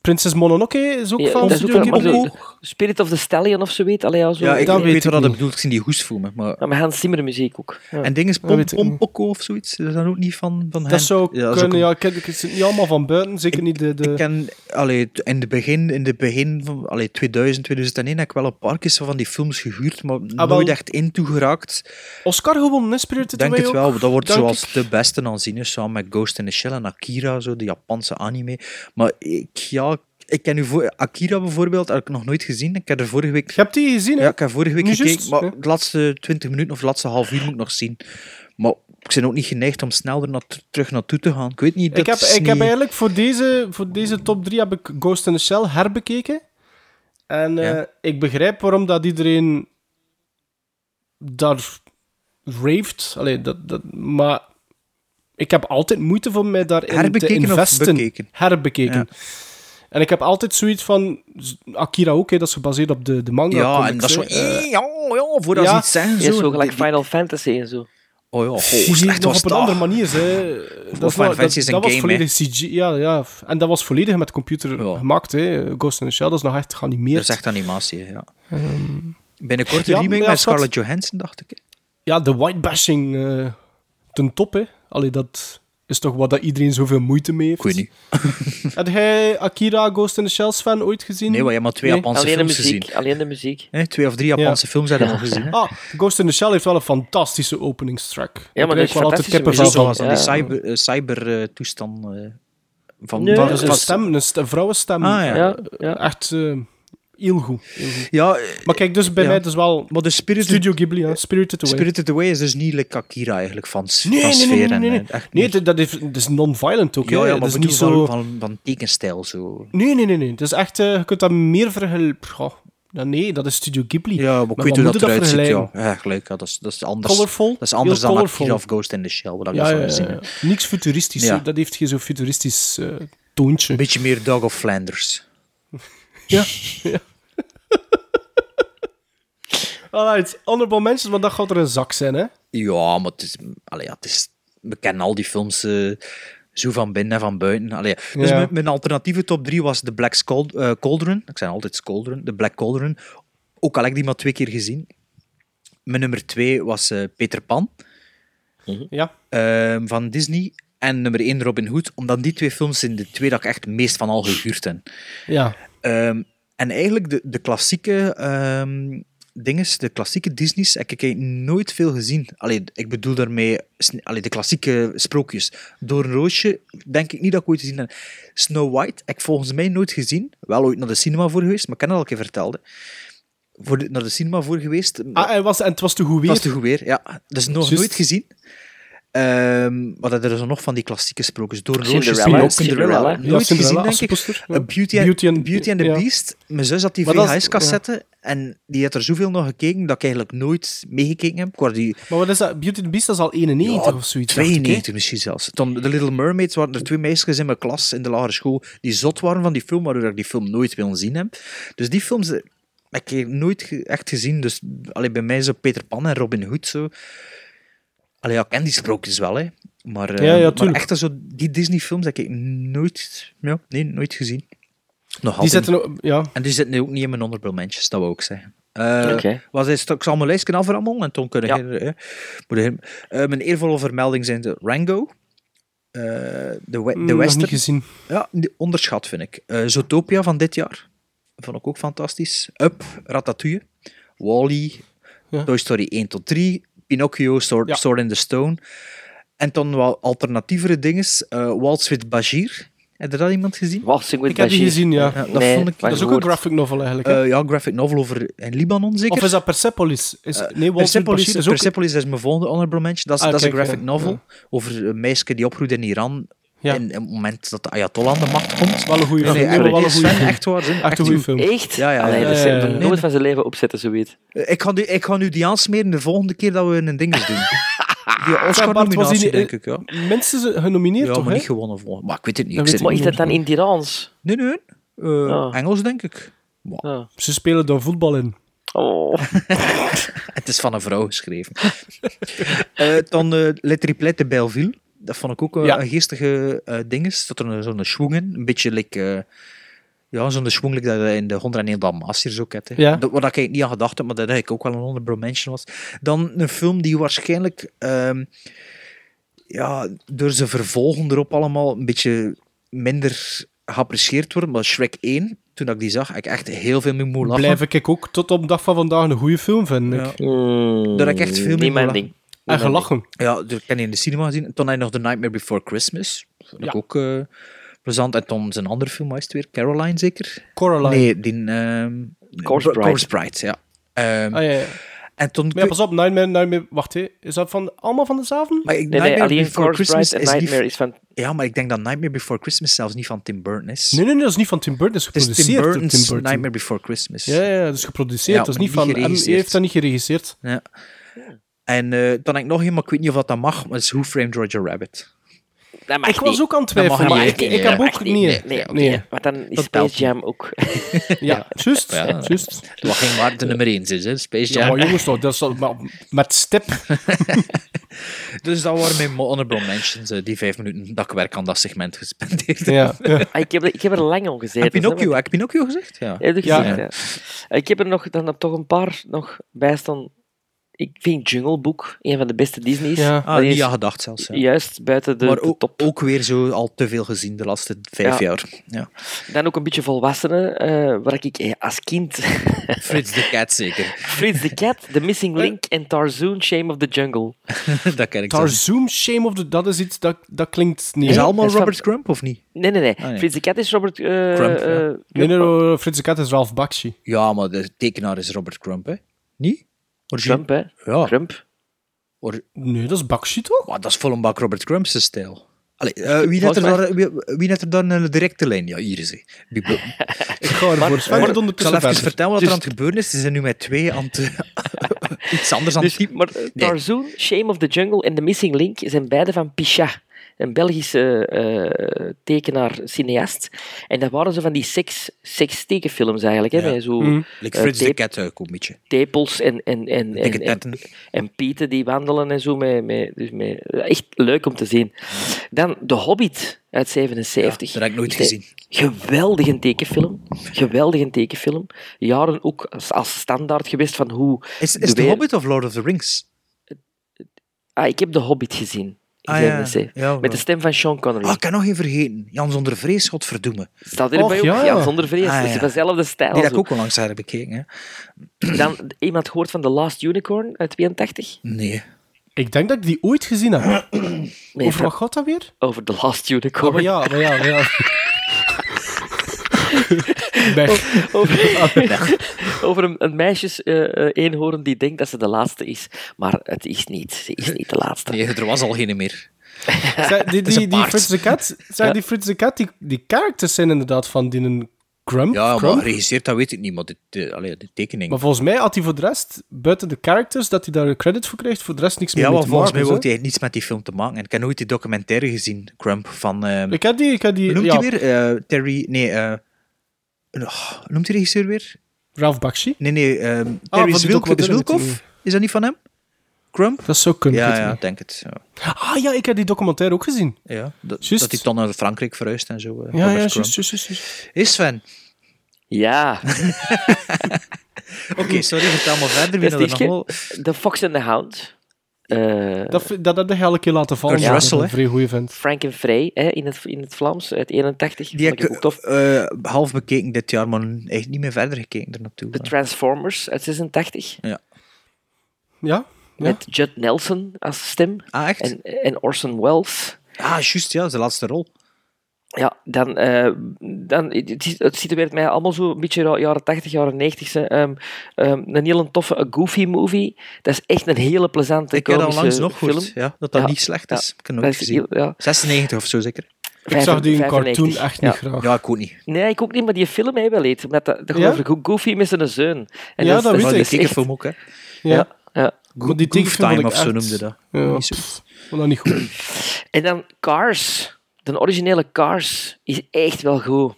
Prinses Mononoke is ook Ja, van dat is Studio ook Ghibli. maar Spirit of the Stallion of zo weet. Allee, ja, zo. Ja, ik weet, wat dat bedoelt. Ik zie die hoes voor me. Maar... Ja, met Hans Zimmer muziek ook. Ja. En dingen is Pom of zoiets. Dat is dan ook niet van, van hen. Dat zou Ja, dat is kunnen, ook ja, ik ken het niet allemaal van buiten, zeker niet de... de... Ik ken, allee, in de begin, in de begin van allee, 2000, 2001 heb ik wel een paar keer zo van die films gehuurd, maar wel. nooit echt into geraakt. Oscar gewonnen, hè, Spirited Ik denk het ook, wel, dat wordt denk zoals ik. de beste aanzien, samen met Ghost in the Shell en Akira, zo, de Japanse anime. Maar ik, ja, ik ken nu voor, Akira bijvoorbeeld, heb ik nog nooit gezien. Ik heb er vorige week... Je hebt die gezien, hè? Ja, ik heb vorige week gekeken, maar de laatste 20 minuten of de laatste half uur moet ik nog zien. Maar ik ben ook niet geneigd om sneller naar, terug naartoe te gaan. Ik weet niet, Ik heb, ik heb eigenlijk voor deze, voor deze top 3 heb ik Ghost in the Shell herbekeken. En eh, ik begrijp waarom dat iedereen daar raved. Allee, dat, dat, maar ik heb altijd moeite voor mij daarin te Herbekeken of investen. bekeken? Herbekeken. En ik heb altijd zoiets van... Akira ook, hè, dat is gebaseerd op de, de manga. Ja, en dat is zo... Eh, ja, ja, voordat ja. ze iets zeggen. Ja, Zo, zo gelijk die- Final Fantasy en zo. Oh ja, Die slecht nog was op een dat. andere manier. Hè. Dat, Final Fantasy dat, is een dat was game, volledig CG. Ja, ja. En dat was volledig met computer Ja. gemaakt. Hè. Ghost in the Shell, dat is nog echt Dat geanimeerd. is echt animatie, ja. Ehm, Binnenkort ja, een remake ja, met. Scarlett Johansson, dacht ik. ja, de whitebashing eh ten top. Hè. Allee, dat is toch wat dat iedereen zoveel moeite mee heeft. Ik weet niet. Had jij Akira Ghost in the Shell fan ooit gezien? Nee, maar je hebt maar twee Nee. Japanse Alleen de films muziek. gezien. Alleen de muziek. Twee of drie Japanse films hebben we al gezien. Hè? Ah, Ghost in the Shell heeft wel een fantastische openingstrack. maar Daar dat is ik wel altijd fantastische kippenvel muziek, van. Zoals dan die Ja. cyber, eh, cybertoestand eh, van... Nee, van- Dat is een stem, een, st- een vrouwenstem. Ah, ja. Ja, ja. Echt eh, heel goed. heel goed. Ja, Maar kijk, dus bij Ja. mij dus wel maar de Spirited, Studio Ghibli, hè. Spirited Away. Spirited Away is dus niet like Akira eigenlijk, van, Nee, van nee, nee, sfeer. nee, nee, nee. en, Nee, dat, heeft, dat is non-violent ook. ja, dat is niet zo... van, van tekenstijl zo. Nee, nee, nee, nee. Het is echt... eh, je kunt dat meer vergelijken... Ja, nee, dat is Studio Ghibli. Ja, maar ik weet hoe dat eruit ziet. Ja, gelijk. Ja, dat, is, dat is anders. Colorful. Dat is anders dan colorful. Akira of Ghost in the Shell, wat ik Ja, ja, ja. Niks futuristisch. Dat heeft geen zo futuristisch eh, toontje. Een beetje meer Dog of Flanders. Ja. ja. Alright, honorable mentions, maar dat gaat er een zak zijn, hè? Ja, maar het is, allee, ja, het is, we kennen al die films eh, zo van binnen en van buiten. Allee, dus Ja. mijn, mijn alternatieve top 3 was The Black Scald, eh, Cauldron. Ik zei altijd Cauldron, The Black Cauldron. Ook al heb ik die maar twee keer gezien. Mijn nummer 2 was eh, Peter Pan Ja. ehm, van Disney. En nummer 1 Robin Hood. Omdat die twee films zijn de twee dat ik echt meest van al gehuurd heb. Ja. Ehm, en eigenlijk de, de klassieke ehm dinges, de klassieke Disney's, heb ik nooit veel gezien. Allee, ik bedoel daarmee allee, de klassieke sprookjes. Door een roosje denk ik niet dat ik ooit gezien heb. Snow White heb ik volgens mij nooit gezien. Wel ooit naar de cinema voor geweest, maar ik kan dat al een keer verteld. hè. Voor de, naar de cinema voor geweest. Ah, en, was, en het was te goed weer. Het was te goed weer, ja. Dus nog nooit gezien. Ehm wat er is er nog van die klassieke sprookjes? Door een roosje. Cinderella. Cinderella. Cinderella. Nooit Ja, gezien, denk ik. Ja. Beauty, and, Beauty and- Beauty and the ja. Beast. Mijn zus had die Maar dat is- VHS-cassette en die had er zoveel nog gekeken dat ik eigenlijk nooit meegekeken heb. Ik die Maar wat is dat? Beauty and the Beast dat is al 91 Ja, of zoiets. dacht ik, hè? 92 misschien zelfs. Toen de Little Mermaids waren er twee meisjes in mijn klas in de lagere school die zot waren van die film, waardoor ik die film nooit willen zien heb. Dus die films eh, heb ik nooit echt gezien. Dus allee, bij mij zo Peter Pan en Robin Hood zo. Allee, ja, ik ken die sprookjes wel, hè. Maar, eh, Ja, ja, maar echt zo, die Disney-films heb ik nooit, ja, nee, nooit gezien. Nog Die ook... Ja. En die zitten nu ook niet in mijn honorable mentions, dat wou ik zeggen. Eh Oké. was hij ik zal mijn lijstje aframmelen en toen kunnen Ja. eh, eh, mijn eervolle vermelding zijn de Rango, eh, de, we, Mm, de nog Western... niet gezien. Ja, onderschat vind ik. Eh Zootopia van dit jaar, vond ik ook fantastisch. Up, Ratatouille, Wall-E, Ja. Toy Story 1 tot 3, Pinocchio, Sword, Ja. Sword in the Stone. En dan wel alternatievere dingen. eh Waltz with Bashir. Heb je dat iemand gezien? Waltzing with Ik heb die gezien, ja. Ja, dat Nee, vond ik... Dat is ook een graphic novel eigenlijk. Eh, ja, graphic novel over in Libanon zeker. of is dat Persepolis? Is, nee, Waltz with Persepolis, Bashir is ook... Persepolis is mijn volgende honorable mention. Dat is, Ah, dat is een graphic ja, novel ja. over een meisje die opgroeit in Iran. Ja. In, in het moment dat de Ayatollah aan de macht komt. Wel een goede Nee, film. nee, wel een echt, goede Sven, film. echt waar. Zin, Echt een goede film. Echt? Ja, ja, Allee, ja, dat ja, zou ja, er ja. nooit van zijn leven opzetten, zoiets. Eh, Ik ga, nu, ik ga nu die aansmeren de volgende keer dat we een ding doen. Die Oscar-nominatie, denk ik. Ja, Mensen genomineerd ja toch, maar hè? niet gewonnen. voor. Maar ik weet het niet. Ik weet Maar is dat dan in het Iraans? Nee, nee. Eh, Ah. Engels, denk ik. Ja. Ze spelen daar voetbal in. Oh. Het is van een vrouw geschreven. Eh, dan eh Le Triplet de Belleville. Dat vond ik ook Ja. een geestige eh ding. Er zat er een- zo'n schwung in. Een beetje like, eh, ja, zo'n schwung like dat je in de 101 Dalmatiërs ook hebt. hè. Ja. Dat, waar ik niet aan gedacht heb, maar dat eigenlijk ook wel een honorable mention was. Dan een film die waarschijnlijk ehm, ja, door zijn vervolgen erop allemaal een beetje minder geapprecieerd wordt. Maar Shrek 1, toen ik die zag, heb ik echt heel veel mee moeten lachen. Blijf ik ook tot op de dag van vandaag een goede film vinden. Ja. Ik. Mm, Daar heb ik echt veel mee Niet mijn lachen. ding. En gelachen. Ja, dat heb ik in de cinema gezien. Toen had je nog The Nightmare Before Christmas. Dat vond ik Ja. ook eh, plezant. En toen zijn andere film, wat is het weer? Caroline zeker? Coraline. Nee, die... ehm Corpse Bride. Corpse Bride, ja. Ah, ja, ja. En toen... Maar ja, pas op, Nightmare, Nightmare... Wacht, hè. is dat van, allemaal van dezelfde? maar ik, Nee, alleen Before Corpse Christmas Bride en is niet... Nightmare is van... Ja, maar ik denk dat Nightmare Before Christmas zelfs niet van Tim Burton is. Nee, nee, nee, dat is niet van Tim Burton. Dat is het is Tim geproduceerd Burton's Tim Burton. Nightmare Before Christmas. Ja, ja, dat is geproduceerd. Ja, dat is niet van... Hij heeft dat niet geregisseerd. Ja. En eh, dan heb ik nog een, maar ik weet niet of dat, dat mag, maar het is Who Framed Roger Rabbit. Dat mag Ik was niet. ook aan het twijfelen, maar ik, ik heb ook... niet. nee. Nee. Maar dan is Dat Space Jam ook. Ja, juist. Ja. juist. Wat ging maar de nummer 1 is, hè? Space Ja, Jam. maar jongens toch, dat is toch- maar met stip. Dus dat waren mijn honorable mentions, eh, die vijf minuten dat ik werk aan dat segment gespendeerd heb. Ja, ja. Ah, ik, heb, er- ik heb er lang al gezeten. Heb Pinocchio, heb ik Pinocchio gezegd? Ja. Heb je Ja. gezegd, ja. Ik heb er nog, dan toch een paar nog bij staan. Ik vind Jungle Book een van de beste Disney's. Ja. Ah, aan gedacht zelfs. Ja. Juist buiten de, maar de ook, top. ook weer zo al te veel gezien de laatste vijf Ja. jaar. Ja. Dan ook een beetje volwassenen, eh, waar ik eh, als kind... Frits de Cat zeker. Fritz the Cat, The Missing Link en Tarzoon, Shame of the Jungle. dat ken ik zelfs. Tarzoom, Shame of the... Dat is iets, dat, dat klinkt niet. Is allemaal is Robert Crump of niet? Nee, nee, nee. Ah, nee. Fritz the Cat is Robert... eh, Crump, ja. eh, Nee, nee, nee, Frits de Kat is Ralph Bakshi. Ja, maar de tekenaar is Robert Crump, hè? Niet? Crump, hè. Ja. Crump. Or- Nee, dat is Bakshi toch? maar dat is vol een bak Robert Crump's stijl. Allee, eh, wie, net er daar, wie, wie net er dan een directe lijn? Ja, hier is hij. Ik ga ervoor. Sven Ik zal even verder. vertellen wat Dus- er aan het gebeuren is. Ze zijn nu met twee aan het... iets anders aan het Dus, maar eh, Tarzoon, Shame of the Jungle en The Missing Link zijn beide van Pichat, een Belgische eh, tekenaar, cineast. En dat waren zo van die seks, sekstekenfilms eigenlijk, hè, Ja. met zo Mhm. Like eh, Frits de Cat ook een beetje. tepels en, en, en, en, en, en pieten die wandelen en zo. Met, met, dus met, echt leuk om te zien. Dan The Hobbit uit 77. Ja, dat heb ik nooit gezien. Geweldige tekenfilm. Geweldige tekenfilm. Jaren ook als, als standaard geweest van hoe... Is, de is The weer- Hobbit of Lord of the Rings? Ah, ik heb The Hobbit gezien. In Ah, ja. 77. Ja, Met de stem van Sean Connery. Ah, ik kan nog één vergeten. Jan zonder vrees, godverdomme. Staat erbij ook? ja. Ja, zonder vrees. Ah, Dat is dezelfde stijl. Die heb ik ook onlangs heb bekeken. Hè. Dan iemand gehoord van The Last Unicorn uit 82? Nee. Ik denk dat ik die ooit gezien heb. Nee, Over wat gaat dat weer? over The Last Oh, Unicorn. maar ja, maar ja, maar ja. Weg. Over, over een, een meisjes eh, eh, eenhoorn die denkt dat ze de laatste is. Maar het is niet. Ze is niet de laatste. nee, er was al geen meer. Zeg, die, die, die. Frits de Cat, die Frits de Cat, die, die characters zijn inderdaad van die een Crump. Ja, Crump. maar geregisseerd, dat weet ik niet. Maar de, de, allee, de tekening... Maar volgens mij had hij voor de rest, buiten de characters, dat hij daar een credit voor krijgt, voor de rest niks meer ja, mee maar te volgens mij maken. wou hij niets met die film te maken. En ik heb nooit die documentaire gezien, Crump, van... eh, Ik heb die, ik heb die, ja, weer? Eh, Terry... Nee, eh oh, noemt die regisseur weer? Ralph Bakshi. Nee, nee, ehm van Terry Zwilk, documentaire Zwilkov? met Is dat niet van hem? Crump? Dat zou kunnen. ik Ja, ja, denk het. Ja. Ah ja, ik heb die documentaire ook gezien. Ja, dat, dat hij dan naar Frankrijk verhuist en zo. eh, Ja, ja, juist, juist. Is Sven? Ja, Oké, sorry, vertel maar verder. Wie dat is nog wel... The Fox and the Hound. Eh, Dat, dat heb je elke keer laten vallen. Ja, Russell, een vrij goeie vent. Frank en Frey hè, in, het, in het Vlaams uit 81. Die heb ik ook tof. eh, half bekeken dit jaar, maar echt niet meer verder gekeken er naartoe. The Transformers uit 86. Ja? Ja? Met Judd Nelson als stem. Ah, echt? En, en Orson Welles. Ah, juist, ja, dat is de laatste rol. Ja, dan, eh, dan het, is- het situeert mij allemaal zo een beetje jaren 80, jaren 90. ehm ehm, een hele toffe a Goofy movie. Dat is echt een hele plezante Ik heb dat langs nog film. gehoord, ja, dat dat Ja, niet slecht ja. is. Ik heb Dat nooit is gezien. heel- ja. 96 of zo, zeker? Ik zag die in 95, cartoon echt niet ja. graag. Ja, ik ook niet. Nee, ik ook niet, maar die film hij wel eet. Met dat, dat Ja? over Goofy met zijn zoon. En Ja, is- dat weet is ik. Die echt- tekenfilm ook, hè. Ja. Ja, ja. Maar die tekenfilm of zo noemde dat. Ja, Niet zo. vond dat niet goed. En dan Cars. De originele Cars is echt wel goed.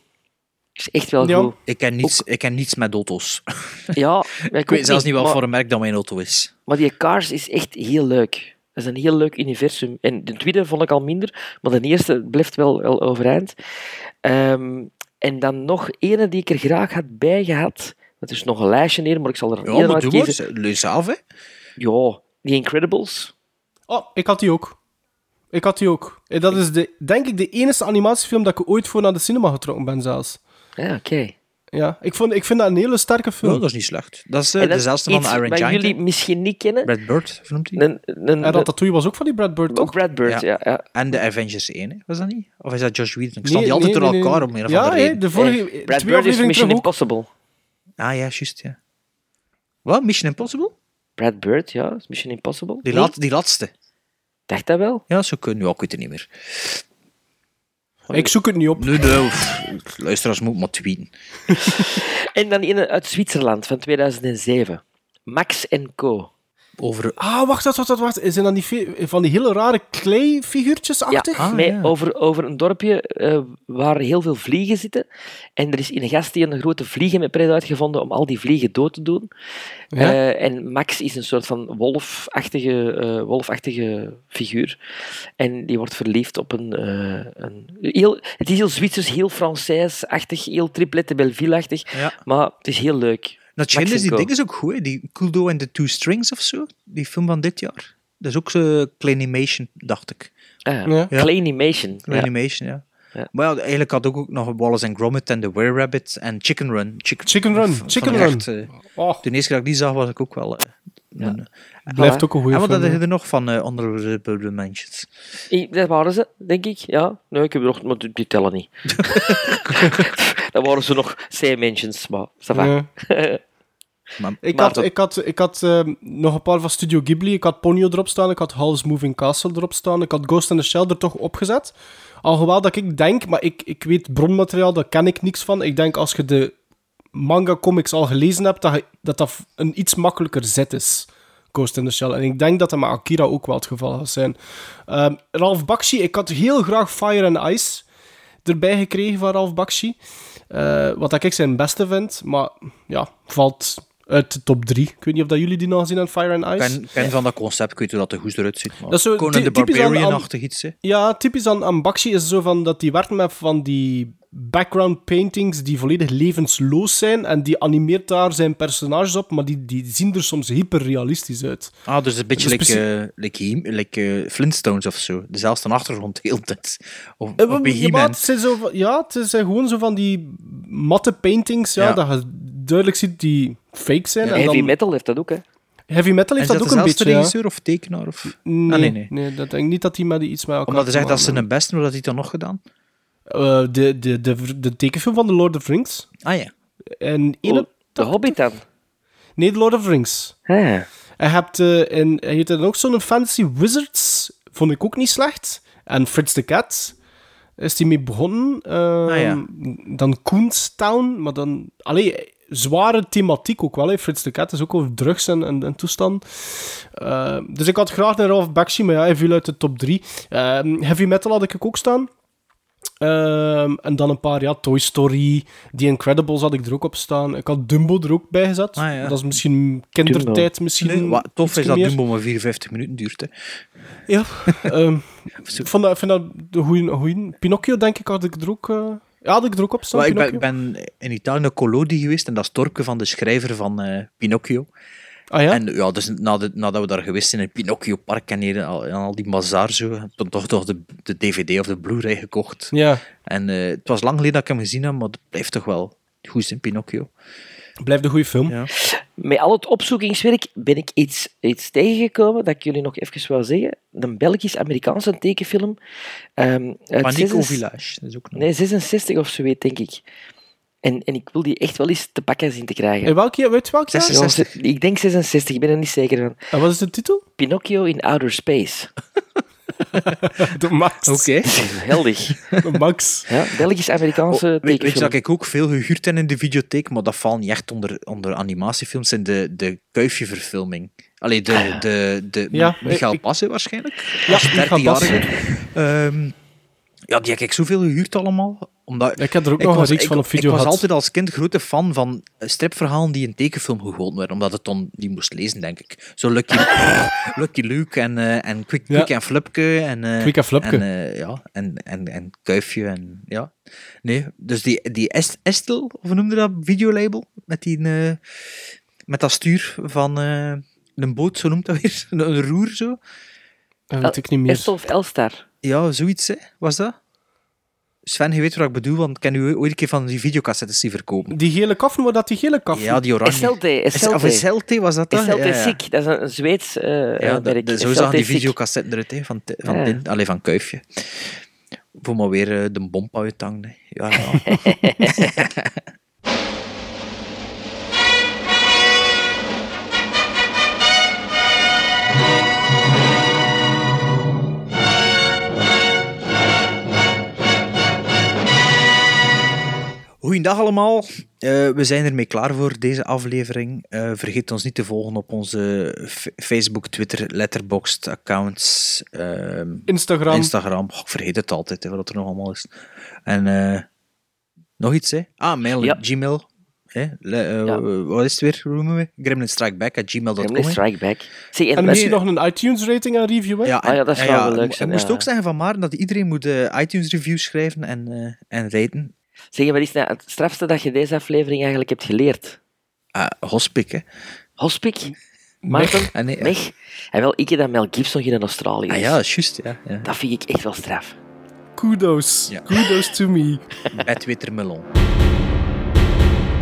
Is echt wel Ja. goed. Ik ken niets, ik ken niets met auto's. Ja, Ik weet zelfs niet wat maar, voor een merk dat mijn auto is. Maar die Cars is echt heel leuk. Dat is een heel leuk universum. En de tweede vond ik al minder, maar de eerste blijft wel, wel overeind. Ehm, en dan nog ene die ik er graag had bij gehad. Dat is nog een lijstje neer, maar ik zal er Ja, één maar uit doe maar. kiezen. Lees af, hè. Ja, The Incredibles. Oh, ik had die ook. Ik had die ook. En dat is de, denk ik de enige animatiefilm dat ik ooit voor naar de cinema getrokken ben zelfs. Ja, oké. Ja, ik, vond, ik vind dat een hele sterke film. dat is niet slecht. Dat is eh, En dat is dezelfde van Iron Giant. jullie misschien niet kennen. Brad Bird, noemt hij? Een, een, En Ratatouille was ook van die Brad Bird, toch? ook Brad Bird, ja. ja. En de Avengers 1, hè. was dat niet? Of is dat Josh Whedon? Ik Nee, sta die altijd nee, door nee, elkaar nee. om een of Ja, andere hè, reden. de vorige Eh, Brad Bird is Mission ook. Impossible. Ah ja, juist, ja. Wat? Mission Impossible? Brad Bird, ja. is Mission Impossible. Die, Nee? laat, die laatste. Dacht dat wel? Ja, zo kunnen. Ja, ik weet het niet meer. Ik zoek het niet op. Nee, nee. Luisteraars moeten maar tweeten. En dan een uit Zwitserland van 2007. Max Co. Over... Ah, wacht, wacht, wacht, wacht. Zijn dat die van die hele rare clay-figuurtjes Ja, achtig? Ah, met, ja. Over, over een dorpje eh, waar heel veel vliegen zitten. En er is in een gast die een grote vliegenmepret uitgevonden om al die vliegen dood te doen. Ja? Eh, en Max is een soort van wolfachtige, eh, wolfachtige figuur. En die wordt verliefd op een... eh, een heel, het is heel Zwitsers, heel Français-achtig, heel triplette Belleville-achtig. Ja. Maar het is heel leuk. Dat schijnt is die Mexico. ding is ook goed, hè. Die Kuldo and the Two Strings of zo. Die film van dit jaar. Dat is ook zo Claymation, dacht ik. Ah, Ja. Ja. Claymation. Ja. Claymation, ja. Ja. Maar ja, eigenlijk had ik ook nog Wallace and Gromit en The Were Rabbit en Chicken Run. Chicken, Chicken Run, Chicken Run. echt, Oh, de eerste keer dat ik die zag, was ik ook wel... eh, een- blijft ook een goede en wat film. had hè. je er nog van uh, Honorable Mentions? I- Dat waren ze, denk ik. Ja. Nee, ik heb er nog, maar die tellen niet. dat waren ze nog C-mentions, maar ça va. Ja. Maar, Ik Maar had, dat- ik had, ik had ehm, nog een paar van Studio Ghibli. Ik had Ponyo erop staan. Ik had Howl's Moving Castle erop staan. Ik had Ghost in the Shell er toch opgezet. Alhoewel dat ik denk, maar ik, ik weet bronmateriaal, daar ken ik niks van. Ik denk als je de manga-comics al gelezen hebt, dat, je- dat dat een iets makkelijker zet is. Ghost in the Shell. En ik denk dat dat met Akira ook wel het geval gaat zijn. Ehm Ralph Bakshi, ik had heel graag Fire and Ice erbij gekregen van Ralph Bakshi. Eh, wat ik zijn beste vind, maar ja, valt uit de top 3. Ik weet niet of dat jullie die nog gezien hebben, Fire and Ice. ken, ken van dat concept, ik weet hoe dat er goed eruit ziet. Maar Dat is zo Conan the aan- Barbarian-achtig iets, hè. Ja, typisch aan, aan Bakshi is zo van dat die werkt met van die background paintings die volledig levensloos zijn en die animeert daar zijn personages op, maar die, die zien er soms hyperrealistisch uit. Ah, dus een beetje is like, like, He- like eh, Flintstones of zo. Dezelfde achtergrond de hele tijd. Of, Eh, of ja, het zijn zo ja, het zijn gewoon zo van die matte paintings, ja, Ja. dat je duidelijk ziet die fake zijn. en Heavy dan, metal heeft dat ook, hè. heavy metal heeft dat dat ook een beetje, ja. regisseur of tekenaar? Of... Nee, Ah, nee, nee, nee. dat denk ik niet dat hij die iets met elkaar Omdat hij zegt dat ze een beste, maar dat hij dan nog gedaan? Eh, de, de, de, de tekenfilm van The Lord of the Rings. Ah ja. En Oh, ene, de Hobbit dan. nee, The Lord of the Rings. Ah. Hij hebt en hij heeft dan ook zo'n Fantasy Wizards, vond ik ook niet slecht. En Fritz the Cat is die mee begonnen. Ehm, Ah, ja. Dan Koenstown, maar dan... Allee, zware thematiek ook wel. Hè. Fritz the Cat is ook over drugs en, en, en toestand. Eh, dus ik had graag naar Ralph Bakshi, maar ja, hij viel uit de top 3. heavy Metal had ik ook staan. Ehm, en dan een paar, ja, Toy Story, The Incredibles had ik er ook op staan. Ik had Dumbo er ook bij gezet. Ah, ja. Dat is misschien kindertijd, misschien. Nee, wat tof is dat meer. Dumbo maar 54 minuten duurt. Hè. Ja, ehm, ik vond dat, ik vind dat de goeie, goeie. Pinocchio, denk ik, had ik er ook, eh, ja, had ik er ook op staan. Maar ik ben, Pinocchio. in Italië naar Collodi geweest en dat is het dorpje van de schrijver van eh, Pinocchio. Ah ja? En ja, dus nadat, nadat we daar geweest zijn in het Pinocchio-park en hier al, en al die bazaar zo, heb ik toch, toch de, de DVD of de Blu-ray gekocht. Ja, En eh, het was lang geleden dat ik hem gezien heb, maar het blijft toch wel goed in Pinocchio. Blijft een goede film. Ja. Met al het opzoekingswerk ben ik iets, iets tegengekomen dat ik jullie nog even wil zeggen. Een Belgisch-Amerikaanse tekenfilm. ehm uit 66 Village, dat is ook nog. Nee, 66 of zo, weet, denk ik. En, en ik wil die echt wel eens te pakken zien te krijgen. En welke, weet je welke? jaar? 66. Ja, ik denk 66, ik ben er niet zeker van. En wat is de titel? Pinocchio in Outer Space. De Max. Oké. Geweldig. De Max. Ja, Belgisch-Amerikaanse Oh, weet, weet je dat ik ook veel gehuurd heb in de videotheek, maar dat valt niet echt onder, onder animatiefilms en de, de kuifje-verfilming. Allee, de, de, de Ja, Michael ik- Passe waarschijnlijk. Ja, Michael 30-jarige. Ehm, ja, die heb ik zoveel gehuurd allemaal. Omdat, Ik heb er ook nog was, een reeks ik, van op video Ik was altijd als kind grote fan van stripverhalen die in tekenfilm gegoten werden, omdat het dan die moest lezen, denk ik. Zo Lucky, Lucky Luke en, eh, en Quick, Ja. Quick en Flupke. En, eh, Quick en Flupke. En, eh, ja, en, en, en Kuifje. En, ja. Nee, dus die, die Est- Estel, of hoe noemde dat, videolabel, met, die, eh, met dat stuur van eh, een boot, zo noemt dat weer, een, een roer zo. Dat weet ik niet meer. Estel of Elstar? Ja, zoiets, hè, was dat? Sven, je weet wat ik bedoel, want ik ken u ooit een keer van die videocassettes die verkopen. Die gele kaffen, waar dat die gele kaffen? Ja, die oranje. Esselte, Of Esselte. Esselte, was dat dan? Esselte Ja, ja. Sick, dat is een, Zweeds eh Ja, eh, merk. dat, zo zagen die videocassetten eruit, hè, van, van, Ja. Tin, allee, van Kuifje. Voor maar weer eh, de bompa uithangen. hè. Ja, ja. Goeiedag allemaal. Eh, we zijn ermee klaar voor deze aflevering. Eh, vergeet ons niet te volgen op onze Facebook, Twitter, Letterboxd accounts. ehm, Instagram. Instagram. Oh, ik vergeet het altijd, hè, wat er nog allemaal is. En eh, nog iets, hè? Ah, mail, Ja. Gmail. Hè? Le- Ja. Wat is het weer? Hoe noemen we? Gremlinstrikeback at gmail.com. Gremlin hè? Strike Back. Zeg, en En misschien nog een iTunes rating en review, hè? Ja, Ah ja, dat zou wel leuk Ik zijn, moest ja. ook zeggen van Maarten dat iedereen moet iTunes reviews schrijven en, en raten. Zeg, wat is nou het strafste dat je deze aflevering eigenlijk hebt geleerd? Ah, hospik, hè. Hospik? Maarten? Ah, nee, Meg? En wel, ik heb dat Mel Gibson hier in Australië Ah is. ja, dat is juist. Ja, ja. Dat vind ik echt wel straf. Kudos. Ja. Kudos to me. Het Wittermelon.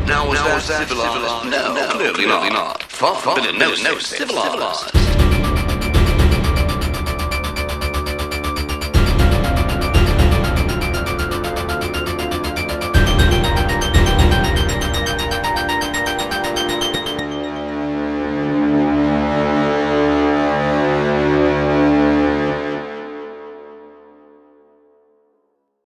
Now was that civilized? No, clearly not. Far it. No, no, civilized.